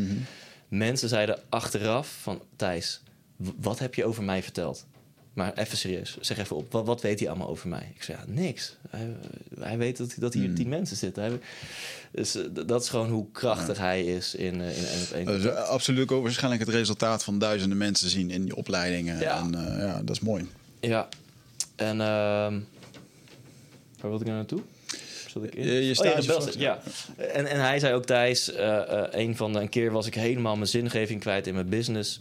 Mensen zeiden achteraf van Thijs, wat heb je over mij verteld? Maar even serieus, zeg even op. Wat, wat weet hij allemaal over mij? Ik zei, ja, niks. Hij, hij weet dat, dat hier tien mensen zitten. Hij, dus eh, dat is gewoon hoe krachtig hij is in, eh, in één op één. Dat is eh, absoluut ook waarschijnlijk het resultaat van duizenden mensen zien in die opleidingen. Ja. En ja, dat is mooi. Ja. En ehm waar wilde ik nou naartoe? Zat ik in? Je- je oh, ja, de ja. En, en hij zei ook Thijs, een van de, een keer was ik helemaal mijn zingeving kwijt in mijn business.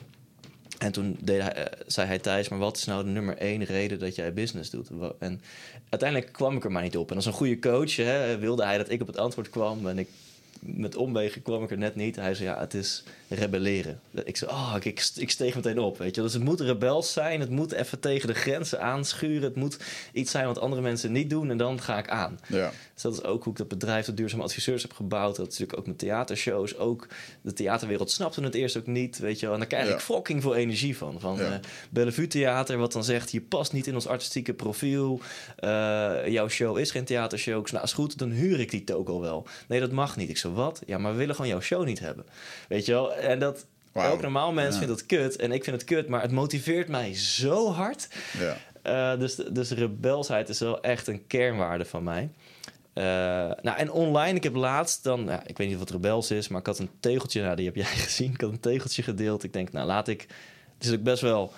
En toen deed hij, eh, zei hij Thijs, maar wat is nou de nummer één reden dat jij business doet? En uiteindelijk kwam ik er maar niet op. En als een goede coach hè, wilde hij dat ik op het antwoord kwam. En ik, met omwegen kwam ik er net niet. Hij zei, ja, het is rebelleren. Ik zei, oh, ik, ik, steeg meteen op, weet je. Dus het moet rebels zijn. Het moet even tegen de grenzen aanschuren. Het moet iets zijn wat andere mensen niet doen. En dan ga ik aan. Ja. Dus dat is ook hoe ik dat bedrijf, de Duurzame Adviseurs, heb gebouwd. Dat is natuurlijk ook met theatershows. Ook de theaterwereld snapte het eerst ook niet, weet je wel. En daar krijg ik Ja. fucking veel energie van. Van Ja. eh, Bellevue Theater, wat dan zegt... je past niet in ons artistieke profiel. Eh, jouw show is geen theatershow. Ik zei, nou, is goed, dan huur ik die toko wel. Nee, dat mag niet. Ik zo, wat? Ja, maar we willen gewoon jouw show niet hebben. Weet je wel? En dat... Elk normaal mens Ja. vindt dat kut. En ik vind het kut, maar het motiveert mij zo hard... Ja. Eh, dus, dus rebelsheid is wel echt een kernwaarde van mij. Eh, nou, en online, ik heb laatst dan, ja, ik weet niet wat rebels is, maar ik had een tegeltje, nou, die heb jij gezien. Ik had een tegeltje gedeeld. Ik denk, nou, laat ik. Het is ook best wel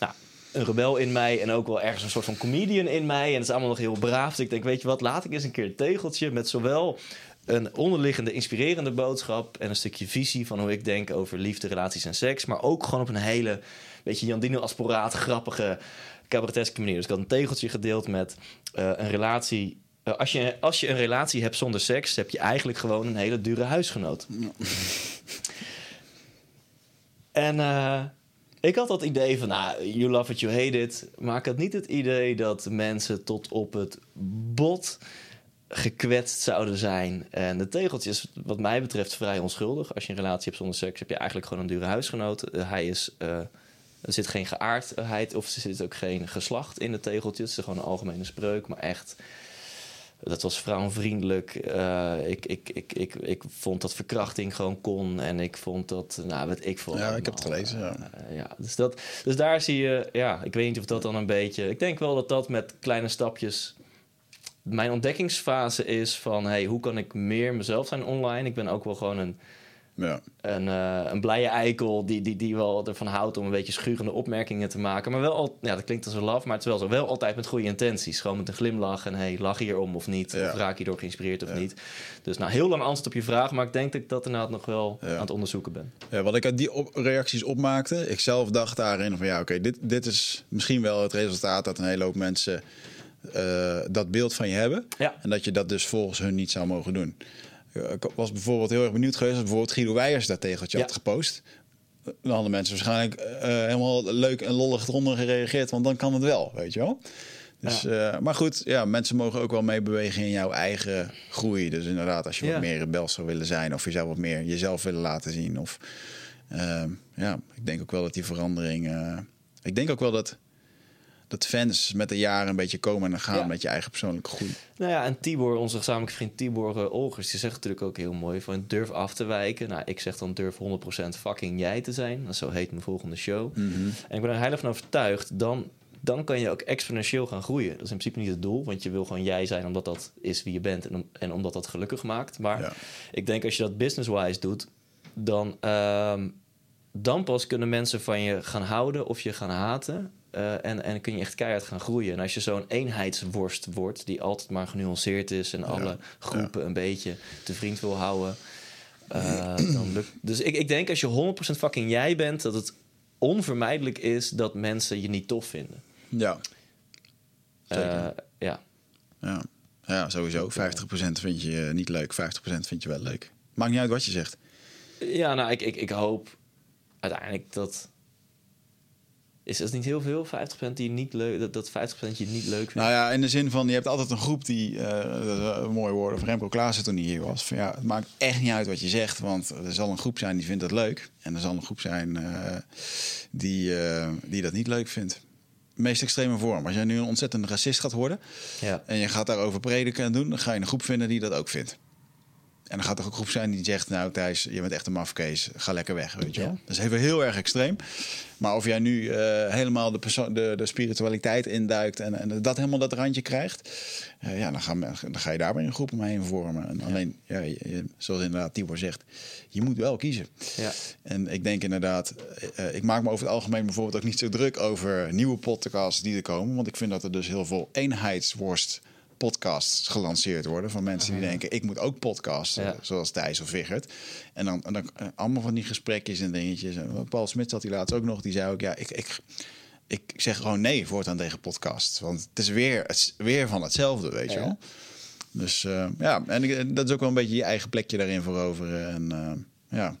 nou, een rebel in mij en ook wel ergens een soort van comedian in mij. En het is allemaal nog heel braaf. Dus ik denk, weet je wat, laat ik eens een keer een tegeltje met zowel een onderliggende, inspirerende boodschap en een stukje visie van hoe ik denk over liefde, relaties en seks, maar ook gewoon op een hele, weet je, Jandino Asporaat, grappige, cabareteske manier. Dus ik had een tegeltje gedeeld met eh, een relatie. eh, als, je, als je een relatie hebt zonder seks, heb je eigenlijk gewoon een hele dure huisgenoot. en eh, ik had dat idee van, nou, you love it, you hate it. Maar ik had niet het idee dat mensen tot op het bot gekwetst zouden zijn. En de tegeltje is wat mij betreft vrij onschuldig. Als je een relatie hebt zonder seks, heb je eigenlijk gewoon een dure huisgenoot. Eh, hij is... eh, er zit geen geaardheid of er zit ook geen geslacht in de tegeltjes. Het is gewoon een algemene spreuk, maar echt... Dat was vrouwenvriendelijk. Eh, ik, ik, ik, ik, ik vond dat verkrachting gewoon kon. En ik vond dat... Nou, wat ik vond... Ja, ik heb het gelezen, ja. eh, ja, dus, dat, dus daar zie je... Ja, ik weet niet of dat dan een beetje... Ik denk wel dat dat met kleine stapjes... Mijn ontdekkingsfase is van... Hey, hoe kan ik meer mezelf zijn online? Ik ben ook wel gewoon een Ja. een, eh, een blije eikel die, die, die wel ervan houdt om een beetje schurende opmerkingen te maken. Maar wel, al, ja, dat klinkt als een laf, maar het is wel zo. Wel altijd met goede intenties. Gewoon met een glimlach en hey, lach hierom of niet. Ja. Of raak je door geïnspireerd of Ja. niet. Dus nou, heel lang antwoord op je vraag, maar ik denk dat ik dat inderdaad nog wel Ja. aan het onderzoeken ben. Ja, wat ik uit die op- reacties opmaakte, ik zelf dacht daarin van ja, oké, dit, dit is misschien wel het resultaat dat een hele hoop mensen eh, dat beeld van je hebben. Ja. En dat je dat dus volgens hun niet zou mogen doen. Eh, Ik was bijvoorbeeld heel erg benieuwd geweest als bijvoorbeeld Guido Weijers dat tegeltje Ja. had gepost. dan hadden mensen waarschijnlijk eh, helemaal leuk en lollig eronder gereageerd, want dan kan het wel, weet je wel. Dus, maar goed, ja, mensen mogen ook wel meebewegen in jouw eigen groei. Dus inderdaad, als je Ja. wat meer rebels zou willen zijn, of jezelf wat meer jezelf willen laten zien. Of ja, ik denk ook wel dat die verandering. ik denk ook wel dat, dat fans met de jaren een beetje komen en gaan Ja. met je eigen persoonlijke groei. Nou ja, en Tibor, onze gezamenlijke vriend Tibor uh, Olgers, die zegt natuurlijk ook heel mooi van durf af te wijken. Nou, ik zeg dan durf 100% fucking jij te zijn. Dat zo heet mijn volgende show. En ik ben er heilig van overtuigd, dan, dan kan je ook exponentieel gaan groeien. Dat is in principe niet het doel, want je wil gewoon jij zijn omdat dat is wie je bent en, om- en omdat dat gelukkig maakt. Maar Ja. ik denk als je dat business-wise doet, dan, ehm, dan pas kunnen mensen van je gaan houden of je gaan haten. Eh, en, en kun je echt keihard gaan groeien. En als je zo'n eenheidsworst wordt, die altijd maar genuanceerd is en alle groepen een beetje te vriend wil houden, eh, dan lukt. Dus ik, ik denk als je 100% fucking jij bent, dat het onvermijdelijk is dat mensen je niet tof vinden. Ja. Eh, ja. ja. ja sowieso. 50% vind je niet leuk, 50% vind je wel leuk. Maakt niet uit wat je zegt. ja, nou, ik, ik, ik hoop uiteindelijk dat. Is dat niet heel veel? 50% die je niet leuk, dat, dat 50% je niet leuk vindt? Nou ja, in de zin van, je hebt altijd een groep die, eh een mooie woorden van Remco Klaassen toen hij hier was. Van, ja, het maakt echt niet uit wat je zegt, want er zal een groep zijn die vindt dat leuk. En er zal een groep zijn eh, die, eh, die dat niet leuk vindt. Meest extreme vorm. Als jij nu een ontzettende racist gaat worden ja. en je gaat daarover prediken en doen, dan ga je een groep vinden die dat ook vindt. En dan gaat er ook een groep zijn die zegt, nou Thijs, je bent echt een mafkees, ga lekker weg, weet je wel. Ja. Dat is even heel erg extreem. Maar of jij nu eh, helemaal de, de, de spiritualiteit induikt en, en dat helemaal dat randje krijgt, eh, ja, dan ga, dan ga je daar weer een groep omheen vormen. En alleen, ja, je- je- zoals inderdaad Tibor zegt, je moet wel kiezen. Ja. En ik denk inderdaad, eh, ik maak me over het algemeen bijvoorbeeld ook niet zo druk over nieuwe podcasts die er komen. Want ik vind dat er dus heel veel eenheidsworst podcasts gelanceerd worden van mensen die denken ik moet ook podcasten Ja. zoals Thijs of Vigert en dan, en dan eh, allemaal van die gesprekjes en dingetjes. En Paul Smit zat die laatst ook nog die zei ook ja ik, ik, ik zeg gewoon nee voortaan tegen podcasts. Want het is weer, het is weer van hetzelfde weet je wel. Dus eh, ja en ik- dat is ook wel een beetje je eigen plekje daarin veroveren en eh, ja.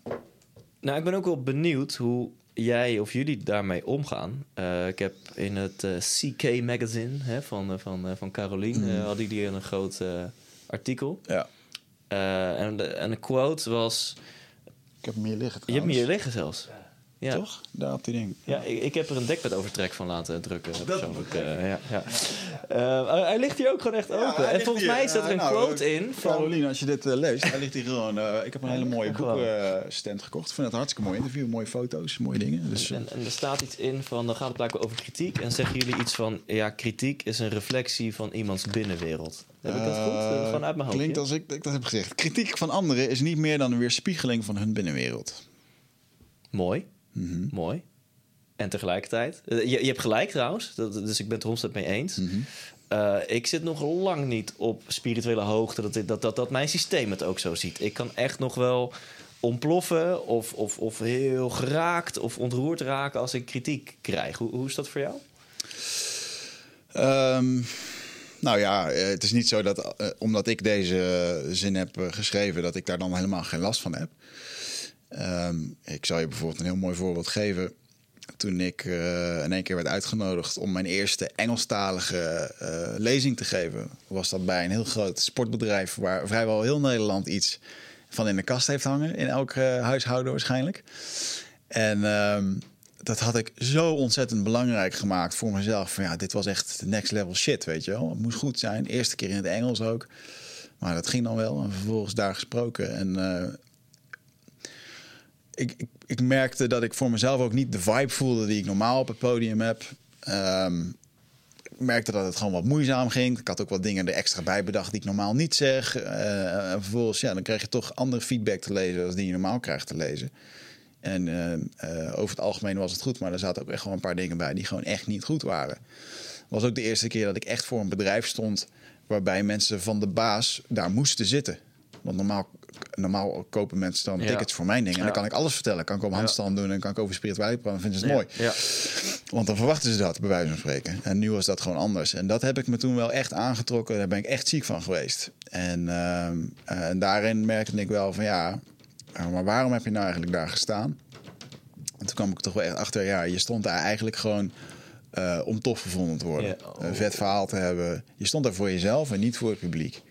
Nou, ik ben ook wel benieuwd hoe jij of jullie daarmee omgaan. Eh, ik heb in het eh, CK Magazine hè, van, eh, van, van Caroline eh, hadden jullie een groot artikel. ja Eh, en, de, en de quote was... ik heb hem hier liggen Je hebt hier liggen zelfs. Ja. Toch daar op die ding Ja, ik, ik heb er een dekbedovertrek van laten drukken. persoonlijk. Eh, ja, ja. Eh, hij- ligt hier ook gewoon echt open. en volgens mij zit er een nou, quote in van... Caroline, als je dit eh, leest, hij ligt hier gewoon. eh, ik heb een hele mooie Gewoon. boekenstand gekocht. Ik vind het hartstikke mooi interview, mooie foto's, mooie dingen. Dus, eh, En, en er staat iets in van, dan gaat het blijkbaar over kritiek. En zeggen jullie iets van, ja, kritiek is een reflectie van iemands binnenwereld. Heb ik dat goed? eh, Vanuit mijn hoofd. Klinkt als ik, ik dat heb gezegd. Kritiek van anderen is niet meer dan een weerspiegeling van hun binnenwereld. Mooi. Mhm. Mooi. En tegelijkertijd... eh, Je, je hebt gelijk trouwens, dat, dus ik ben het er 100% mee eens. Mhm. Eh, ik zit nog lang niet op spirituele hoogte dat, dat, dat, dat mijn systeem het ook zo ziet. Ik kan echt nog wel ontploffen of, of, of heel geraakt of ontroerd raken als ik kritiek krijg. Hoe, hoe is dat voor jou? Ehm, nou ja, eh, het is niet zo dat omdat ik deze zin heb geschreven, dat ik daar dan helemaal geen last van heb. Ehm, ik zal je bijvoorbeeld een heel mooi voorbeeld geven. Toen ik eh, in één keer werd uitgenodigd om mijn eerste Engelstalige eh, lezing te geven, was dat bij een heel groot sportbedrijf waar vrijwel heel Nederland iets van in de kast heeft hangen. In elk huishouden waarschijnlijk. En ehm, dat had ik zo ontzettend belangrijk gemaakt voor mezelf. Van ja, dit was echt next level shit, weet je wel. Het moest goed zijn. Eerste keer in het Engels ook. Maar dat ging dan wel. En vervolgens daar gesproken. En eh, ik, ik, merkte dat ik voor mezelf ook niet de vibe voelde die ik normaal op het podium heb. Ehm, ik merkte dat het gewoon wat moeizaam ging. Ik had ook wat dingen er extra bij bedacht die ik normaal niet zeg. Eh, en vervolgens, ja, dan krijg je toch andere feedback te lezen als die je normaal krijgt te lezen. En eh, eh, over het algemeen was het goed, maar er zaten ook echt wel een paar dingen bij die gewoon echt niet goed waren. Was ook de eerste keer dat ik echt voor een bedrijf stond waarbij mensen van de baas daar moesten zitten. Want normaal, normaal kopen mensen dan tickets voor mijn dingen. En dan kan ik alles vertellen. Kan ik op handstand doen en kan ik over spiritualiteit praten. Dan vinden ze het mooi. Ja. Want dan verwachten ze dat, bij wijze van spreken. En nu was dat gewoon anders. En dat heb ik me toen wel echt aangetrokken. Daar ben ik echt ziek van geweest. En, ehm, en daarin merkte ik wel van ja, eh, maar waarom heb je nou eigenlijk daar gestaan? En toen kwam ik toch wel echt achter, ja, je stond daar eigenlijk gewoon eh, om tof gevonden te worden. Oh. Een vet verhaal te hebben. Je stond daar voor jezelf en niet voor het publiek.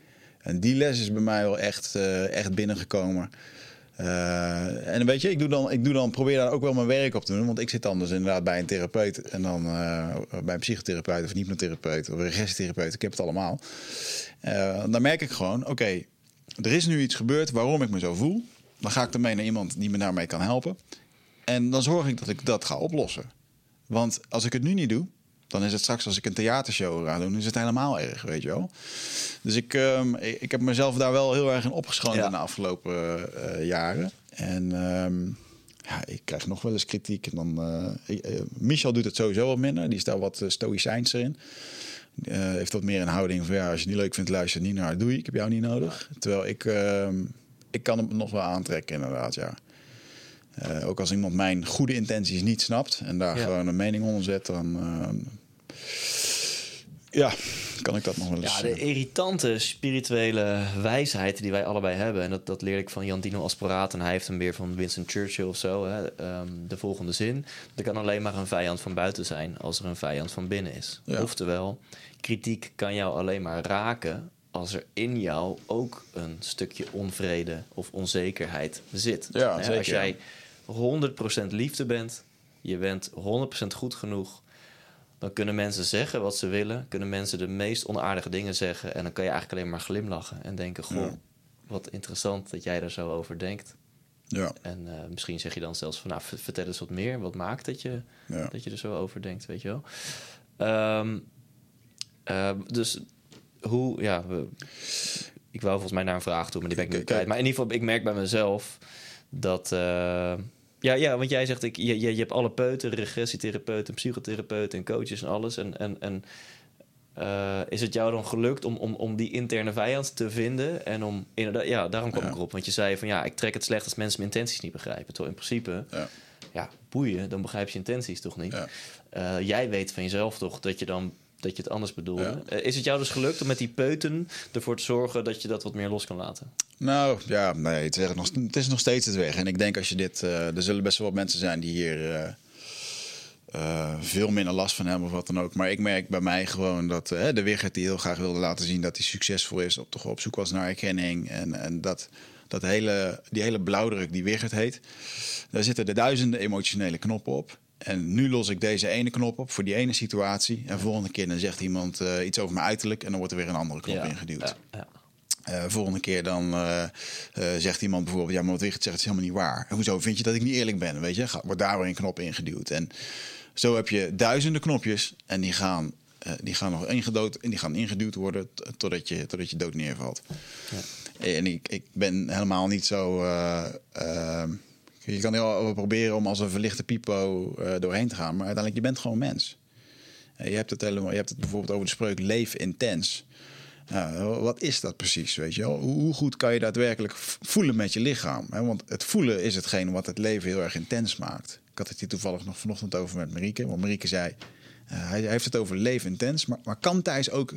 En die les is bij mij wel echt, eh, echt binnengekomen. Eh, en weet je, ik, doe dan, ik doe dan, probeer daar ook wel mijn werk op te doen. Want ik zit anders inderdaad bij een therapeut. En dan eh, bij een psychotherapeut of een hypnotherapeut of een regressietherapeut. Ik heb het allemaal. Dan merk ik gewoon, oké, er is nu iets gebeurd waarom ik me zo voel. Dan ga ik ermee naar iemand die me daarmee kan helpen. En dan zorg ik dat ik dat ga oplossen. Want als ik het nu niet doe, dan is het straks als ik een theatershow ga doen, is het helemaal erg, weet je wel. Dus ik, ehm, ik, ik heb mezelf daar wel heel erg in opgeschoond Ja. in de afgelopen eh, jaren. En ehm, ja, ik krijg nog wel eens kritiek. En dan, eh, eh, Michel doet het sowieso wat minder. Die is daar wat stoïcijns in. Heeft wat meer een houding van ja, als je het niet leuk vindt, luister niet naar. Doei, ik heb jou niet nodig. Terwijl ik, ehm, ik kan het nog wel aantrekken, inderdaad, ja. Ook als iemand mijn goede intenties niet snapt en daar Ja. gewoon een mening onder zet, dan ja, kan ik dat nog wel eens. Ja, de irritante spirituele wijsheid die wij allebei hebben. En dat, dat leerde ik van Jan Dino Asporaat. En hij heeft hem weer van Winston Churchill of zo. Hè, ehm, de volgende zin. Er kan alleen maar een vijand van buiten zijn als er een vijand van binnen is. Ja. Oftewel, kritiek kan jou alleen maar raken als er in jou ook een stukje onvrede of onzekerheid zit. Ja, Hè, zeker, Als jij 100% liefde bent, je bent 100% goed genoeg, dan kunnen mensen zeggen wat ze willen. Kunnen mensen de meest onaardige dingen zeggen. En dan kan je eigenlijk alleen maar glimlachen en denken: Goh, Ja. wat interessant dat jij daar zo over denkt. ja, En eh, misschien zeg je dan zelfs van: Nou, vertel eens wat meer. Wat maakt dat je, ja. dat je er zo over denkt, weet je wel? Ehm, eh, dus hoe, ja, we, ik wou volgens mij naar een vraag toe, maar die ben ik nu kwijt. Maar in ieder geval, ik merk bij mezelf dat. eh, ja, ja, want jij zegt, ik, je, je, je hebt alle peuten, regressietherapeuten, psychotherapeuten en coaches en alles. En, en, en eh, is het jou dan gelukt om, om, om die interne vijand te vinden? En om inderdaad, ja, daarom kwam Ja. ik erop. Want je zei van ja, ik trek het slecht als mensen mijn intenties niet begrijpen. Terwijl in principe, Ja. ja, boeien, dan begrijp je intenties toch niet? Eh, jij weet van jezelf toch dat je dan dat je het anders bedoelde. Ja. Eh, is het jou dus gelukt om met die peuten ervoor te zorgen dat je dat wat meer los kan laten? Nou ja, nee, het is, nog, het is nog steeds het weg. En ik denk als je dit. eh, er zullen best wel wat mensen zijn die hier. eh, veel minder last van hebben of wat dan ook. Maar ik merk bij mij gewoon dat de Wigert die heel graag wilde laten zien dat hij succesvol is, op, toch op zoek was naar erkenning. En, en dat, dat hele, die hele blauwdruk die Wigert heet, daar zitten er duizenden emotionele knoppen op. En nu los ik deze ene knop op voor die ene situatie. En volgende keer dan zegt iemand eh, iets over mijn uiterlijk en dan wordt er weer een andere knop ingeduwd. Ja, ja. Eh, volgende keer dan eh, zegt iemand bijvoorbeeld... ja, maar wat Wigert zegt is helemaal niet waar. En hoezo vind je dat ik niet eerlijk ben? Weet je, wordt daar weer een knop ingeduwd. En zo heb je duizenden knopjes... en die gaan, die gaan nog ingedood, en die gaan ingeduwd worden... totdat je, totdat je dood neervalt. En ik, ik ben helemaal niet zo... je kan heel proberen om als een verlichte pipo eh, doorheen te gaan... maar uiteindelijk, je bent gewoon mens. Eh, Je hebt het, helemaal, je hebt het bijvoorbeeld over de spreuk leef intens. Ja, wat is dat precies? Weet je? Hoe, goed kan je daadwerkelijk voelen met je lichaam? Want het voelen is hetgeen wat het leven heel erg intens maakt. Ik had het hier toevallig nog vanochtend over met Marieke. Want Marieke zei, eh, hij, heeft het over leven intens. Maar, maar kan Thijs ook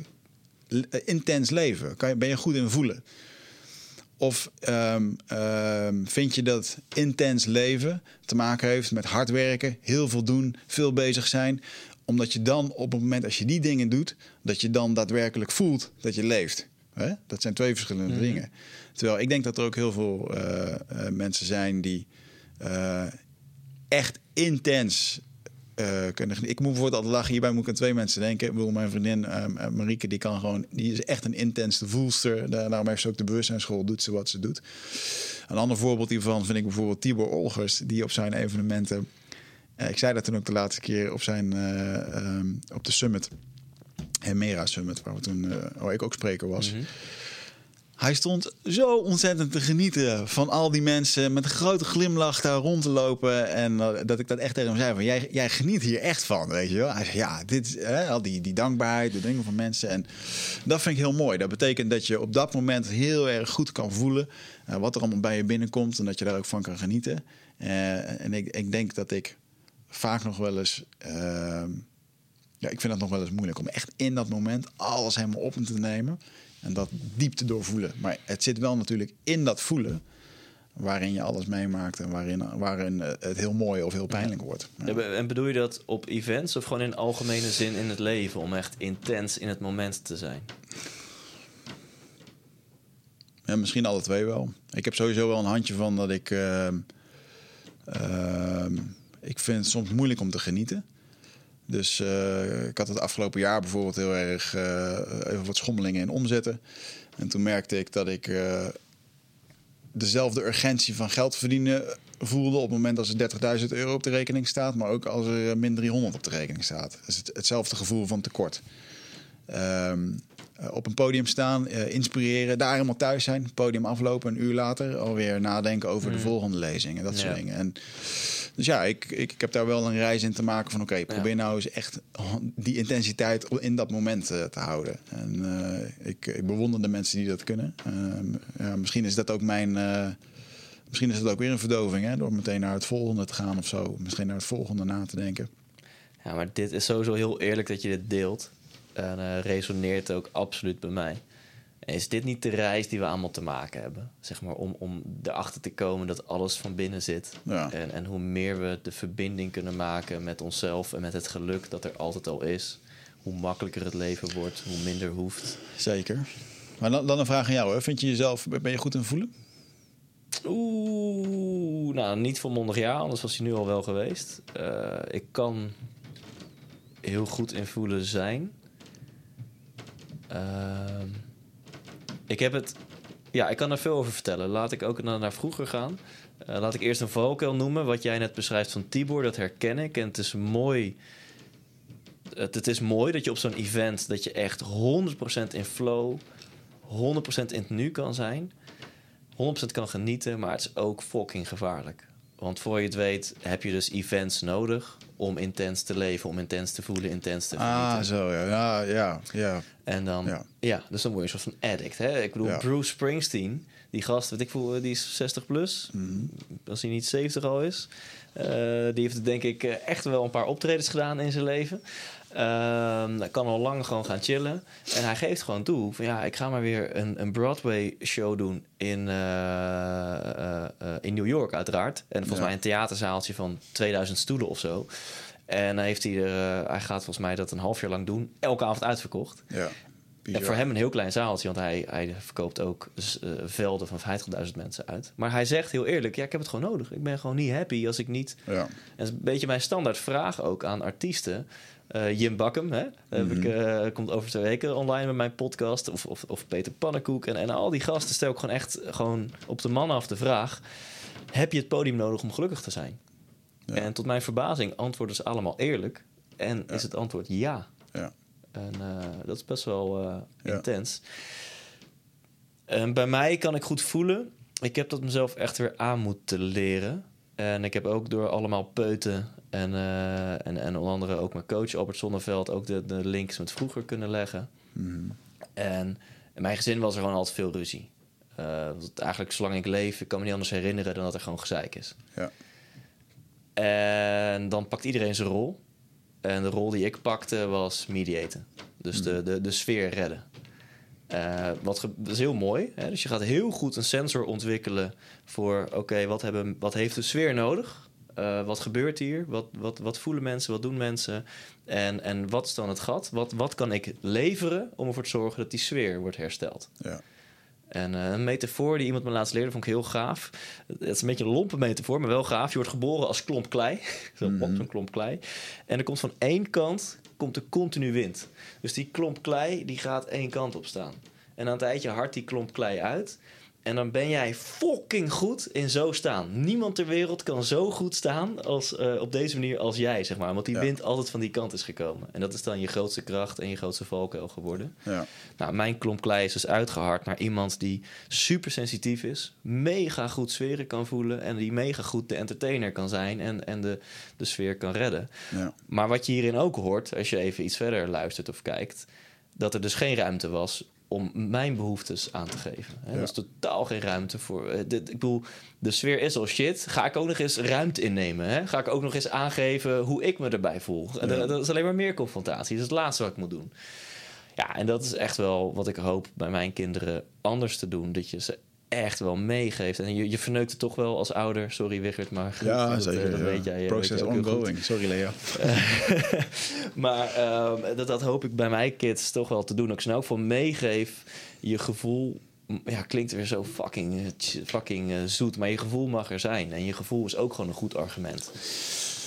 intens leven? Kan je, ben je goed in voelen? Of ehm, ehm, vind je dat intens leven te maken heeft met hard werken, heel veel doen, veel bezig zijn? Omdat je dan op het moment als je die dingen doet, dat je dan daadwerkelijk voelt dat je leeft. Hè? Dat zijn twee verschillende dingen. Terwijl ik denk dat er ook heel veel eh, eh, mensen zijn die eh, echt intens eh. Ik moet bijvoorbeeld altijd lachen. Hierbij moet ik aan twee mensen denken. Ik bedoel, mijn vriendin eh, Marieke, die kan gewoon, die is echt een intense voelster. Daar- Daarom heeft ze ook de bewustzijnsschool, doet ze wat ze doet. Een ander voorbeeld hiervan vind ik bijvoorbeeld Tibor Olgers, die op zijn evenementen. ik zei dat toen ook de laatste keer op zijn eh, ehm, op de summit, Hemera Summit, waar we toen, waar ik ook spreker was. Hij stond zo ontzettend te genieten van al die mensen met een grote glimlach daar rond te lopen. En eh, dat ik dat echt tegen hem zei van, jij, jij geniet hier echt van, weet je wel. Hij zei, ja, dit, hè, al die, die dankbaarheid, de dingen van mensen. En dat vind ik heel mooi. Dat betekent dat je op dat moment heel erg goed kan voelen eh, wat er allemaal bij je binnenkomt. En dat je daar ook van kan genieten. Eh, en ik, ik denk dat ik vaak nog wel eens... ehm, ja, ik vind het nog wel eens moeilijk om echt in dat moment alles helemaal op te nemen. En dat diep te doorvoelen. Maar het zit wel natuurlijk in dat voelen. waarin je alles meemaakt en waarin, waarin het heel mooi of heel pijnlijk wordt. Ja. En bedoel je dat op events of gewoon in algemene zin in het leven om echt intens in het moment te zijn? Ja, misschien alle twee wel. Ik heb sowieso wel een handje van dat ik. Uh, uh, ik vind het soms moeilijk om te genieten. Dus uh, ik had het afgelopen jaar bijvoorbeeld heel erg uh, even wat schommelingen in omzetten. En toen merkte ik dat ik uh, dezelfde urgentie van geld verdienen voelde op het moment als er 30.000 euro op de rekening staat, maar ook als er min 300 op de rekening staat. Dus het, hetzelfde gevoel van tekort. Um, op een podium staan, uh, inspireren, daar helemaal thuis zijn, podium aflopen, een uur later alweer nadenken over mm. de volgende lezing en dat soort dingen. En dus ja, ik, ik, ik, heb daar wel een reis in te maken van oké, okay, probeer ja. nou eens echt die intensiteit in dat moment uh, te houden. En ik, ik bewonder de mensen die dat kunnen. Uh, ja, misschien is dat ook mijn. misschien is het ook weer een verdoving, hè, door meteen naar het volgende te gaan of zo. Misschien naar het volgende na te denken. Ja, maar dit is sowieso heel eerlijk dat je dit deelt. En resoneert ook absoluut bij mij. Is dit niet de reis die we allemaal te maken hebben? Zeg maar, om, om erachter te komen dat alles van binnen zit. Ja. En, en hoe meer we de verbinding kunnen maken met onszelf en met het geluk dat er altijd al is, hoe makkelijker het leven wordt, hoe minder hoeft. Zeker. Maar dan, dan een vraag aan jou. Hè. Vind je jezelf, ben je goed in voelen? Oeh, nou niet volmondig jaar, anders was hij nu al wel geweest. Uh, ik kan heel goed in voelen zijn. Uh, ik heb het. Ja, ik kan er veel over vertellen. Laat ik ook naar, naar vroeger gaan. Uh, laat ik eerst een valkuil noemen. Wat jij net beschrijft van Tibor, dat herken ik. En het is mooi. Het, het is mooi dat je op zo'n event dat je echt 100% in flow, 100% in het nu kan zijn. 100% kan genieten, maar het is ook fucking gevaarlijk. Want voor je het weet heb je dus events nodig om intens te leven, om intens te voelen, intens te genieten. Ah, zo ja. Ja, ja, ja. En dan, ja. ja. dus dan word je een soort van addict. Hè? Ik bedoel, ja. Bruce Springsteen, die gast, weet ik veel, die is 60 plus. Mm. Als hij niet 70 al is. Uh, die heeft denk ik echt wel een paar optredens gedaan in zijn leven. Uh, kan al lang gewoon gaan chillen. En hij geeft gewoon toe van ja, ik ga maar weer een, een Broadway show doen in, uh, uh, in New York uiteraard. En volgens ja. mij een theaterzaaltje van 2000 stoelen of zo. En heeft hij, er, hij gaat volgens mij dat een half jaar lang doen. Elke avond uitverkocht. Ja. Voor hem een heel klein zaaltje, want hij, hij verkoopt ook uh, velden van 50.000 mensen uit. Maar hij zegt heel eerlijk: ja, ik heb het gewoon nodig. Ik ben gewoon niet happy als ik niet. Ja. En dat is een beetje mijn standaard vraag ook aan artiesten. Uh, Jim Bakkum, hè? -hmm. ik, uh, komt over twee weken online met mijn podcast. Of, of, of Peter Pannenkoek. En, en al die gasten stel ik gewoon echt gewoon op de man af de vraag: heb je het podium nodig om gelukkig te zijn? Ja. En tot mijn verbazing antwoorden ze allemaal eerlijk. En ja. is het antwoord ja. ja. En uh, dat is best wel intens. En bij mij kan ik goed voelen. Ik heb dat mezelf echt weer aan moeten leren. En ik heb ook door allemaal peuten en, uh, en, en onder andere ook mijn coach Albert Zonneveld ook de, de links met vroeger kunnen leggen. Mhm. Mm. En in mijn gezin was er gewoon altijd veel ruzie. eigenlijk zolang ik leef, ik kan me niet anders herinneren dan dat er gewoon gezeik is. Ja. En dan pakt iedereen zijn rol. En de rol die ik pakte was mediaten. Dus de, de, de sfeer redden. Uh, wat dat is heel mooi. Hè? Dus je gaat heel goed een sensor ontwikkelen voor... oké, okay, wat, hebben, wat heeft de sfeer nodig? Uh, wat gebeurt hier? Wat, wat, wat voelen mensen? Wat doen mensen? En, en wat is dan het gat? Wat, wat kan ik leveren om ervoor te zorgen dat die sfeer wordt hersteld? Ja. En uh, een metafoor die iemand me laatst leerde, vond ik heel gaaf. Het is een beetje een lompe metafoor, maar wel gaaf. Je wordt geboren als klomp klei. Zo'n mm -hmm. klomp klei. En er komt van één kant komt er continu wind. Dus die klomp klei die gaat één kant op staan. En aan het tijdje hard die klomp klei uit. En dan ben jij fucking goed in zo staan. Niemand ter wereld kan zo goed staan als, uh, op deze manier als jij, zeg maar. Want die ja. wind altijd van die kant is gekomen. En dat is dan je grootste kracht en je grootste valkuil geworden. Ja. Nou, mijn klomp klei is dus uitgehard naar iemand die super sensitief is. Mega goed sferen kan voelen. En die mega goed de entertainer kan zijn. En, en de, de sfeer kan redden. Ja. Maar wat je hierin ook hoort, als je even iets verder luistert of kijkt... dat er dus geen ruimte was om mijn behoeftes aan te geven. Hè? Ja. Er is totaal geen ruimte voor. Uh, dit, ik bedoel, de sfeer is al shit. Ga ik ook nog eens ruimte innemen? Hè? Ga ik ook nog eens aangeven hoe ik me erbij voel? Ja. Dat, dat, is alleen maar meer confrontatie. Dat is het laatste wat ik moet doen. Ja, en dat is echt wel wat ik hoop bij mijn kinderen anders te doen. Dat je ze echt wel meegeeft. En je, je verneukt het toch wel als ouder. Sorry, Wiggert, maar goed, Ja, dat, eh, zeker. dat ja. weet jij. eh, Process weet ook ongoing. Sorry, Leo. maar ehm, dat, dat hoop ik bij mijn kids toch wel te doen. Ik ze nou ook van meegeef. Je gevoel, ja, klinkt weer zo fucking, eh, fucking zoet. Maar je gevoel mag er zijn. En je gevoel is ook gewoon een goed argument.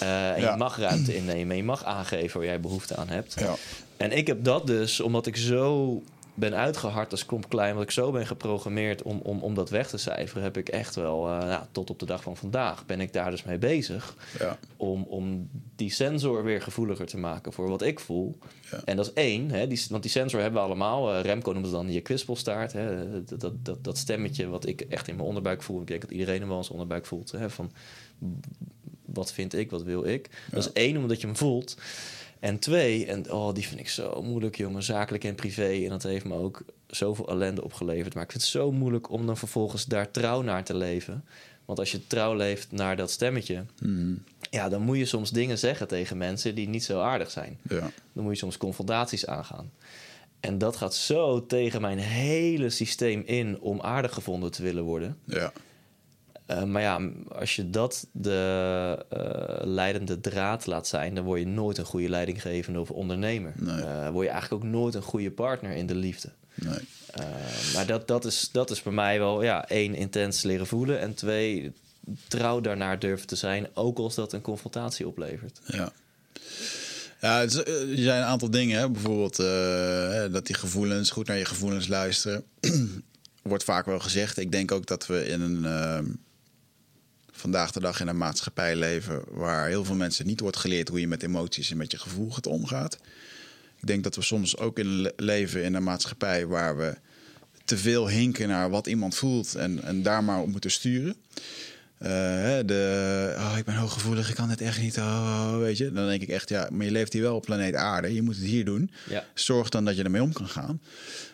En Ja. je mag ruimte innemen. En je mag aangeven waar jij behoefte aan hebt. Ja. En ik heb dat dus, omdat ik zo ben uitgehard als klomp klein, omdat ik zo ben geprogrammeerd om, om, om dat weg te cijferen, heb ik echt wel, eh, nou, tot op de dag van vandaag, ben ik daar dus mee bezig Ja. om, om die sensor weer gevoeliger te maken voor wat ik voel. Ja. En dat is één, hè, die, want die sensor hebben we allemaal. Eh, Remco noemt het dan je kwispelstaart. Hè, dat, dat, dat, dat stemmetje wat ik echt in mijn onderbuik voel. Ik denk dat iedereen hem wel eens onderbuik voelt. Hè, van wat vind ik, wat wil ik. Dat is één, omdat je hem voelt. En twee, en oh, die vind ik zo moeilijk, jongen, zakelijk en privé. En dat heeft me ook zoveel ellende opgeleverd. Maar ik vind het zo moeilijk om dan vervolgens daar trouw naar te leven. Want als je trouw leeft naar dat stemmetje, Mhm. ja, dan moet je soms dingen zeggen tegen mensen die niet zo aardig zijn. Ja. Dan moet je soms confrontaties aangaan. En dat gaat zo tegen mijn hele systeem in om aardig gevonden te willen worden. Ja. Eh, maar ja, als je dat de eh, leidende draad laat zijn, dan word je nooit een goede leidinggevende of ondernemer. Nee. Eh, word je eigenlijk ook nooit een goede partner in de liefde. Nee. Maar dat, dat, is, dat is bij mij wel, ja, één, intens leren voelen. En twee, trouw daarnaar durven te zijn, ook als dat een confrontatie oplevert. Ja. Ja, het er zijn een aantal dingen. Hè? Bijvoorbeeld dat die gevoelens, goed naar je gevoelens luisteren. Wordt vaak wel gezegd. Ik denk ook dat we in een... vandaag de dag in een maatschappij leven... waar heel veel mensen niet wordt geleerd... hoe je met emoties en met je gevoel gaat omgaat. Ik denk dat we soms ook in le- leven in een maatschappij... waar we te veel hinken naar wat iemand voelt... en, en daar maar op moeten sturen. Eh, de, oh, ik ben hooggevoelig, ik kan het echt niet. Oh, weet je, dan denk ik echt, ja, maar je leeft hier wel op planeet Aarde. Je moet het hier doen. Ja. Zorg dan dat je ermee om kan gaan.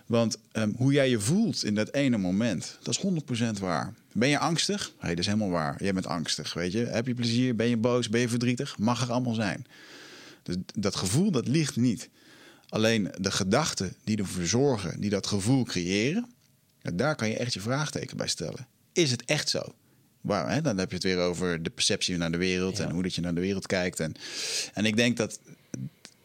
Want ehm, hoe jij je voelt in dat ene moment, dat is 100% waar. Ben je angstig? Hey, dat is helemaal waar. Jij bent angstig, weet je. Heb je plezier? Ben je boos? Ben je verdrietig? Mag er allemaal zijn. Dus dat gevoel, dat ligt niet. Alleen de gedachten die ervoor zorgen, die dat gevoel creëren... daar kan je echt je vraagteken bij stellen. Is het echt zo? Waar, hè? Dan heb je het weer over de perceptie naar de wereld... Ja. en hoe dat je naar de wereld kijkt. En, en ik denk dat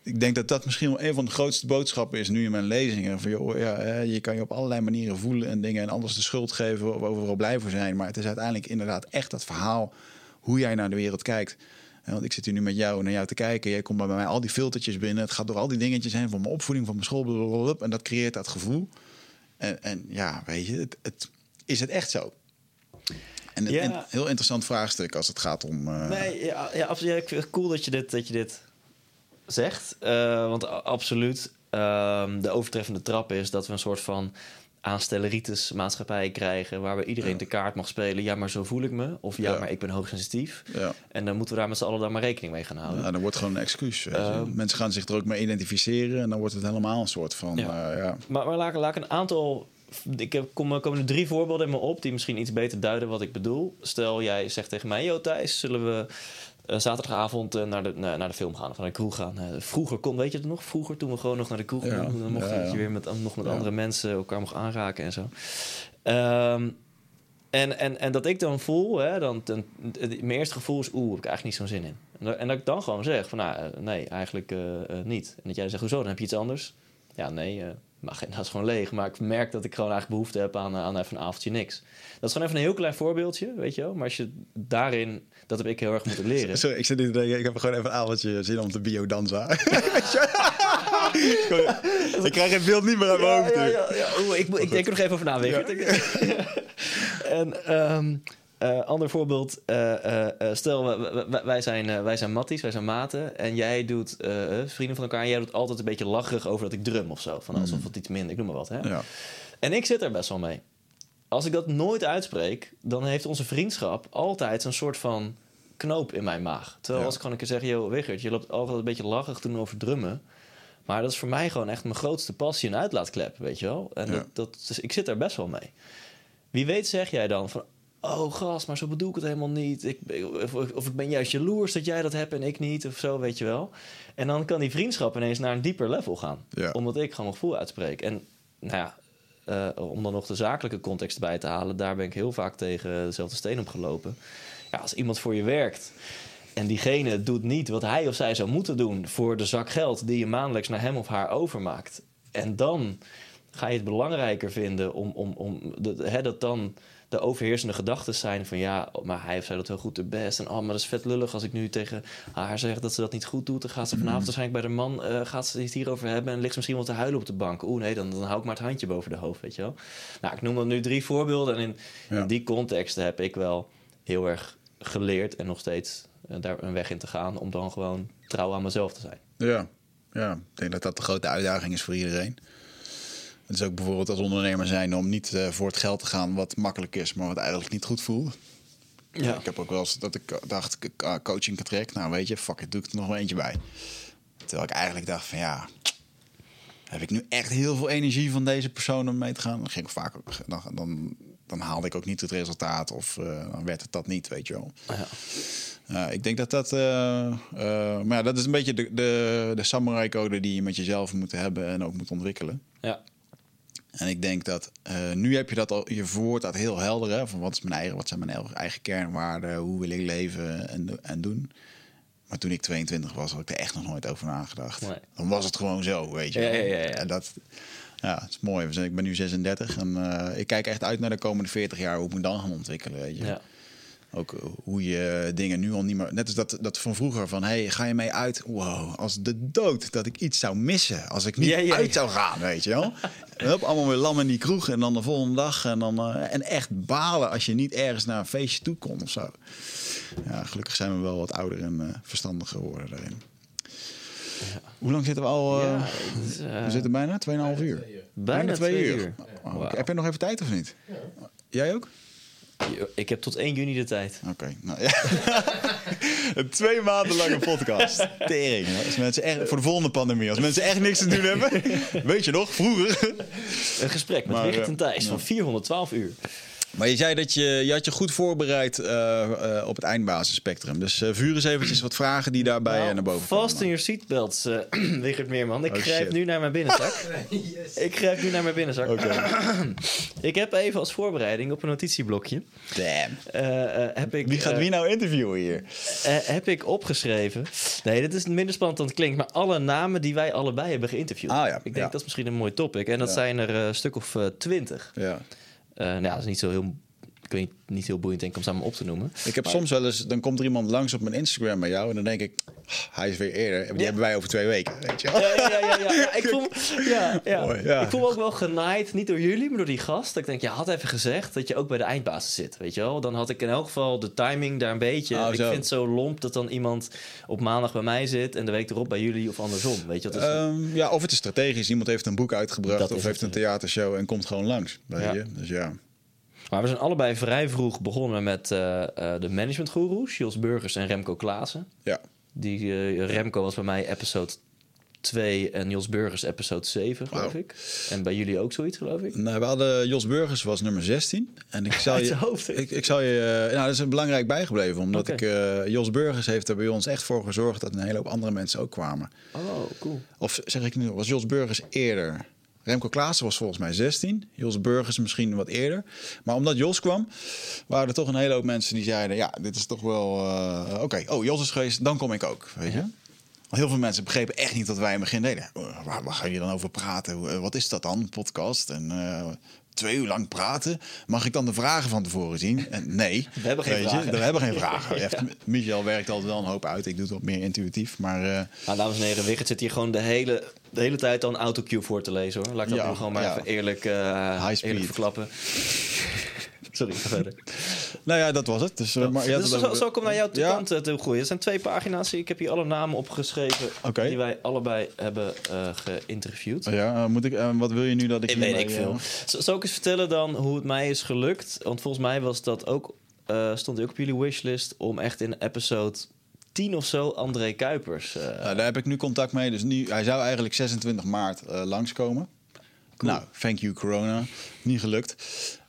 ik denk dat dat misschien wel een van de grootste boodschappen is nu in mijn lezingen. Van, joh, ja, je kan je op allerlei manieren voelen en dingen en anders de schuld geven of overal blij voor zijn. Maar het is uiteindelijk inderdaad echt dat verhaal hoe jij naar de wereld kijkt. Want ik zit hier nu met jou naar jou te kijken. Jij komt bij mij al die filtertjes binnen. Het gaat door al die dingetjes heen van mijn opvoeding, van mijn school. blablabla, En dat creëert dat gevoel. En, en ja, weet je, het, het, is het echt zo? En Ja. heel interessant vraagstuk als het gaat om. eh, Nee, ja, ja, absoluut. Ja, ik vind het cool dat je dit, dat je dit zegt. Eh, want absoluut, ehm, de overtreffende trap is dat we een soort van aanstelleritis maatschappij krijgen... waar we iedereen de kaart mag spelen. Ja, maar zo voel ik me. Of ja, Ja. maar ik ben hoogsensitief. ja. En dan moeten we daar met z'n allen dan maar rekening mee gaan houden. Ja, dan wordt gewoon een excuus. Ehm. Mensen gaan zich er ook mee identificeren en dan wordt het helemaal een soort van. Ja. Ja. Maar, maar laat, ik- laat ik een aantal. Ik heb, kom, er komen nu drie voorbeelden in me op die misschien iets beter duiden wat ik bedoel. Stel, jij zegt tegen mij: Yo, Thijs, zullen we eh, zaterdagavond eh, naar, de, naar, naar de film gaan of naar de kroeg gaan? Eh, vroeger kon, weet je het nog? Vroeger toen we gewoon nog naar de kroeg Ja, gingen, dan mocht je weer met, nog met andere mensen elkaar mocht aanraken en zo. Ehm, en, en, en dat ik dan voel, hè, dan, dan, het- mijn eerste gevoel is, oeh, heb ik eigenlijk niet zo'n zin in. En dat, en dat ik dan gewoon zeg, van nou, eh, nee, eigenlijk eh, eh, niet. En dat jij zegt, hoezo, dan heb je iets anders? Ja, nee, eh mijn agenda is gewoon leeg. Maar ik merk dat ik gewoon eigenlijk behoefte heb aan, eh, aan even een avondje niks. Dat is gewoon even een heel klein voorbeeldje, weet je wel. Maar als je daarin, dat heb ik heel erg moeten leren. Sorry, ik zit niet te denken, ik heb gewoon even een avondje zin om te biodansen. ik krijg het beeld niet meer uit mijn hoofd. Ja, ja, ja, ja. Oeh, ik, ik denk er nog even over na, en ehm eh, ander voorbeeld. eh, eh, stel, wij- zijn, wij zijn matties, wij zijn maten. En jij doet, vrienden van elkaar, en jij doet altijd een beetje lacherig over dat ik drum of zo. Van alsof het iets minder, ik noem maar wat. Hè? Ja. En ik zit er best wel mee. Als ik dat nooit uitspreek, dan heeft onze vriendschap altijd een soort van knoop in mijn maag. Terwijl Ja. als ik gewoon een keer zeg, yo Wigert, je loopt altijd een beetje lachig toen over drummen. Maar dat is voor mij gewoon echt mijn grootste passie en uitlaatklep, weet je wel. En Ja. dat, dat, dus ik zit er best wel mee. Wie weet zeg jij dan van... Oh, gast, maar zo bedoel ik het helemaal niet. Ik, of, of ik ben juist jaloers dat jij dat hebt en ik niet, of zo, weet je wel. En dan kan die vriendschap ineens naar een dieper level gaan. Ja. Omdat ik gewoon mijn gevoel uitspreek. En nou ja, eh, om dan nog de zakelijke context bij te halen, daar ben ik heel vaak tegen dezelfde steen opgelopen. Ja, als iemand voor je werkt en diegene doet niet wat hij of zij zou moeten doen voor de zak geld die je maandelijks naar hem of haar overmaakt. En dan ga je het belangrijker vinden om, om, om de, hè, dat dan de overheersende gedachten zijn van ja, maar hij of zij dat heel goed de best. En oh, maar dat is vet lullig als ik nu tegen haar zeg dat ze dat niet goed doet. Dan gaat ze vanavond waarschijnlijk bij de man, eh, gaat ze het hierover hebben en ligt ze misschien wel te huilen op de bank. Oeh nee, dan, dan hou ik maar het handje boven de hoofd, weet je wel. Nou, ik noem dan nu drie voorbeelden en in, Ja. in die contexten heb ik wel heel erg geleerd en nog steeds eh, daar een weg in te gaan om dan gewoon trouw aan mezelf te zijn. Ja. ja, ik denk dat dat de grote uitdaging is voor iedereen. Het is ook bijvoorbeeld als ondernemer zijn om niet eh, voor het geld te gaan wat makkelijk is, maar wat eigenlijk niet goed voelt. Ja. Ik heb ook wel eens dat ik dacht, ik ah, coaching kan trek. Nou weet je, fuck it, doe ik er nog wel eentje bij. Terwijl ik eigenlijk dacht van ja, heb ik nu echt heel veel energie van deze persoon om mee te gaan? Dan ging ik vaak ook, dan, dan, dan haalde ik ook niet het resultaat of eh, dan werd het dat niet, weet je wel. Ja. Ik denk dat dat. eh, eh, maar ja, dat is een beetje de, de, de samurai-code die je met jezelf moet hebben en ook moet ontwikkelen. Ja. En ik denk dat eh, nu heb je dat al, je verwoord dat heel helder. Hè, van wat, is mijn eigen, wat zijn mijn eigen- kernwaarden? Hoe wil ik leven en, en doen? Maar toen ik 22 was, had ik er echt nog nooit over nagedacht. Nee. Dan was het gewoon zo, weet je. Ja, ja, ja, dat, ja, het is mooi. Ik ben nu 36 en eh, ik kijk echt uit naar de komende 40 jaar hoe ik me dan gaan ontwikkelen. Weet je. Ja. Ook eh, hoe je dingen nu al niet meer. Net als dat, dat van vroeger van hey, ga je mee uit? Wow, als de dood dat ik iets zou missen als ik niet Ja, ja, uit ja. zou gaan, weet je wel. Hup, allemaal weer lam in die kroeg en dan de volgende dag en dan eh, en echt balen als je niet ergens naar een feestje toe kon of zo. Ja, gelukkig zijn we wel wat ouder en eh, verstandiger geworden daarin. Hoe lang zitten we al? eh, Ja, is, eh, we zitten bijna 2,5 uur. bijna twee uur. Oh. Heb je nog even tijd of niet? Jij ook? Ik heb tot 1 juni de tijd. Oké, nou ja. een twee maanden lange podcast. Tering. Als mensen echt, voor de volgende pandemie. Als mensen echt niks te doen hebben. Weet je nog, vroeger. Een gesprek met Maar, Richard eh, en Thijs van 412 uur. Maar je zei dat je, je had je goed voorbereid eh, eh, op het eindbasisspectrum. Dus eh, vuur eens eventjes wat vragen die daarbij Nou, naar boven Vast in komen. je seatbelts, eh Richard Meerman. Ik Oh, grijp nu naar mijn binnenzak. Ik grijp nu naar mijn binnenzak. ik heb even als voorbereiding op een notitieblokje... Damn. eh, eh, heb ik, Wie gaat wie nou interviewen hier? eh, heb ik opgeschreven. Nee, dit is minder spannend dan het klinkt. Maar alle namen die wij allebei hebben geïnterviewd. Ah, ja. Ik denk Ja. dat is misschien een mooi topic. En dat Ja. zijn er eh, een stuk of twintig. Ja. Eh nou, ja, is niet zo heel... Ik weet niet, heel boeiend denk ik om samen op te noemen. Ik heb soms wel eens, dan komt er iemand langs op mijn Instagram bij jou. En dan denk ik, "Ah, hij is weer eerder. Die Ja. hebben wij over twee weken. Weet je wel? Ja, ja, ja, ja, ja. ja. Ik, voel, me- ja, ja. Mooi, ik voel me ook wel genaaid, niet door jullie, maar door die gast. Ik denk, je had even gezegd dat je ook bij de eindbasis zit, weet je wel. Dan had ik in elk geval de timing daar een beetje... Oh, ik zo. vind het zo lomp dat dan iemand op maandag bij mij zit... en de week erop bij jullie of andersom, weet je. Dat is, Ehm, ja, of het is strategisch. Iemand heeft een boek uitgebracht Dat of heeft een theatershow en komt gewoon langs. Weet je? Dus ja. Maar we zijn allebei vrij vroeg begonnen met eh, eh, de managementgoeroes... Jos Burgers en Remco Klaassen. ja. Die, eh, Remco was bij mij episode 2 en Jos Burgers episode 7, geloof ik. En bij jullie ook zoiets, geloof ik. Nou, we hadden Jos Burgers was nummer 16. En ik zal je, hoofd, ik, ik zal je, nou, dat is een belangrijk bijgebleven, omdat ik Jos Burgers heeft er bij ons echt voor gezorgd dat een hele hoop andere mensen ook kwamen. Oh, cool. Of zeg ik nu, was Jos Burgers eerder? Remco Klaassen was volgens mij 16. Jos Burgers misschien wat eerder. Maar omdat Jos kwam, waren er toch een hele hoop mensen die zeiden: Ja, dit is toch wel. eh, Oké, oh, Jos is geweest, dan kom ik ook. Weet je? Want Heel veel mensen begrepen echt niet dat wij in het begin deden. Eh, Waar, waar ga je dan over praten? Eh, Wat is dat dan, een podcast? En twee uur lang praten. Mag ik dan de vragen van tevoren zien? En nee. We hebben geen je, vragen. We hebben geen vragen. Michel werkt altijd wel een hoop uit. Ik doe het wat meer intuïtief. Maar Nou, dames en heren, Wigert zit hier gewoon de hele, de hele tijd een autocue voor te lezen, hoor. Laat ik dat Ja, gewoon maar ja. even eerlijk, speed. eerlijk verklappen. Sorry, ga verder. nou ja, dat was het. Dus, eh, maar je had Dus zo, zo kom naar jouw Ja. kant eh, toe groeien. Het zijn twee pagina's. Ik heb hier alle namen opgeschreven die wij allebei hebben geïnterviewd. Ja, moet ik, wat wil je nu dat ik Ik weet ik veel. Zal ik eens vertellen dan hoe het mij is gelukt? Want volgens mij was dat ook, stond ook op jullie wishlist om echt in episode 10 of zo André Kuipers. eh, nou, daar heb ik nu contact mee. Dus nu, hij zou eigenlijk 26 maart eh langskomen. Nou, thank you corona. Niet gelukt.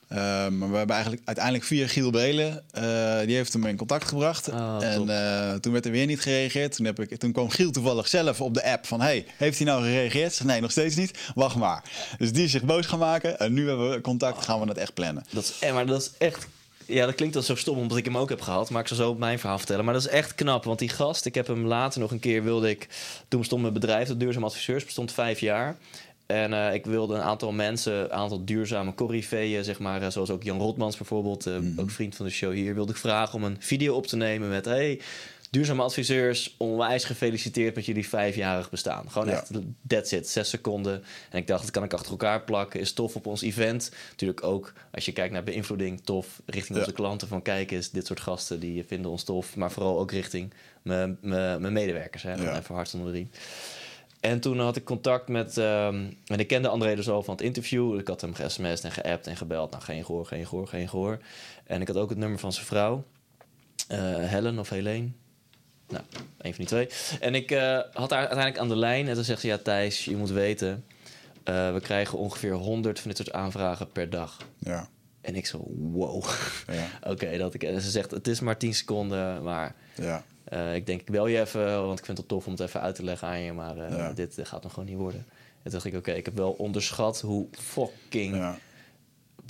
Eh, maar we hebben eigenlijk uiteindelijk via Giel Belen, eh, die heeft hem in contact gebracht. Ah, en toen werd er weer niet gereageerd. Toen, heb ik, toen kwam Giel toevallig zelf op de app van... hey, heeft hij nou gereageerd? Zeg, Nee, nog steeds niet. Wacht maar. Dus die is zich boos gaan maken. En nu hebben we contact, gaan we het echt plannen. Dat is, maar dat is echt... Ja, dat klinkt dan zo stom omdat ik hem ook heb gehad. Maar ik zal zo op mijn verhaal vertellen. Maar dat is echt knap. Want die gast, ik heb hem later nog een keer wilde ik... Toen bestond mijn bedrijf, de Duurzaam Adviseurs, bestond vijf jaar. En eh, ik wilde een aantal mensen, een aantal duurzame corifeeën, zeg maar, eh, zoals ook Jan Rotmans bijvoorbeeld, eh, ook vriend van de show hier, wilde ik vragen om een video op te nemen met: hey, duurzame adviseurs, onwijs gefeliciteerd met jullie vijfjarig bestaan. Gewoon Ja. echt, that's it, zes seconden. En ik dacht, dat kan ik achter elkaar plakken, is tof op ons event. Natuurlijk ook, als je kijkt naar beïnvloeding, tof richting Ja. onze klanten. Van kijk eens, dit soort gasten, die vinden ons tof. Maar vooral ook richting mijn, medewerkers. Hè, Ja. Even hart onder de. En toen had ik contact met... ehm, en ik kende André dus al van het interview. Ik had hem ge-sms'd en geappt en gebeld. Nou, geen gehoor, geen gehoor, geen gehoor. En ik had ook het nummer van zijn vrouw. eh, Helen of Helene. Nou, een van die twee. En ik eh, had haar uiteindelijk aan de lijn. En toen zegt ze, ja Thijs, je moet weten... eh, we krijgen ongeveer 100 van dit soort aanvragen per dag. Ja, En ik zo, wow. ja, Oké, dat ik... en ze zegt, het is maar 10 seconden, maar... ja. Eh, ik denk, ik bel je even, want ik vind het tof om het even uit te leggen aan je. Maar Ja. dit gaat nog gewoon niet worden. En toen dacht ik, oké, ik heb wel onderschat hoe fucking ja.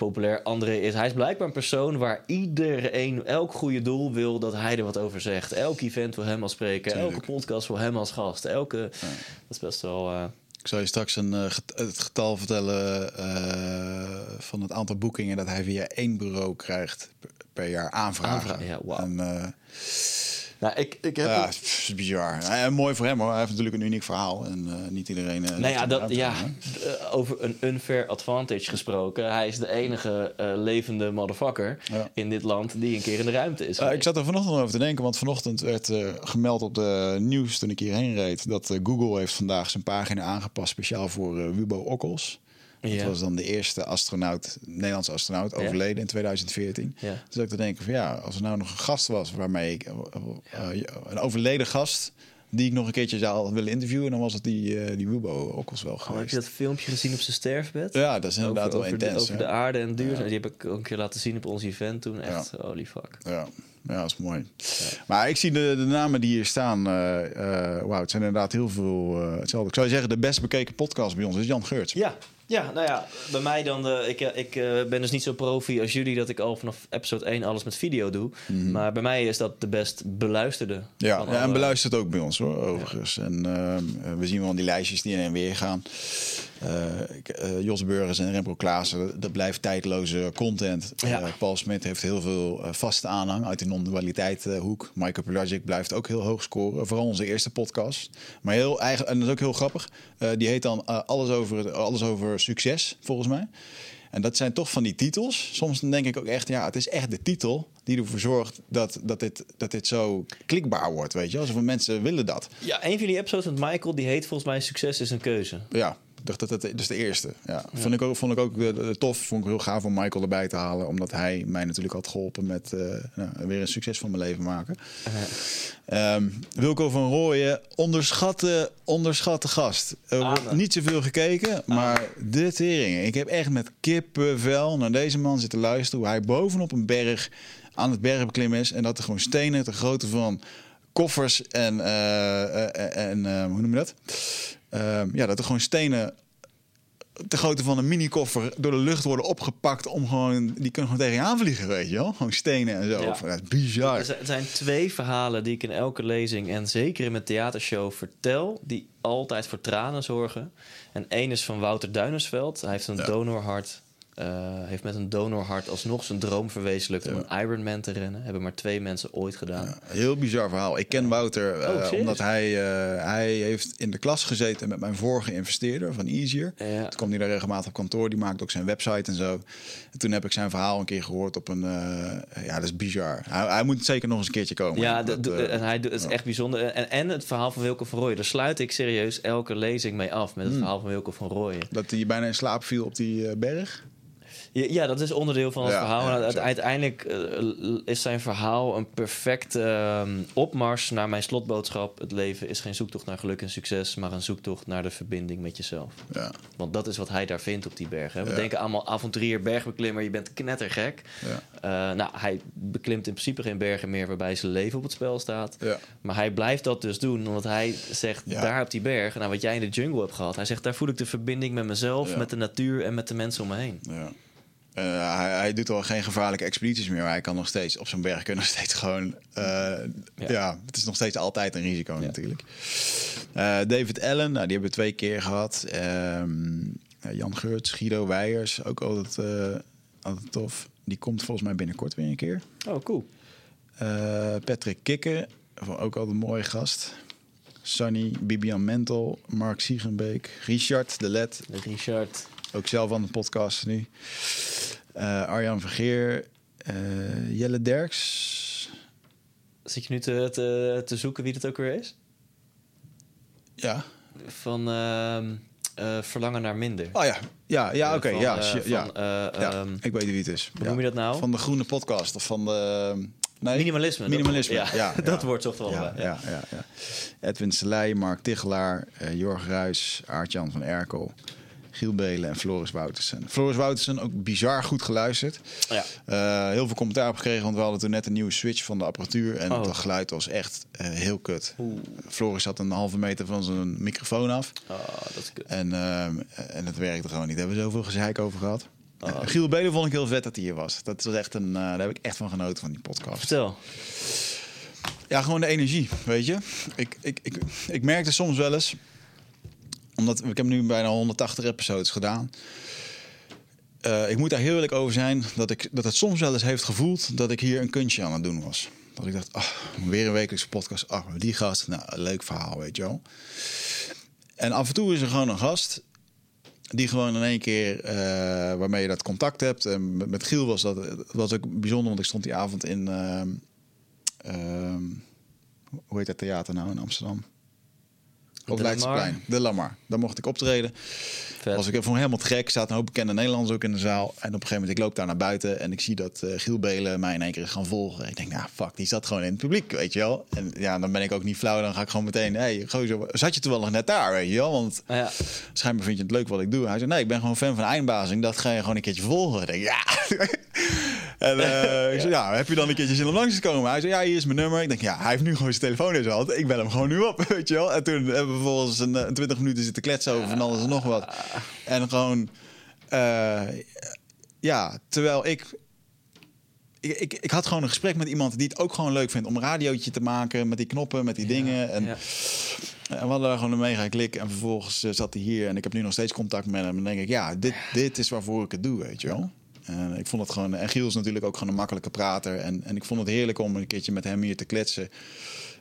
Populair André is. Hij is blijkbaar een persoon waar iedereen, elk goede doel wil dat hij er wat over zegt. Elk event wil hem als spreken, Tuurlijk. elke podcast wil hem als gast. Elke, dat is best wel... eh, Ik zal je straks een, eh, het getal vertellen eh, van het aantal boekingen dat hij via één bureau krijgt per, per jaar aanvragen. Aanvra- ja. En, nou, ik, ik heb... ja, het is bizar. Mooi voor hem hoor. Hij heeft natuurlijk een uniek verhaal en eh, niet iedereen. eh, Nou ja, dat, ja hè? eh, over een unfair advantage gesproken. Hij is de enige levende motherfucker Ja. in dit land die een keer in de ruimte is. Ik zat er vanochtend over te denken, want vanochtend werd gemeld op de nieuws toen ik hierheen reed dat Google heeft vandaag zijn pagina aangepast speciaal voor Wubo Okkels. Dat Ja. was dan de eerste astronaut, Nederlandse astronaut, Ja. overleden in 2014. Ja. Dus dat ik te denken van ja, als er nou nog een gast was waarmee ik, eh, eh, een overleden gast, die ik nog een keertje zou willen interviewen, dan was het die, eh die Wubo Okkels wel Oh, heb geweest. je dat filmpje gezien op zijn sterfbed? Ja, dat is inderdaad over, wel over intens. De, over de aarde en duurzaam. Die heb ik ook een keer laten zien op ons event toen. Echt, holy fuck. Ja, ja, dat is mooi. Maar ik zie de, de namen die hier staan. eh eh, Wauw, het zijn inderdaad heel veel eh, hetzelfde. Ik zou zeggen, de best bekeken podcast bij ons is Jan Geurts. Ja, ja, nou ja, bij mij dan... De, ik eh, ik eh, ben dus niet zo profi als jullie... dat ik al vanaf episode 1 alles met video doe. Maar bij mij is dat de best beluisterde. Mhm. Ja, en beluistert ook bij ons hoor, overigens. En ehm, we zien wel die lijstjes die heen en weer gaan. Eh, eh, Jos Burgers en Remco Klaassen, dat blijft tijdloze content. Ja. Eh, Paul Smit heeft heel veel vaste aanhang uit de non-dualiteit hoek. Michael Pelagic blijft ook heel hoog scoren. Vooral onze eerste podcast. Maar heel eigen, en dat is ook heel grappig. Die heet dan alles, over, alles over succes, volgens mij. En dat zijn toch van die titels. Soms denk ik ook echt, ja, het is echt de titel die ervoor zorgt dat, dat, dit, dat dit zo klikbaar wordt, weet je. Alsof mensen willen dat. Ja, een van die episodes met Michael... die heet volgens mij Succes is een keuze. Ja, dacht dat dat, dat is de eerste. Ja. Vond ik ook, vond ik ook eh, tof. Vond ik heel gaaf om Michael erbij te halen. Omdat hij mij natuurlijk had geholpen met eh, nou, weer een succes van mijn leven maken. Ehm, Wilco van Rooyen, onderschatte, onderschatte gast. Er wordt Amen. niet zoveel gekeken, maar de tering. Ik heb echt met kippenvel naar deze man zitten luisteren. Hoe hij bovenop een berg aan het berg beklimmen is. En dat er gewoon stenen ter grootte van koffers en, eh, en eh, hoe noem je dat? Ehm, ja, dat er gewoon stenen de grootte van een mini-koffer door de lucht worden opgepakt om gewoon... Die kunnen gewoon tegen je aanvliegen, weet je wel? Gewoon stenen en zo. Ja. Dat is bizar. Er zijn, er zijn twee verhalen die ik in elke lezing en zeker in mijn theatershow vertel, die altijd voor tranen zorgen. En één is van Wouter Duinersveld. Hij heeft een Ja. donorhart. Eh, heeft met een donorhart alsnog zijn droom verwezenlijkt om een Ironman te rennen. Hebben maar twee mensen ooit gedaan. Ja, heel bizar verhaal. Ik ken Wouter eh, Oh, serieus? omdat hij, eh, hij heeft in de klas gezeten met mijn vorige investeerder van Easier. Ja. Toen kwam hij daar regelmatig op kantoor. Die maakt ook zijn website en zo. En toen heb ik zijn verhaal een keer gehoord op een... eh, ja, dat is bizar. Hij, hij moet zeker nog eens een keertje komen. Ja, Dat, eh, en hij doet het is echt bijzonder. En, en het verhaal van Wilco van Rooyen. Daar sluit ik serieus elke lezing mee af met Hmm. het verhaal van Wilco van Rooyen. dat hij bijna in slaap viel op die eh, berg. Ja, dat is onderdeel van het Ja, verhaal. ja, En uiteindelijk eh, is zijn verhaal een perfecte ehm, opmars naar mijn slotboodschap. Het leven is geen zoektocht naar geluk en succes, maar een zoektocht naar de verbinding met jezelf. Ja, Want dat is wat hij daar vindt op die bergen. We denken allemaal avonturier, bergbeklimmer, je bent knettergek. ja, Eh, nou, hij beklimt in principe geen bergen meer waarbij zijn leven op het spel staat. ja. Maar hij blijft dat dus doen, omdat hij zegt, daar op die berg, nou wat jij in de jungle hebt gehad, hij zegt, daar voel ik de verbinding met mezelf, met de natuur en met de mensen om me heen. ja. Eh, hij, hij doet al geen gevaarlijke expedities meer. Maar hij kan nog steeds op zo'n berg kunnen nog steeds gewoon. eh, ja. het is nog steeds altijd een risico natuurlijk. Eh, David Allen, nou, die hebben we twee keer gehad. Ehm, ja, Jan Geurts, Guido Weijers, ook altijd, altijd tof. Die komt volgens mij binnenkort weer een keer. Oh, cool. Patrick Kikken, ook altijd een mooie gast. Sunny, Bibian Mentel, Mark Siegenbeek, Richard de Let, Richard. Ook zelf aan de podcast nu. Eh, Arjan Vergeer, eh, Jelle Derks. Zit je nu te, te, te zoeken wie dat ook weer is? Ja. Van ehm, eh, Verlangen naar Minder. Oh ja, ja, ja oké. ja, van, ja. ja. ehm, ik weet wie het is. hoe Ja. noem je dat nou? Van de Groene Podcast of van de... Nee? Minimalisme. dat- Minimalisme, ja, ja, dat wordt zocht wel Ja, ja, ja. Edwin Selei, Mark Tichelaar, Jorg Ruis, Aart-Jan van Erkel, Giel Belen en Floris Woutersen. Floris Woutersen ook bizar goed geluisterd. Ja. Eh, heel veel commentaar op gekregen, want we hadden toen net een nieuwe switch van de apparatuur. En Oh. dat geluid was echt eh, heel kut. Oeh. Floris zat een halve meter van zijn microfoon af. Oh, dat is kut. En, ehm, en het werkte gewoon niet. Daar hebben we zoveel gezeik over gehad. Oh. Eh, Giel Belen vond ik heel vet dat hij hier was. Dat was echt een, eh, daar heb ik echt van genoten van die podcast. Vertel. Ja, gewoon de energie, weet je. Ik, ik, ik, ik merkte soms wel eens, omdat ik heb nu bijna 180 episodes gedaan. Eh, ik moet daar heel eerlijk over zijn dat, ik, dat het soms wel eens heeft gevoeld dat ik hier een kunstje aan het doen was. Dat ik dacht, ah, weer een wekelijkse podcast. Ah, die gast, nou, leuk verhaal, weet je wel. En af en toe is er gewoon een gast die gewoon in één keer eh, waarmee je dat contact hebt. En met, Giel was dat, dat was ook bijzonder, want ik stond die avond in, ehm, hoe heet dat theater nou in Amsterdam? Op De Leidseplein. Lamar. De Lamar. Daar mocht ik optreden. Vet. Was ik vond helemaal te gek. Er zaten een hoop bekende Nederlanders ook in de zaal. En op een gegeven moment, ik loop daar naar buiten en ik zie dat eh, Giel Belen mij in één keer is gaan volgen. Ik denk, nou fuck, die zat gewoon in het publiek, weet je wel. En ja, dan ben ik ook niet flauw. Dan ga ik gewoon meteen, hey, gozer, zat je toevallig net daar, weet je wel? Want Ah, ja. schijnbaar vind je het leuk wat ik doe. Hij zei, nee, ik ben gewoon fan van Eindbazing. Dat ga je gewoon een keertje volgen. Ik denk, ja. en eh, ik zei, ja, heb je dan een keertje zin om langs te komen? Hij zei, ja, hier is mijn nummer. Ik denk, ja, hij heeft nu gewoon zijn telefoon in zijn hand. Ik bel hem gewoon nu op, weet je wel. En toen hebben vervolgens een, eh, een 20 minuten zitten kletsen over van alles en nog wat. En gewoon, eh, ja, terwijl ik ik, ik, ik had gewoon een gesprek met iemand die het ook gewoon leuk vindt om een radiootje te maken met die knoppen, met die dingen. En, ja. en we hadden daar gewoon een mega klik. En vervolgens eh, zat hij hier en ik heb nu nog steeds contact met hem. En dan denk ik, ja, dit, dit is waarvoor ik het doe, weet je wel. En ik vond het gewoon. En Giel is natuurlijk ook gewoon een makkelijke prater. En, en ik vond het heerlijk om een keertje met hem hier te kletsen.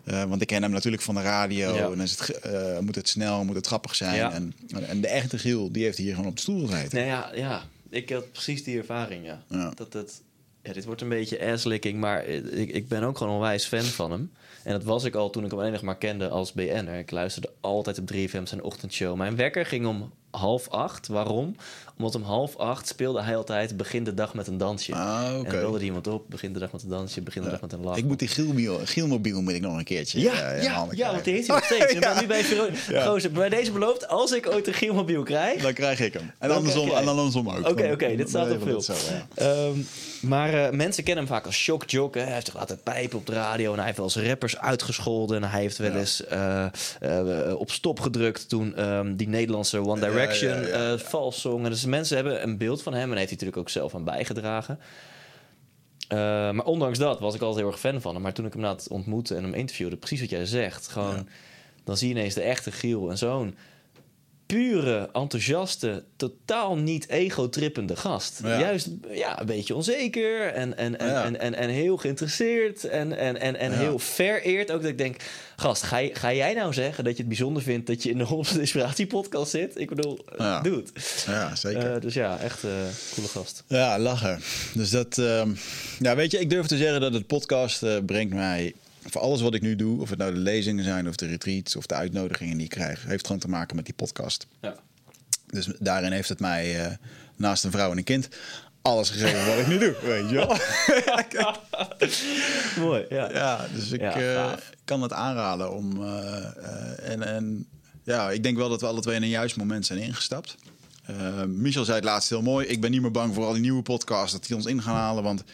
Eh, want ik ken hem natuurlijk van de radio. Ja. En dan is het, eh, moet het snel, moet het grappig zijn. Ja. En, en de echte Giel, die heeft hier gewoon op de stoel gezeten. Nee, ja, ja, ik had precies die ervaring, ja. Ja. Dat het, dit wordt een beetje asslicking, maar ik, ik ben ook gewoon onwijs fan van hem. En dat was ik al toen ik hem alleen nog maar kende als BN'er. Ik luisterde altijd op 3FM zijn ochtendshow. Mijn wekker ging om half acht. Waarom? Omdat om half acht speelde hij altijd Begin de dag met een dansje. Ah, En dan belde er iemand op, Begin de dag met een dansje, Begin de dag met een lach. Ik moet die Gielmobiel, Gielmobiel moet ik nog een keertje Ja, in ja, ja, want die heeft hij nog steeds. Ik ben nu bij. Gozer, bij deze beloofd, als ik ooit een Gielmobiel krijg... Dan krijg ik hem. En Dan andersom, en andersom ook. Oké, oké, dit staat op zo, ja. Ehm, maar eh, mensen kennen hem vaak als shockjock. hè. Hij heeft toch altijd pijpen op de radio. En hij heeft wel eens rappers uitgescholden. En hij heeft wel eens eh, op stop gedrukt toen ehm, die Nederlandse One Direction ja, ja, ja. eh, mensen hebben een beeld van hem. En heeft hij natuurlijk ook zelf aan bijgedragen. Eh, maar ondanks dat was ik altijd heel erg fan van hem. Maar toen ik hem na het ontmoeten en hem interviewde, precies wat jij zegt. Gewoon, Ja. dan zie je ineens de echte Giel. En zo'n pure, enthousiaste, totaal niet ego-trippende gast. Ja. Juist ja, een beetje onzeker en, en, en, Ja. en, en, en heel geïnteresseerd en, en, en, en Ja. heel vereerd. Ook dat ik denk, gast, ga, ga jij nou zeggen dat je het bijzonder vindt dat je in de 100% Inspiratie podcast zit? Ik bedoel, Ja. doe het. Ja, zeker. Eh, dus ja, echt eh coole gast. Ja, lachen. Dus dat, ehm, ja, weet je, ik durf te zeggen dat het podcast eh, brengt mij voor alles wat ik nu doe, of het nou de lezingen zijn, of de retreats, of de uitnodigingen die ik krijg, heeft gewoon te maken met die podcast. Ja. Dus daarin heeft het mij, eh, naast een vrouw en een kind, alles gegeven wat ik nu doe, weet je wel. Mooi, ja. Ja, dus ik Ja, eh, kan het aanraden om. eh, en, en ja, ik denk wel dat we alle twee in een juist moment zijn ingestapt. Michel zei het laatst heel mooi. Ik ben niet meer bang voor al die nieuwe podcasts dat die ons in gaan halen. Want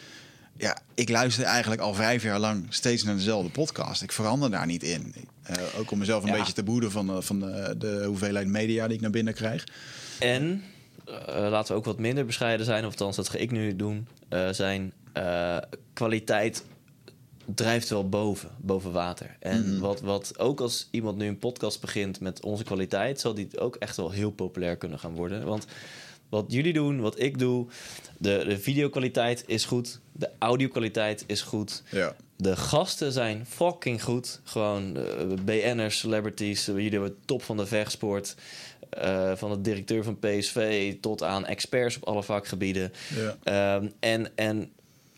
ja, ik luister eigenlijk al vijf jaar lang steeds naar dezelfde podcast. Ik verander daar niet in. Eh, ook om mezelf een Ja. beetje te behoeden van, de, van de, de hoeveelheid media die ik naar binnen krijg. En eh, laten we ook wat minder bescheiden zijn, of althans dat ga ik nu doen, eh, zijn eh, kwaliteit drijft wel boven, boven water. En wat, wat ook als iemand nu een podcast begint met onze kwaliteit, zal die ook echt wel heel populair kunnen gaan worden. Want wat jullie doen, wat ik doe, de, de videokwaliteit is goed, de audiokwaliteit is goed. Ja. De gasten zijn fucking goed. Gewoon eh, BN'ers, celebrities. jullie hebben top van de vechtsport. eh, van de directeur van PSV tot aan experts op alle vakgebieden. Ja. Ehm, en, en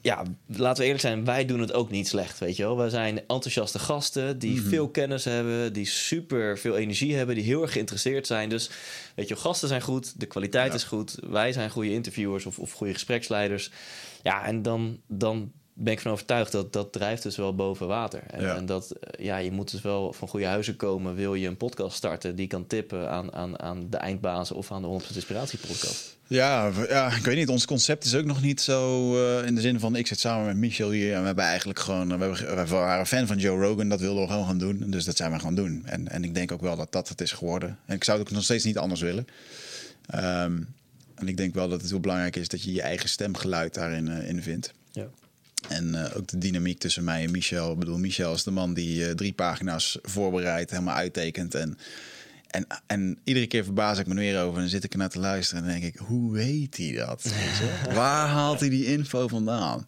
ja, laten we eerlijk zijn, wij doen het ook niet slecht, weet je wel. Wij zijn enthousiaste gasten die veel kennis hebben, die super veel energie hebben, die heel erg geïnteresseerd zijn. Dus weet je, gasten zijn goed, de kwaliteit Ja. is goed, wij zijn goede interviewers of, of goede gespreksleiders. Ja, en dan, dan ben ik van overtuigd dat dat drijft dus wel boven water. En, Ja. en dat, eh, ja, je moet dus wel van goede huizen komen, wil je een podcast starten die kan tippen aan, aan, aan de eindbazen of aan de 100% Inspiratie podcast. Ja, ja, ik weet niet. Ons concept is ook nog niet zo eh, in de zin van ik zit samen met Michel hier en we hebben eigenlijk gewoon, we, hebben, we waren fan van Joe Rogan, dat wilden we gewoon gaan doen. Dus dat zijn we gaan doen. En, en ik denk ook wel dat dat het is geworden. En ik zou het ook nog steeds niet anders willen. Ehm, en ik denk wel dat het heel belangrijk is dat je je eigen stemgeluid daarin eh, in vindt. Ja. En eh, ook de dynamiek tussen mij en Michel. Ik bedoel, Michel is de man die eh, drie pagina's voorbereidt, helemaal uittekent. En, en, en iedere keer verbaas ik me er weer over. En dan zit ik ernaar te luisteren en denk ik, hoe weet hij dat? Waar haalt hij die info vandaan?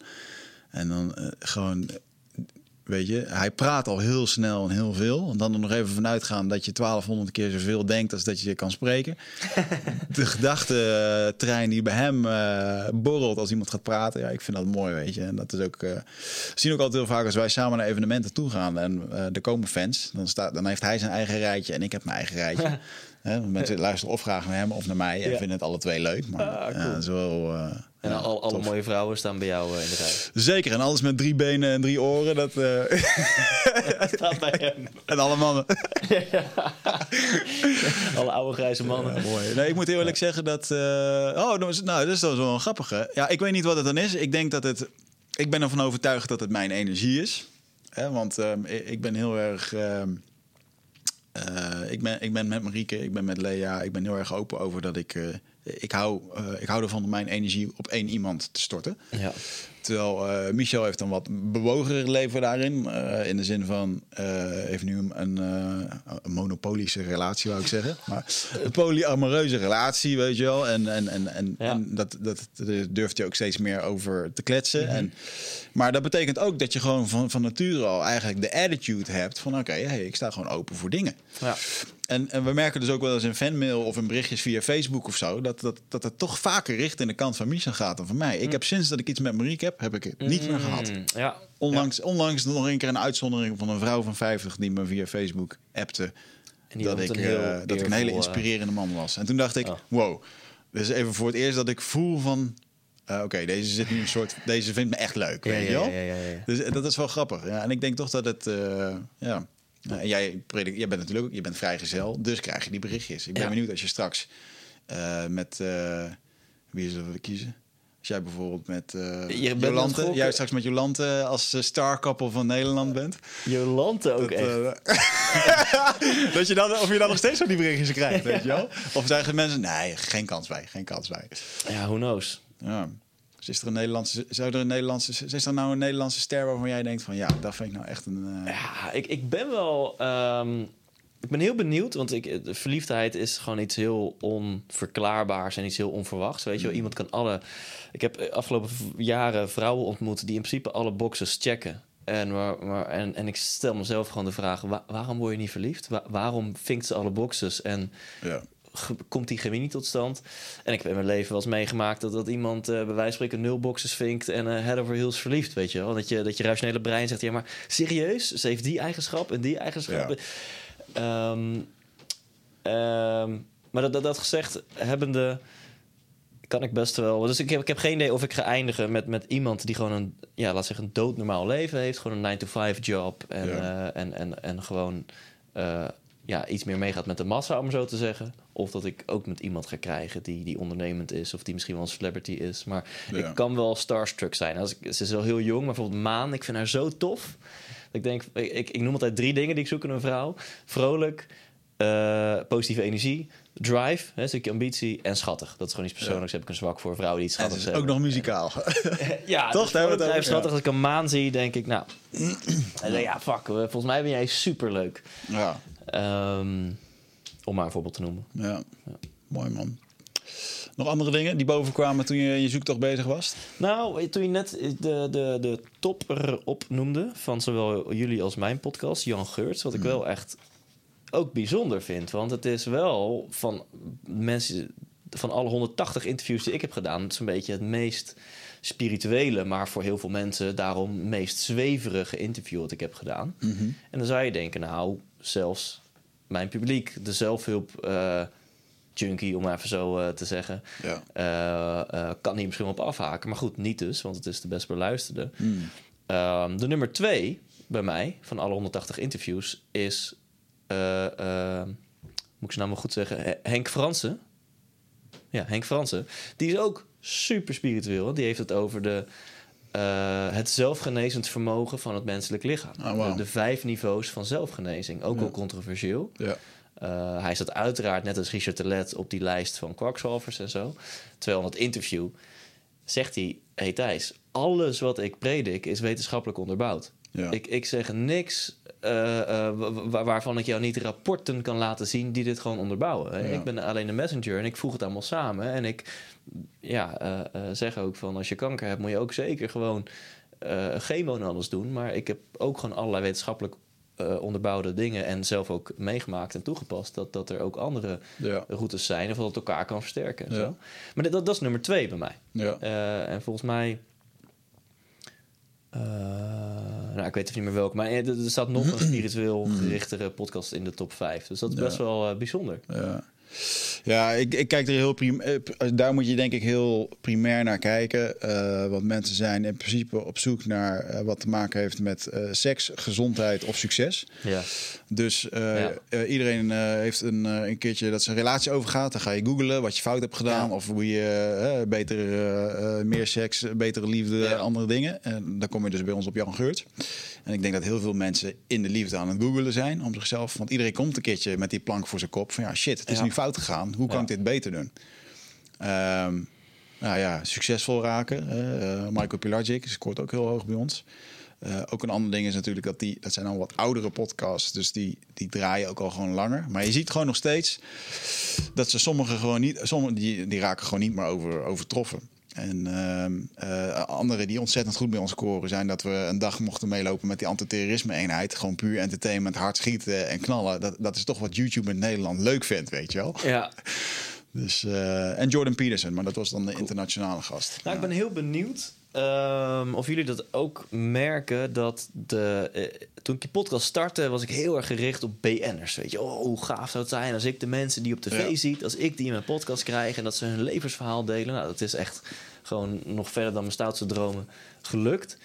En dan eh, gewoon, weet je, hij praat al heel snel en heel veel. En dan er nog even vanuit gaan dat je 1200 keer zoveel denkt als dat je kan spreken. De gedachtentrein die bij hem eh, borrelt als iemand gaat praten. Ja, ik vind dat mooi, weet je. En dat is ook, eh, we zien ook altijd heel vaak als wij samen naar evenementen toe gaan en eh, er komen fans. Dan, staat, dan heeft hij zijn eigen rijtje en ik heb mijn eigen rijtje. Hè, mensen luisteren of graag naar hem of naar mij en Ja. vinden het alle twee leuk. Maar Ah, cool. ja, eh, En ja, al, alle tof. mooie vrouwen staan bij jou eh, in de rij. Zeker, en alles met drie benen en drie oren. Dat, eh, Staat bij hem. en alle mannen. Alle oude grijze mannen. Ja, mooi. Nee, ik moet heel eerlijk zeggen dat. eh, oh, dat is, nou, dat is dan wel een grappige. Ja, ik weet niet wat het dan is. Ik denk dat het. Ik ben ervan overtuigd dat het mijn energie is. Hè, want ehm, ik, ik ben heel erg. Eh, ik, ben, ik ben met Marieke, ik ben met Lea. Ik ben heel erg open over dat ik. eh, ik, hou, eh, ik hou ervan om mijn energie op één iemand te storten. Ja. Terwijl Michel heeft een wat bewogener leven daarin. in de zin van, heeft nu een, een, een monopolische relatie, wou ik zeggen. Maar een polyamoreuze relatie, weet je wel. En, en, en, en, Ja. en dat, dat, durft hij ook steeds meer over te kletsen. en, maar dat betekent ook dat je gewoon van, van nature al eigenlijk de attitude hebt van... oké, hey, ik sta gewoon open voor dingen. Ja. En, en we merken dus ook wel eens in fanmail of in berichtjes via Facebook of zo... dat, dat, dat het toch vaker richting de kant van Michel gaat dan van mij. Ik heb sinds dat ik iets met Marieke heb, heb ik het niet meer gehad. Mm, Ja. Onlangs, onlangs nog een keer een uitzondering van een vrouw van 50 die me via Facebook appte. En die Dat ik, een heel eh, dat ik een hele eh, inspirerende man was. En toen dacht ik, Oh. wow. Dus even voor het eerst dat ik voel van... eh, Oké, deze zit nu een soort... Deze vindt me echt leuk, Ja, weet je wel? ja. Dus eh, dat is wel grappig. Ja, en ik denk toch dat het... eh, ja, Nou, en jij, predik, jij bent natuurlijk je bent vrijgezel, dus krijg je die berichtjes. Ik ben benieuwd als je straks met... wie zullen we kiezen? Als jij bijvoorbeeld met bent Jolante, jij straks met Jolante als uh, starkoppel van Nederland bent. Jolante ook Dat, echt. dat je dan, of je dan nog steeds van die berichtjes krijgt, weet je wel? Of zeggen mensen, nee, geen kans bij, geen kans bij. Ja, who knows? Ja. Dus is er een Nederlandse, zou er een Nederlandse, is er nou een Nederlandse ster waarvan jij denkt van, ja, dat vind ik nou echt een... eh, Ja, ik, ik ben wel... ehm, ik ben heel benieuwd, want ik, de verliefdheid is gewoon iets heel onverklaarbaars en iets heel onverwachts. Weet je wel, iemand kan alle... Ik heb eh, afgelopen jaren vrouwen ontmoet die in principe alle boxes checken. En, maar, maar, en, en ik stel mezelf gewoon de vraag, wa- waarom word je niet verliefd? Wa- waarom vinkt ze alle boxes? En ja. Komt die chemie niet tot stand. En ik heb in mijn leven wel eens meegemaakt dat, dat iemand eh, bij wijze van spreken nul boxes vinkt en eh head over heels verliefd, weet je wel. Dat je, dat je rationele brein zegt, ja maar serieus? Ze heeft die eigenschap en die eigenschap. Ehm, ehm, maar dat, dat, dat gezegd hebbende kan ik best wel. Dus ik heb, ik heb geen idee of ik ga eindigen met, met iemand die gewoon een, ja, laat zeggen, een doodnormaal leven heeft. Gewoon een 9-to-5 job. En, Ja. eh, en, en, en gewoon ja, iets meer meegaat met de massa, om zo te zeggen. Of dat ik ook met iemand ga krijgen die, die ondernemend is. Of die misschien wel een celebrity is. Maar Ja. ik kan wel starstruck zijn. Als ik, ze is wel heel jong, maar bijvoorbeeld Maan, ik vind haar zo tof. Ik denk, ik, ik, ik noem altijd drie dingen die ik zoek in een vrouw: vrolijk, eh, positieve energie, drive, hè, een stukje ambitie en schattig. Dat is gewoon iets persoonlijks. Heb ik een zwak voor vrouwen die iets schattigs is hebben. ook nog muzikaal. Ja, Toch? dus over, schattig. Als ik een maan zie, denk ik, nou, ja, fuck. eh, Volgens mij ben jij superleuk. ja, Ehm om maar een voorbeeld te noemen. ja. Mooi man. Nog andere dingen die bovenkwamen toen je je zoektocht bezig was? Nou, toen je net de, de, de topper opnoemde van zowel jullie als mijn podcast, Jan Geurts, wat ik wel echt ook bijzonder vind. Want het is wel van mensen, van alle 180 interviews die ik heb gedaan, het is een beetje het meest spirituele, maar voor heel veel mensen daarom meest zweverige interview dat ik heb gedaan. En dan zou je denken, nou, zelfs mijn publiek, de zelfhulp eh, junkie, om maar even zo eh, te zeggen, Ja. eh, kan hier misschien op afhaken. Maar goed, niet dus, want het is de best beluisterde. Hmm. Ehm, de nummer twee bij mij, van alle 180 interviews, is... moet ik zijn naam wel goed zeggen? He- Henk Fransen. Ja, Henk Fransen. Die is ook super spiritueel. Die heeft het over de, eh, het zelfgenezend vermogen van het menselijk lichaam. Oh, wauw. de, de vijf niveaus van zelfgenezing. Ook Ja. wel controversieel. Ja. Uh, hij staat uiteraard net als Richard Telet op die lijst van kwakzalvers en zo. Terwijl in dat interview zegt hij... Hey Thijs, alles wat ik predik is wetenschappelijk onderbouwd. Ja. Ik, ik zeg niks wa- wa- waarvan ik jou niet rapporten kan laten zien... die dit gewoon onderbouwen. Ja. Ik ben alleen de messenger en ik voeg het allemaal samen. En ik ja, eh, zeg ook van als je kanker hebt... moet je ook zeker gewoon chemo en alles doen. Maar ik heb ook gewoon allerlei wetenschappelijk onderbouwde dingen... en zelf ook meegemaakt en toegepast... dat, dat er ook andere Ja. routes zijn... of dat het elkaar kan versterken. Ja. zo. Maar dat, dat is nummer twee bij mij. Ja. En volgens mij... eh, nou, ik weet even niet meer welke. Maar er, er staat nog een spiritueel gerichtere podcast in de top 5. Dus dat is Ja. best wel eh, bijzonder. Ja, ja ik, ik kijk er heel prim eh, p- daar moet je denk ik heel primair naar kijken. Eh, want mensen zijn in principe op zoek naar eh, wat te maken heeft met eh, seks, gezondheid of succes. Ja. Dus eh, Ja. eh, iedereen eh, heeft een, eh, een keertje dat zijn relatie overgaat. Dan ga je googlen wat je fout hebt gedaan. Ja. Of hoe je eh, beter, eh, eh, meer seks, betere liefde, andere dingen. En dan kom je dus bij ons op Jan Geurt. En ik denk dat heel veel mensen in de liefde aan het googelen zijn om zichzelf. Want iedereen komt een keertje met die plank voor zijn kop. Van ja, shit, het is Ja. nu fout gegaan. Hoe kan Ja. ik dit beter doen? Ehm, nou ja, succesvol raken. Eh, Michael Pilarczyk scoort ook heel hoog bij ons. Eh, ook een ander ding is natuurlijk dat die, dat zijn al wat oudere podcasts, dus die, die draaien ook al gewoon langer. Maar je ziet gewoon nog steeds dat ze sommigen gewoon niet, sommigen die, die raken gewoon niet meer over, overtroffen. En ehm eh, anderen die ontzettend goed bij ons scoren zijn dat we een dag mochten meelopen met die antiterrorisme-eenheid. Gewoon puur entertainment, hard schieten en knallen. Dat, dat is toch wat YouTube in Nederland leuk vindt, weet je wel. Ja. Dus, eh, en Jordan Peterson, maar dat was dan de internationale gast. Nou, ik ben heel benieuwd ehm, of jullie dat ook merken. Dat de, eh, toen ik die podcast startte, was ik heel erg gericht op BN'ers. Weet je, oh, hoe gaaf zou het zijn als ik de mensen die op tv Ja. ziet, als ik die in mijn podcast krijg en dat ze hun levensverhaal delen. Nou, dat is echt gewoon nog verder dan mijn stoutste dromen gelukt.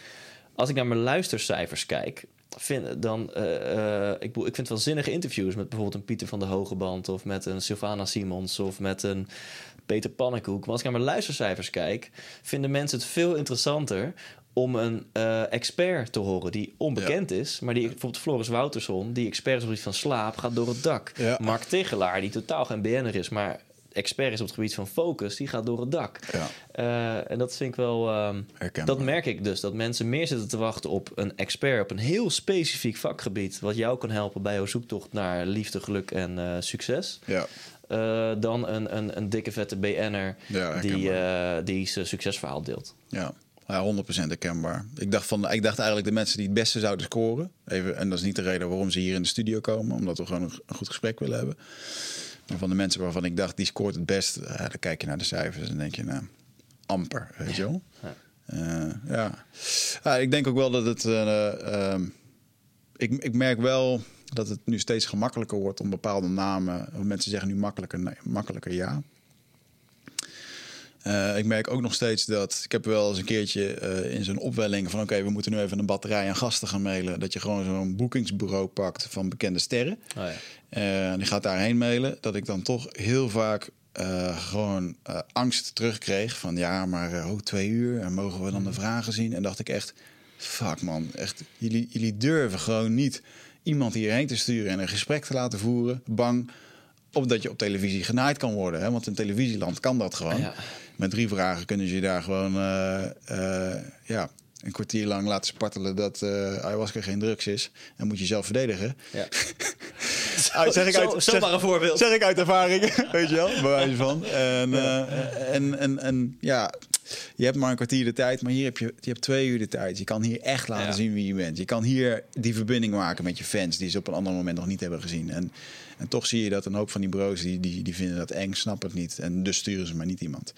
Als ik naar mijn luistercijfers kijk, vind, dan, eh, eh, ik, ik vind wel zinnige interviews met bijvoorbeeld een Pieter van de Hogeband of met een Sylvana Simons of met een Peter Pannenkoek. Maar als ik naar mijn luistercijfers kijk, vinden mensen het veel interessanter om een eh, expert te horen die onbekend is, maar die bijvoorbeeld Floris Wouterson, die expert is op gebied van slaap, gaat door het dak. Ja. Mark Tegelaar, die totaal geen BN'er is, maar expert is op het gebied van focus, die gaat door het dak. Ja. Eh, en dat vind ik wel. ehm, dat merk ik dus. Dat mensen meer zitten te wachten op een expert op een heel specifiek vakgebied. Wat jou kan helpen bij jouw zoektocht naar liefde, geluk en eh, succes. Ja, eh, dan een, een, een dikke vette BN'er Ja, die, die zijn succesverhaal deelt. ja. Ja, 100% herkenbaar. Ik dacht, van, ik dacht eigenlijk de mensen die het beste zouden scoren. Even, en dat is niet de reden waarom ze hier in de studio komen. Omdat we gewoon een, een goed gesprek willen hebben. Van de mensen waarvan ik dacht, die scoort het best. ja, dan kijk je naar de cijfers en denk je, nou, amper. Weet je wel? Ja. Eh, ja. ja. Ik denk ook wel dat het... eh, ehm, ik, ik merk wel dat het nu steeds gemakkelijker wordt om bepaalde namen... Mensen zeggen nu makkelijker, nee, makkelijker ja. Eh, ik merk ook nog steeds dat ik heb wel eens een keertje eh, in zo'n opwelling van oké, we moeten nu even een batterij aan gasten gaan mailen. Dat je gewoon zo'n boekingsbureau pakt van bekende sterren. Oh, ja. Eh, en die gaat daarheen mailen. Dat ik dan toch heel vaak gewoon angst terugkreeg. Van ja, maar oh, twee uur en mogen we dan de vragen zien? En dacht ik echt, fuck man, echt, jullie, jullie durven gewoon niet iemand hierheen te sturen en een gesprek te laten voeren. Bang opdat je op televisie genaaid kan worden. Hè? Want in televisieland kan dat gewoon. Ja. Met drie vragen kunnen ze je daar gewoon eh, eh, ja, een kwartier lang laten spartelen dat eh ayahuasca geen drugs is. En moet je zelf verdedigen. Ja. Zeg ik Zo- uit, een voorbeeld. Zeg ik uit ervaring, weet je wel, bij wijze van. En, en, en, en ja, je hebt maar een kwartier de tijd, maar hier heb je, je hebt twee uur de tijd. Je kan hier echt laten Ja. zien wie je bent. Je kan hier die verbinding maken met je fans die ze op een ander moment nog niet hebben gezien. En, en toch zie je dat een hoop van die bureaus die, die, die vinden dat eng, snappen het niet. En dus sturen ze maar niet iemand.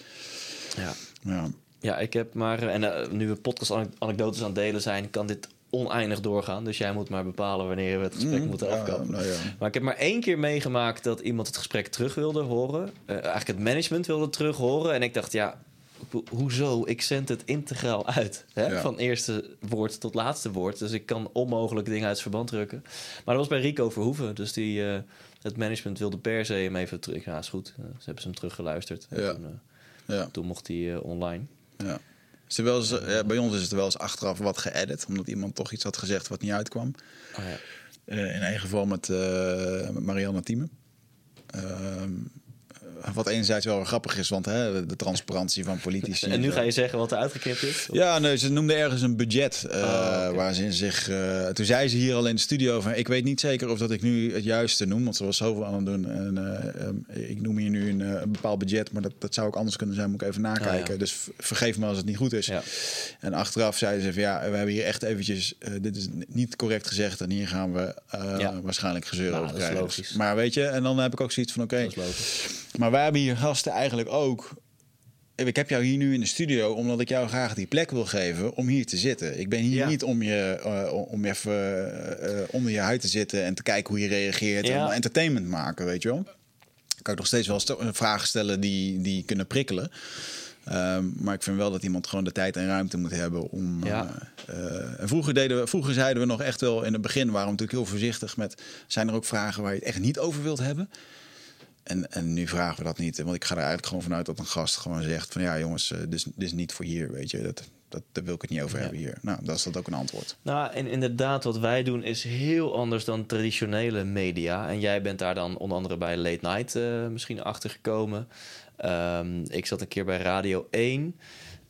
Ja. Ja, Ja, ik heb maar... En eh, nu we podcast-anekdotes aan het delen zijn... kan dit oneindig doorgaan. Dus jij moet maar bepalen wanneer we het gesprek Mm, moeten ja, afkomen. nou ja. Maar ik heb maar één keer meegemaakt dat iemand het gesprek terug wilde horen. Eh, eigenlijk het management wilde terug horen. En ik dacht, ja, ho- hoezo? Ik zend het integraal uit. Hè? Ja. Van eerste woord tot laatste woord. Dus ik kan onmogelijk dingen uit het verband drukken. Maar dat was bij Rico Verhoeven. Dus die, eh, het management wilde per se hem even terug. Ja, is goed. Eh, ze hebben ze hem teruggeluisterd. En Ja. Toen, eh, ja, toen mocht hij eh, online. ja. Is wel eens, eh, bij ons is het wel eens achteraf wat geëdit, omdat iemand toch iets had gezegd wat niet uitkwam. Oh, ja. In één geval met, met Marianne Thieme. Ehm, wat enerzijds wel weer grappig is, want hè, de transparantie van politici. En nu ga je zeggen wat er uitgeknipt is? Ja, nee, ze noemde ergens een budget. eh, Oh, waar ze in zich. eh, toen zei ze hier al in de studio van. Ik weet niet zeker of dat ik nu het juiste noem. Want ze was zoveel aan het doen. En, eh, ehm, ik noem hier nu een, een bepaald budget. Maar dat, dat zou ook anders kunnen zijn. Moet ik even nakijken. Oh, ja. Dus vergeef me als het niet goed is. Ja. En achteraf zeiden ze van ja, we hebben hier echt eventjes. dit is niet correct gezegd. En hier gaan we Ja. waarschijnlijk gezeur Nou, over krijgen. Maar weet je, en dan heb ik ook zoiets van oké. Maar wij hebben hier gasten eigenlijk ook. Ik heb jou hier nu in de studio omdat ik jou graag die plek wil geven om hier te zitten. Ik ben hier Ja. niet om je eh, om even eh, eh, onder je huid te zitten en te kijken hoe je reageert Ja. en entertainment maken, weet je wel. Kan ik nog steeds wel st- vragen stellen die, die kunnen prikkelen. Ehm, maar ik vind wel dat iemand gewoon de tijd en ruimte moet hebben om. Ja. eh, eh, en vroeger, deden we, vroeger zeiden we nog echt wel in het begin waren we natuurlijk heel voorzichtig met. Zijn er ook vragen waar je het echt niet over wilt hebben? En, en nu vragen we dat niet. Want ik ga er eigenlijk gewoon vanuit dat een gast gewoon zegt: van ja, jongens, eh, dit, is, dit is niet voor hier. Weet je, dat, dat, daar wil ik het niet over Ja. hebben hier. Nou, dat is dat ook een antwoord. Nou, en inderdaad, wat wij doen is heel anders dan traditionele media. En jij bent daar dan onder andere bij Late Night eh, misschien achter gekomen. Ehm, ik zat een keer bij Radio 1.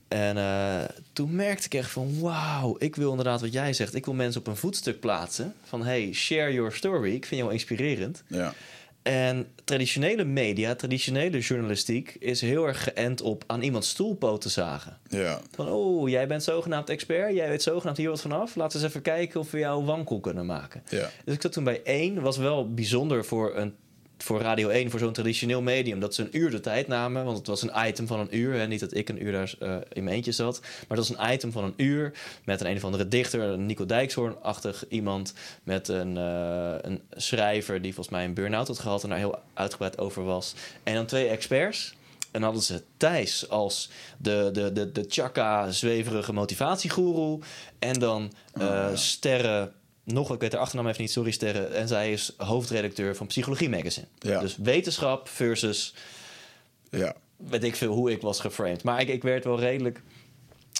En eh, toen merkte ik echt van, wauw, ik wil inderdaad wat jij zegt. Ik wil mensen op een voetstuk plaatsen. Van, hey, share your story. Ik vind jou inspirerend. Ja, En traditionele media, traditionele journalistiek... is heel erg geënt op aan iemands stoelpoten zagen. ja, Van, oh, jij bent zogenaamd expert, jij weet zogenaamd hier wat vanaf. Laten we eens even kijken of we jou wankel kunnen maken. ja. Dus ik zat toen bij 1, was wel bijzonder voor, een, voor Radio 1, voor zo'n traditioneel medium, dat ze een uur de tijd namen. Want het was een item van een uur. Hè. Niet dat ik een uur daar eh, in mijn eentje zat. Maar het was een item van een uur met een een of andere dichter, een Nico Dijkshoorn-achtig iemand. Met een, eh, een schrijver die volgens mij een burn-out had gehad en daar heel uitgebreid over was. En dan twee experts. En hadden ze Thijs als de, de, de, de chakka zweverige motivatiegoeroe. En dan eh, Sterre, nog, ik weet de achternaam even niet, sorry Sterre. En zij is hoofdredacteur van Psychologie Magazine. Ja. Dus wetenschap versus ja. weet ik veel hoe ik was geframed. Maar ik, ik werd wel redelijk.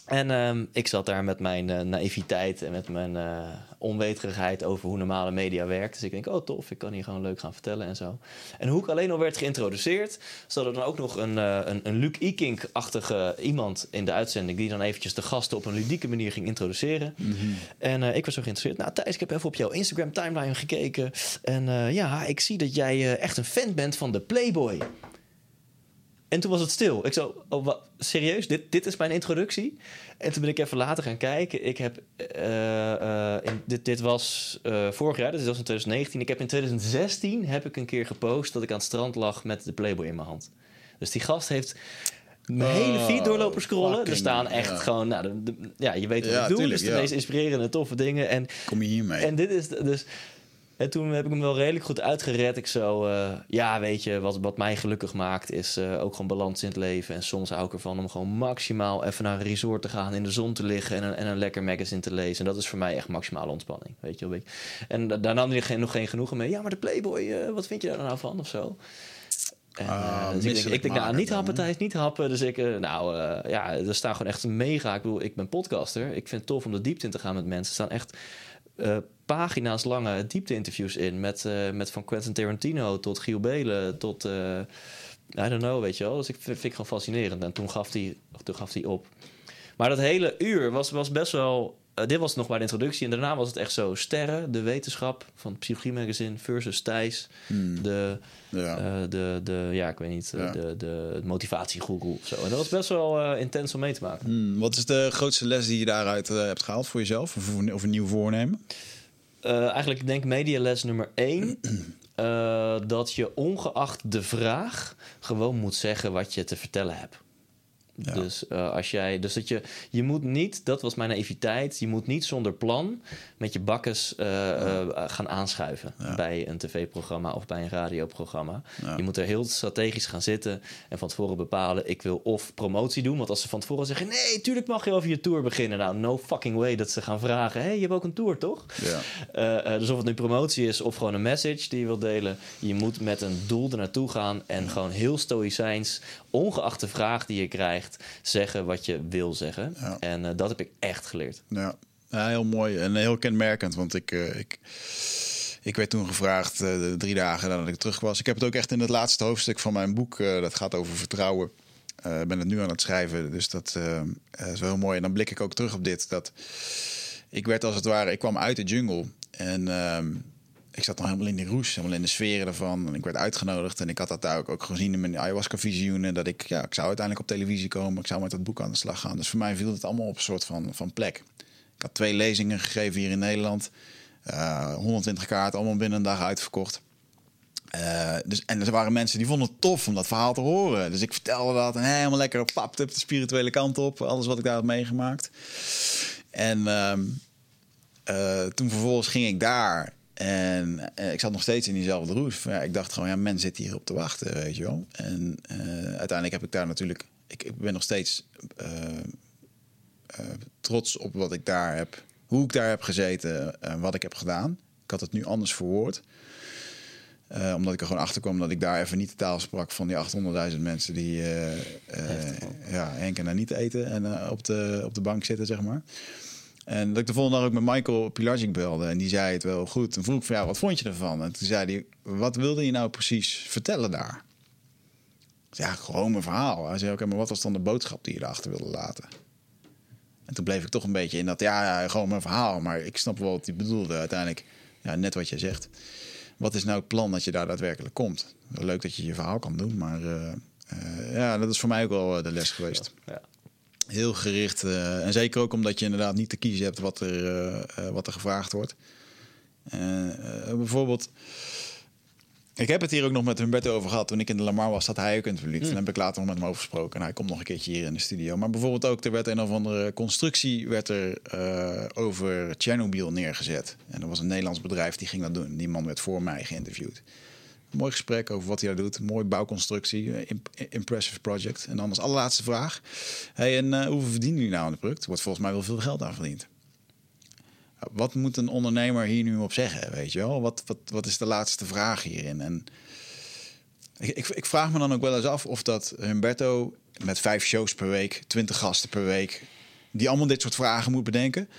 En ehm, ik zat daar met mijn eh, naïviteit en met mijn eh, onweterigheid over hoe normale media werkt. Dus ik denk, oh tof, ik kan hier gewoon leuk gaan vertellen en zo. En hoe ik alleen al werd geïntroduceerd, zat er dan ook nog een, eh, een, een Luc Ikink-achtige iemand in de uitzending... die dan eventjes de gasten op een ludieke manier ging introduceren. En eh, ik was zo geïnteresseerd. Nou Thijs, ik heb even op jouw Instagram-timeline gekeken. En eh, ja, ik zie dat jij echt een fan bent van de Playboy. En toen was het stil. Ik zo, oh, wa- serieus, dit, dit is mijn introductie? En toen ben ik even later gaan kijken. Ik heb, eh, eh, in, dit, dit was eh, vorig jaar, dus dit was in 2019. Ik heb in 2016 heb ik een keer gepost dat ik aan het strand lag met de Playboy in mijn hand. Dus die gast heeft mijn hele feed doorlopen scrollen. Er staan echt ja. gewoon, nou, de, de- ja, je weet wat Ja, ik doe. tuurlijk, dus de ja. meest inspirerende, toffe dingen. En Kom je hiermee? en dit is dus. En toen heb ik hem wel redelijk goed uitgered. Ik zo, eh, ja, weet je, wat, wat mij gelukkig maakt is eh, ook gewoon balans in het leven. En soms hou ik ervan om gewoon maximaal even naar een resort te gaan, in de zon te liggen en een, en een lekker magazine te lezen. En dat is voor mij echt maximale ontspanning, weet je wel. En da- daar nam hij geen, nog geen genoegen mee. Ja, maar de Playboy, eh, wat vind je daar nou van of zo? En, Ah, dus ik denk, ik denk nou, niet happen? Thijs, niet happen. Dus ik, nou ja, er staan gewoon echt mega. Ik bedoel, ik ben podcaster. Ik vind het tof om de diepte in te gaan met mensen. Er staan echt eh, pagina's lange diepte-interviews in. Met, eh, met van Quentin Tarantino tot Giel Belen tot... eh, I don't know, weet je wel. Dus ik vind, ik gewoon fascinerend. En toen gaf hij, toen gaf hij op. Maar dat hele uur was, was best wel... eh, dit was nog maar de introductie. En daarna was het echt zo sterren. De wetenschap van Psychologie Magazine versus Thijs. De, Ja. eh, de, de, ja, ik weet niet, eh, Ja. de, de motivatiegoeroe of zo. En dat was best wel intens om mee te maken. Hmm, wat is de grootste les die je daaruit hebt gehaald voor jezelf? Of, of een nieuw voornemen? Eigenlijk, ik denk mediales nummer één. dat je ongeacht de vraag gewoon moet zeggen wat je te vertellen hebt. Ja. Dus eh, als jij, dus dat je, je moet niet, dat was mijn naïviteit, je moet niet zonder plan met je bakkes eh, eh, gaan aanschuiven Ja. bij een tv-programma of bij een radioprogramma. Je moet er heel strategisch gaan zitten en van tevoren bepalen, ik wil of promotie doen, want als ze van tevoren zeggen, nee, tuurlijk mag je over je tour beginnen. Nou, no fucking way dat ze gaan vragen, hé, hey, je hebt ook een tour, toch? Ja. Dus of het nu promotie is of gewoon een message die je wilt delen. Je moet met een doel er naartoe gaan en gewoon heel stoïcijns, ongeacht de vraag die je krijgt, zeggen wat je wil zeggen. Ja. En eh, dat heb ik echt geleerd. Ja. ja, heel mooi en heel kenmerkend. Want ik, eh, ik, ik werd toen gevraagd, eh, drie dagen nadat ik terug was. Ik heb het ook echt in het laatste hoofdstuk van mijn boek, dat gaat over vertrouwen. Ik ben het nu aan het schrijven, dus dat is wel heel mooi. En dan blik ik ook terug op dit. Dat ik werd als het ware, ik kwam uit de jungle. En ehm, ik zat nog helemaal in die roes, helemaal in de sferen ervan. En ik werd uitgenodigd en ik had dat daar ook, gezien in mijn ayahuasca-visioenen. Dat ik, ja, ik zou uiteindelijk op televisie komen. Ik zou met dat boek aan de slag gaan. Dus voor mij viel het allemaal op een soort van, van plek. Ik had twee lezingen gegeven hier in Nederland. Eh, 120 kaarten, allemaal binnen een dag uitverkocht. Eh, dus, en er waren mensen die vonden het tof om dat verhaal te horen. Dus ik vertelde dat en helemaal lekker pap, de spirituele kant op. Alles wat ik daar had meegemaakt. En ehm, eh, toen vervolgens ging ik daar. En eh, ik zat nog steeds in diezelfde roes. Ja, ik dacht gewoon, ja, men zit hier op te wachten, weet je wel. En eh, uiteindelijk heb ik daar natuurlijk... Ik, ik ben nog steeds eh, trots op wat ik daar heb... Hoe ik daar heb gezeten en wat ik heb gedaan. Ik had het nu anders verwoord. Omdat ik er gewoon achter kwam dat ik daar even niet de taal sprak van die 800.000 mensen die eh eh, ja, Henk en daar niet eten en op, de, op de bank zitten, zeg maar. En dat ik de volgende dag ook met Michael Pilagic belde en die zei het wel goed. En vroeg ik van ja, wat vond je ervan? En toen zei hij, wat wilde je nou precies vertellen daar? Ja, gewoon mijn verhaal. Hij zei, oké, maar wat was dan de boodschap die je erachter wilde laten? En toen bleef ik toch een beetje in dat, ja, ja, gewoon mijn verhaal. Maar ik snap wel wat hij bedoelde uiteindelijk. Ja, net wat je zegt. Wat is nou het plan dat je daar daadwerkelijk komt? Leuk dat je je verhaal kan doen, maar eh, eh, ja, dat is voor mij ook wel eh, de les geweest. Ja. Heel gericht. eh, en zeker ook omdat je inderdaad niet te kiezen hebt wat er, eh, eh, wat er gevraagd wordt. Bijvoorbeeld, ik heb het hier ook nog met Humberto over gehad. Toen ik in de Lamar was, zat hij ook in het publiek. Toen heb ik later nog met hem over gesproken. En hij komt nog een keertje hier in de studio. Maar bijvoorbeeld ook, er werd een of andere constructie werd er, over Chernobyl neergezet. En er was een Nederlands bedrijf die ging dat doen. Die man werd voor mij geïnterviewd. Mooi gesprek over wat hij daar doet. Mooie bouwconstructie. eh, imp- impressive project. En dan als allerlaatste vraag. Hey, en eh, hoeveel verdienen jullie nou aan het product? Er wordt volgens mij wel veel geld aan verdiend. Wat moet een ondernemer hier nu op zeggen? Weet je wel? Wat, wat, wat is de laatste vraag hierin? En ik, ik, ik vraag me dan ook wel eens af of dat Humberto met vijf shows per week, twintig gasten per week, die allemaal dit soort vragen moet bedenken.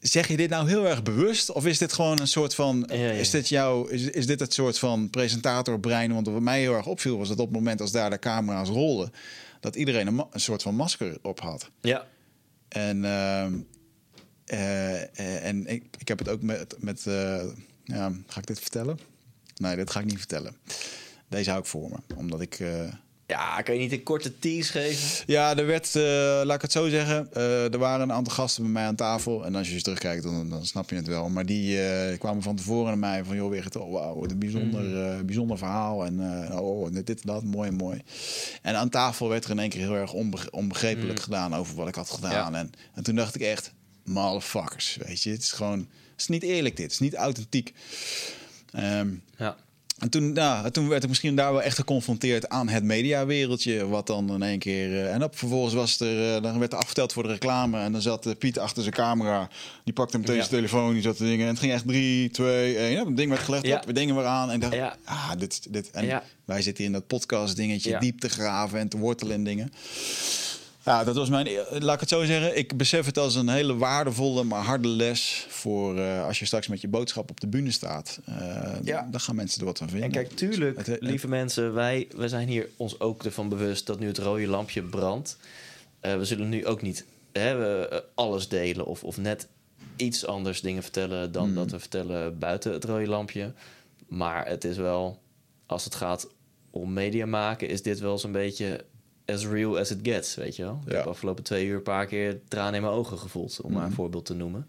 Zeg je dit nou heel erg bewust? Of is dit gewoon een soort van. Ja, ja. Is, dit jouw, is, is dit het soort van presentatorbrein? Want wat mij heel erg opviel was dat op het moment als daar de camera's rolden, dat iedereen een, soort van masker op had. ja. En, ehm, eh, eh, en ik, ik heb het ook met. met eh, ja, ga ik dit vertellen? Nee, dit ga ik niet vertellen. Deze hou ik voor me. Omdat ik. Ja, kan je niet een korte tease geven? ja, er werd, eh, laat ik het zo zeggen. eh, er waren een aantal gasten bij mij aan tafel. En als je eens terugkijkt, dan, dan snap je het wel. Maar die eh, kwamen van tevoren naar mij van... joh, weer oh, wauw, wat een bijzonder, eh, bijzonder verhaal. En eh, oh, dit en dat, mooi, mooi. En aan tafel werd er in één keer heel erg onbe- onbegrijpelijk gedaan... over wat ik had gedaan. En, en toen dacht ik echt... motherfuckers, weet je. Het is gewoon, het is niet eerlijk dit, het is niet authentiek. Ehm, Ja. En toen, nou, toen werd ik misschien daar wel echt geconfronteerd aan het mediawereldje. Wat dan in één keer. eh, en op, vervolgens was er, eh, dan werd er afgeteld voor de reclame. En dan zat eh, Piet achter zijn camera. Die pakte meteen Ja. zijn telefoon. Die zat te dingen. En het ging echt drie, twee, één. Ja, het ding werd gelegd Ja. op. We dingen weer aan. En dacht, Ja. ah, dit, dit. En wij zitten hier in dat podcast dingetje diep te graven en te wortelen in dingen. Ja, dat was mijn. e- Laat ik het zo zeggen. Ik besef het als een hele waardevolle, maar harde les. Voor eh, als je straks met je boodschap op de bühne staat. Eh, Ja. Dan gaan mensen er wat van vinden. En kijk, tuurlijk, Het- het- lieve mensen, wij, wij zijn hier ons ook ervan bewust dat nu het rode lampje brandt. Eh, we zullen nu ook niet hè, we, eh, alles delen of, of net iets anders dingen vertellen dan dat we vertellen buiten het rode lampje. Maar het is wel, als het gaat om media maken, is dit wel zo'n beetje as real as it gets, weet je wel. Ik Ja. heb afgelopen twee uur een paar keer tranen in mijn ogen gevoeld, om maar een voorbeeld te noemen.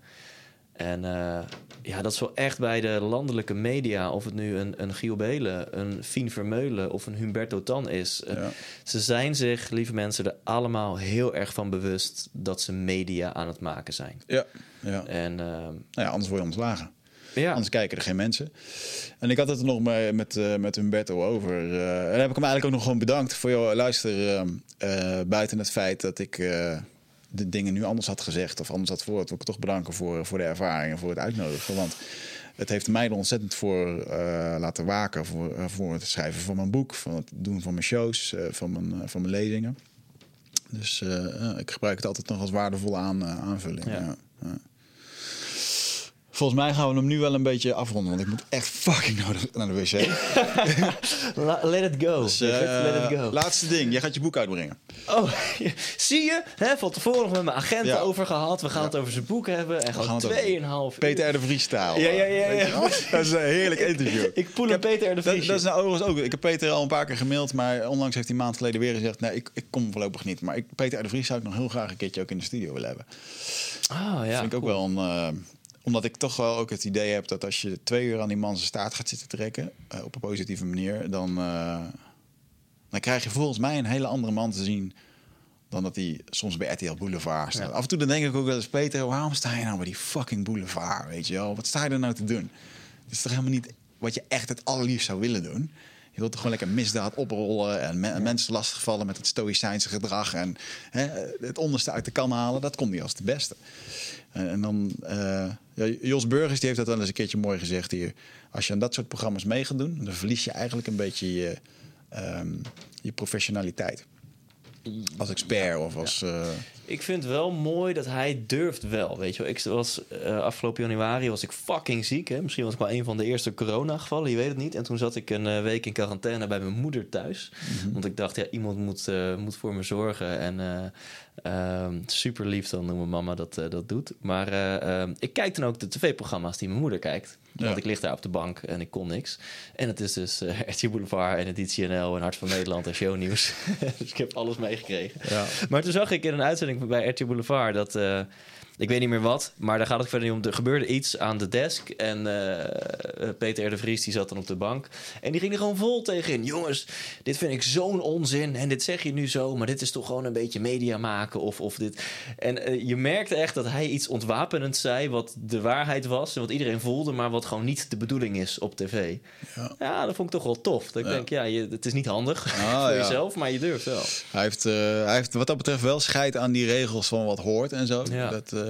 En eh, ja, dat is wel echt bij de landelijke media, of het nu een, een Giel Belen, een Fien Vermeulen of een Humberto Tan is. eh. Ze zijn zich, lieve mensen, er allemaal heel erg van bewust dat ze media aan het maken zijn. Ja, ja. En eh, Nou ja, anders word je ontslagen. Ja, Anders kijken er geen mensen. En ik had het er nog met, met, eh, met Humberto over. eh, en dan heb ik hem eigenlijk ook nog gewoon bedankt voor jou. Luister, eh, buiten het feit dat ik de dingen nu anders had gezegd of anders had voor, wil ik toch bedanken voor, voor de ervaring en voor het uitnodigen. Want het heeft mij er ontzettend voor laten waken. Voor, voor het schrijven van mijn boek, van het doen van mijn shows, van, mijn, van mijn lezingen. Dus ik gebruik het altijd nog als waardevolle aan, aanvulling. Ja. Ja. Ja. Volgens mij gaan we hem nu wel een beetje afronden, want ik moet echt fucking nodig naar de wc. Let it go. Dus, Let eh, it go. laatste ding, jij gaat je boek uitbrengen. Oh, zie je? Hè, van tevoren nog met mijn agent Ja. over gehad. We gaan het over zijn boek hebben. En gewoon het over- tweeënhalf uur. Peter R. de Vries taal. Ja, ja, ja? Dat is een heerlijk interview. Ik poel een Peter R. de Dat, Vries. dat is nou overigens ook. Ik heb Peter al een paar keer gemaild, maar onlangs heeft hij een maand geleden weer gezegd: Nee, ik, ik kom voorlopig niet. Maar ik, Peter R. de Vries zou ik nog heel graag een keertje ook in de studio willen hebben. Ah, ja. vind ik ook wel een. eh, omdat ik toch wel ook het idee heb dat als je twee uur aan die man zijn staart gaat zitten trekken, eh, op een positieve manier, dan, eh, dan krijg je volgens mij een hele andere man te zien dan dat hij soms bij RTL Boulevard staat. Ja. Af en toe dan denk ik ook wel eens, Peter, waarom sta je nou bij die fucking Boulevard, weet je wel? Wat sta je er nou te doen? Het is toch helemaal niet wat je echt het allerliefst zou willen doen? Je wilt toch gewoon lekker misdaad oprollen en me- mensen lastigvallen met het stoïcijnse gedrag en hè, het onderste uit de kan halen. Dat komt niet als de beste. En, en dan, eh, Jos Burgers die heeft dat wel eens een keertje mooi gezegd hier. Als je aan dat soort programma's mee gaat doen, dan verlies je eigenlijk een beetje je, ehm, je professionaliteit. Als expert of als. eh, Ik vind wel mooi dat hij durft wel, weet je wel. Ik was eh, afgelopen januari was ik fucking ziek, hè. Misschien was ik wel een van de eerste corona-gevallen, je weet het niet. En toen zat ik een eh, week in quarantaine bij mijn moeder thuis. Want ik dacht, ja, iemand moet, eh, moet voor me zorgen. En eh, ehm, super lief dan hoe mijn mama dat, dat doet. Maar eh, ehm, ik kijk dan ook de tv-programma's die mijn moeder kijkt. Want Ja. ik lig daar op de bank en ik kon niks. En het is dus uh, RTL Boulevard en Editie NL en Hart van Nederland en Shownieuws. dus ik heb alles meegekregen. ja. Maar toen zag ik in een uitzending bij RTL Boulevard dat... eh, ik weet niet meer wat, maar daar gaat het verder niet om. Er gebeurde iets aan de desk en eh, Peter R. de Vries die zat dan op de bank. En die ging er gewoon vol tegenin. Jongens, dit vind ik zo'n onzin en dit zeg je nu zo... maar dit is toch gewoon een beetje media maken of, of dit... En eh, je merkte echt dat hij iets ontwapenend zei... wat de waarheid was en wat iedereen voelde... maar wat gewoon niet de bedoeling is op tv. Ja. Ja, dat vond ik toch wel tof. Dat ik Ja. denk, ja, je, het is niet handig Ah, voor ja. jezelf, maar je durft wel. Hij, heeft, eh, hij heeft wat dat betreft wel scheid aan die regels van wat hoort en zo. Ja. Dat, eh,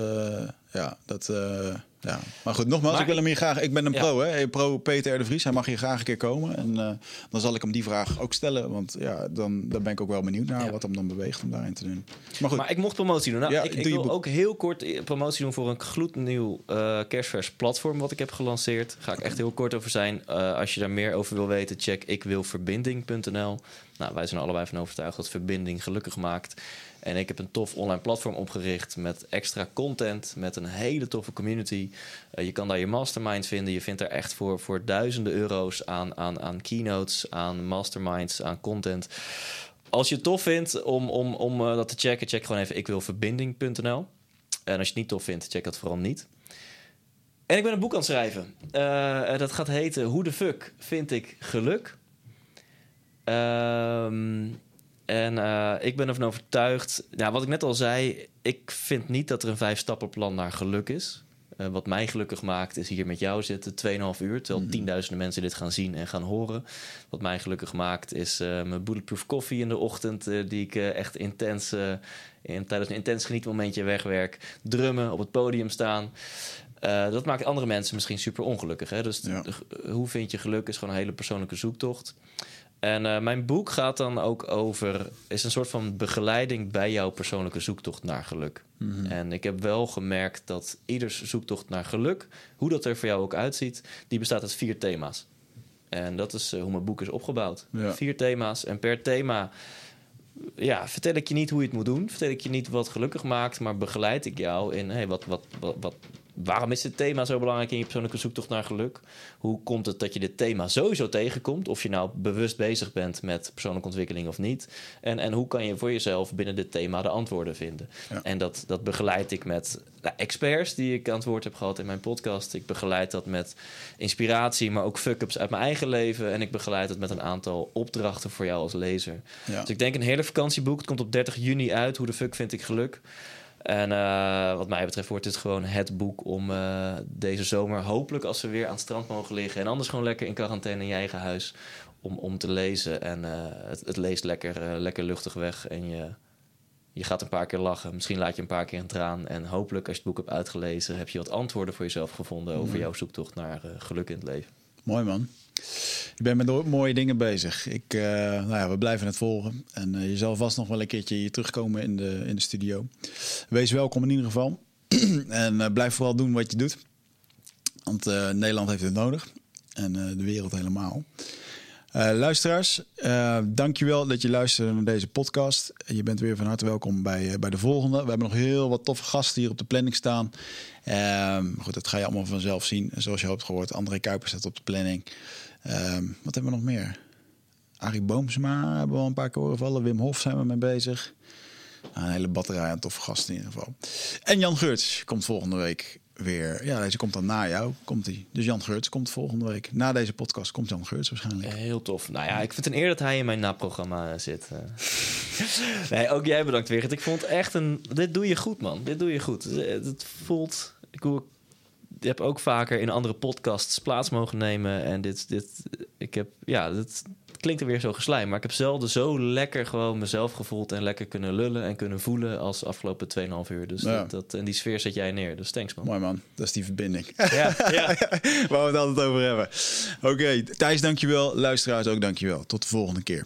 ja, dat, eh, ja. Maar goed, nogmaals, Maar ik wil hem hier graag. Ik ben een Ja. pro, hè? Pro Peter R. de Vries. Hij mag hier graag een keer komen. En eh, dan zal ik hem die vraag ook stellen. Want ja, dan, dan ben ik ook wel benieuwd naar Ja. wat hem dan beweegt om daarin te doen. Maar goed, Maar ik mocht promotie doen. Nou, Ja, ik, wil ook heel kort eh, promotie doen voor een gloednieuw eh kerstvers platform wat ik heb gelanceerd. Ga ik echt heel kort over zijn. Eh, als je daar meer over wil weten, check ikwilverbinding.nl. Nou, wij zijn allebei van overtuigd dat verbinding gelukkig maakt. En ik heb een tof online platform opgericht met extra content, met een hele toffe community. Eh, je kan daar je mastermind vinden. Je vindt daar echt voor, voor duizenden euro's aan, aan, aan keynotes, aan masterminds, aan content. Als je het tof vindt om, om, om eh, dat te checken, check gewoon even ikwilverbinding.nl. En als je het niet tof vindt, check dat vooral niet. En ik ben een boek aan het schrijven. Eh, dat gaat heten Hoe de fuck vind ik geluk? Ehm, En uh, ik ben ervan overtuigd, ja, wat ik net al zei, ik vind niet dat er een vijf stappenplan naar geluk is. Uh, wat mij gelukkig maakt, is hier met jou zitten 2,5 uur. Terwijl Mhm. tienduizenden mensen dit gaan zien en gaan horen. Wat mij gelukkig maakt, is uh, mijn bulletproof koffie in de ochtend. die ik echt intens, in, tijdens een intens genietmomentje wegwerk. Drummen, op het podium staan. Dat maakt andere mensen misschien super ongelukkig. Hè? Dus Ja. de- hoe vind je geluk is gewoon een hele persoonlijke zoektocht. En uh, mijn boek gaat dan ook over, is een soort van begeleiding bij jouw persoonlijke zoektocht naar geluk. Mhm. En ik heb wel gemerkt dat ieders zoektocht naar geluk, hoe dat er voor jou ook uitziet, die bestaat uit vier thema's. En dat is uh, hoe mijn boek is opgebouwd. Ja. Vier thema's. En per thema ja, vertel ik je niet hoe je het moet doen. Vertel ik je niet wat gelukkig maakt, maar begeleid ik jou in hey, wat, wat, wat, wat, waarom is dit thema zo belangrijk in je persoonlijke zoektocht naar geluk? Hoe komt het dat je dit thema sowieso tegenkomt? Of je nou bewust bezig bent met persoonlijke ontwikkeling of niet? En, en hoe kan je voor jezelf binnen dit thema de antwoorden vinden? Ja. En dat, dat begeleid ik met nou, experts die ik aan het woord heb gehad in mijn podcast. Ik begeleid dat met inspiratie, maar ook fuck-ups uit mijn eigen leven. En ik begeleid het met een aantal opdrachten voor jou als lezer. Ja. Dus ik denk een hele vakantieboek. Het komt op 30 juni uit. Hoe de fuck vind ik geluk? En uh, wat mij betreft wordt dit gewoon het boek om uh, deze zomer, hopelijk als we weer aan het strand mogen liggen. En anders gewoon lekker in quarantaine in je eigen huis om, om te lezen. En uh, het, het, leest lekker, lekker luchtig weg. En je, je gaat een paar keer lachen. Misschien laat je een paar keer een traan. En hopelijk als je het boek hebt uitgelezen, heb je wat antwoorden voor jezelf gevonden over jouw zoektocht naar geluk in het leven. Mooi man. Je bent met mooie dingen bezig. Ik, uh, nou ja, we blijven het volgen. En uh, je zal vast nog wel een keertje terugkomen in de, in de studio. Wees welkom in ieder geval. en uh, blijf vooral doen wat je doet. Want eh, Nederland heeft het nodig. En eh, de wereld helemaal. Luisteraars, dankjewel dat je luisterde naar deze podcast. Je bent weer van harte welkom bij, bij de volgende. We hebben nog heel wat toffe gasten hier op de planning staan. Uh, goed, dat ga je allemaal vanzelf zien. En zoals je hebt gehoord, André Kuipers staat op de planning. Wat hebben we nog meer? Arie Boomsma hebben we al een paar keer horen vallen. Wim Hof zijn we mee bezig. Nou, een hele batterij aan toffe gasten in ieder geval. En Jan Geurts komt volgende week weer. Ja, deze komt dan na jou. Komt hij. Dus Jan Geurts komt volgende week. Na deze podcast komt Jan Geurts waarschijnlijk. Heel tof. Nou ja, ik vind het een eer dat hij in mijn naprogramma zit. eh. nee, ook jij bedankt weer. Ik vond echt een... Dit doe je goed, man. Dit doe je goed. Het voelt... Ik heb ook vaker in andere podcasts plaats mogen nemen. En dit... dit ik heb... Ja, dit klinkt er weer zo geslijm. Maar ik heb zelden zo lekker gewoon mezelf gevoeld... en lekker kunnen lullen en kunnen voelen... als de afgelopen 2,5 uur. Dus Ja. dat, dat, en die sfeer zet jij neer. Dus thanks, man. Mooi man, dat is die verbinding. Ja, ja. Waar we het altijd over hebben. Oké, Thijs dankjewel. Luisteraars ook dankjewel. Tot de volgende keer.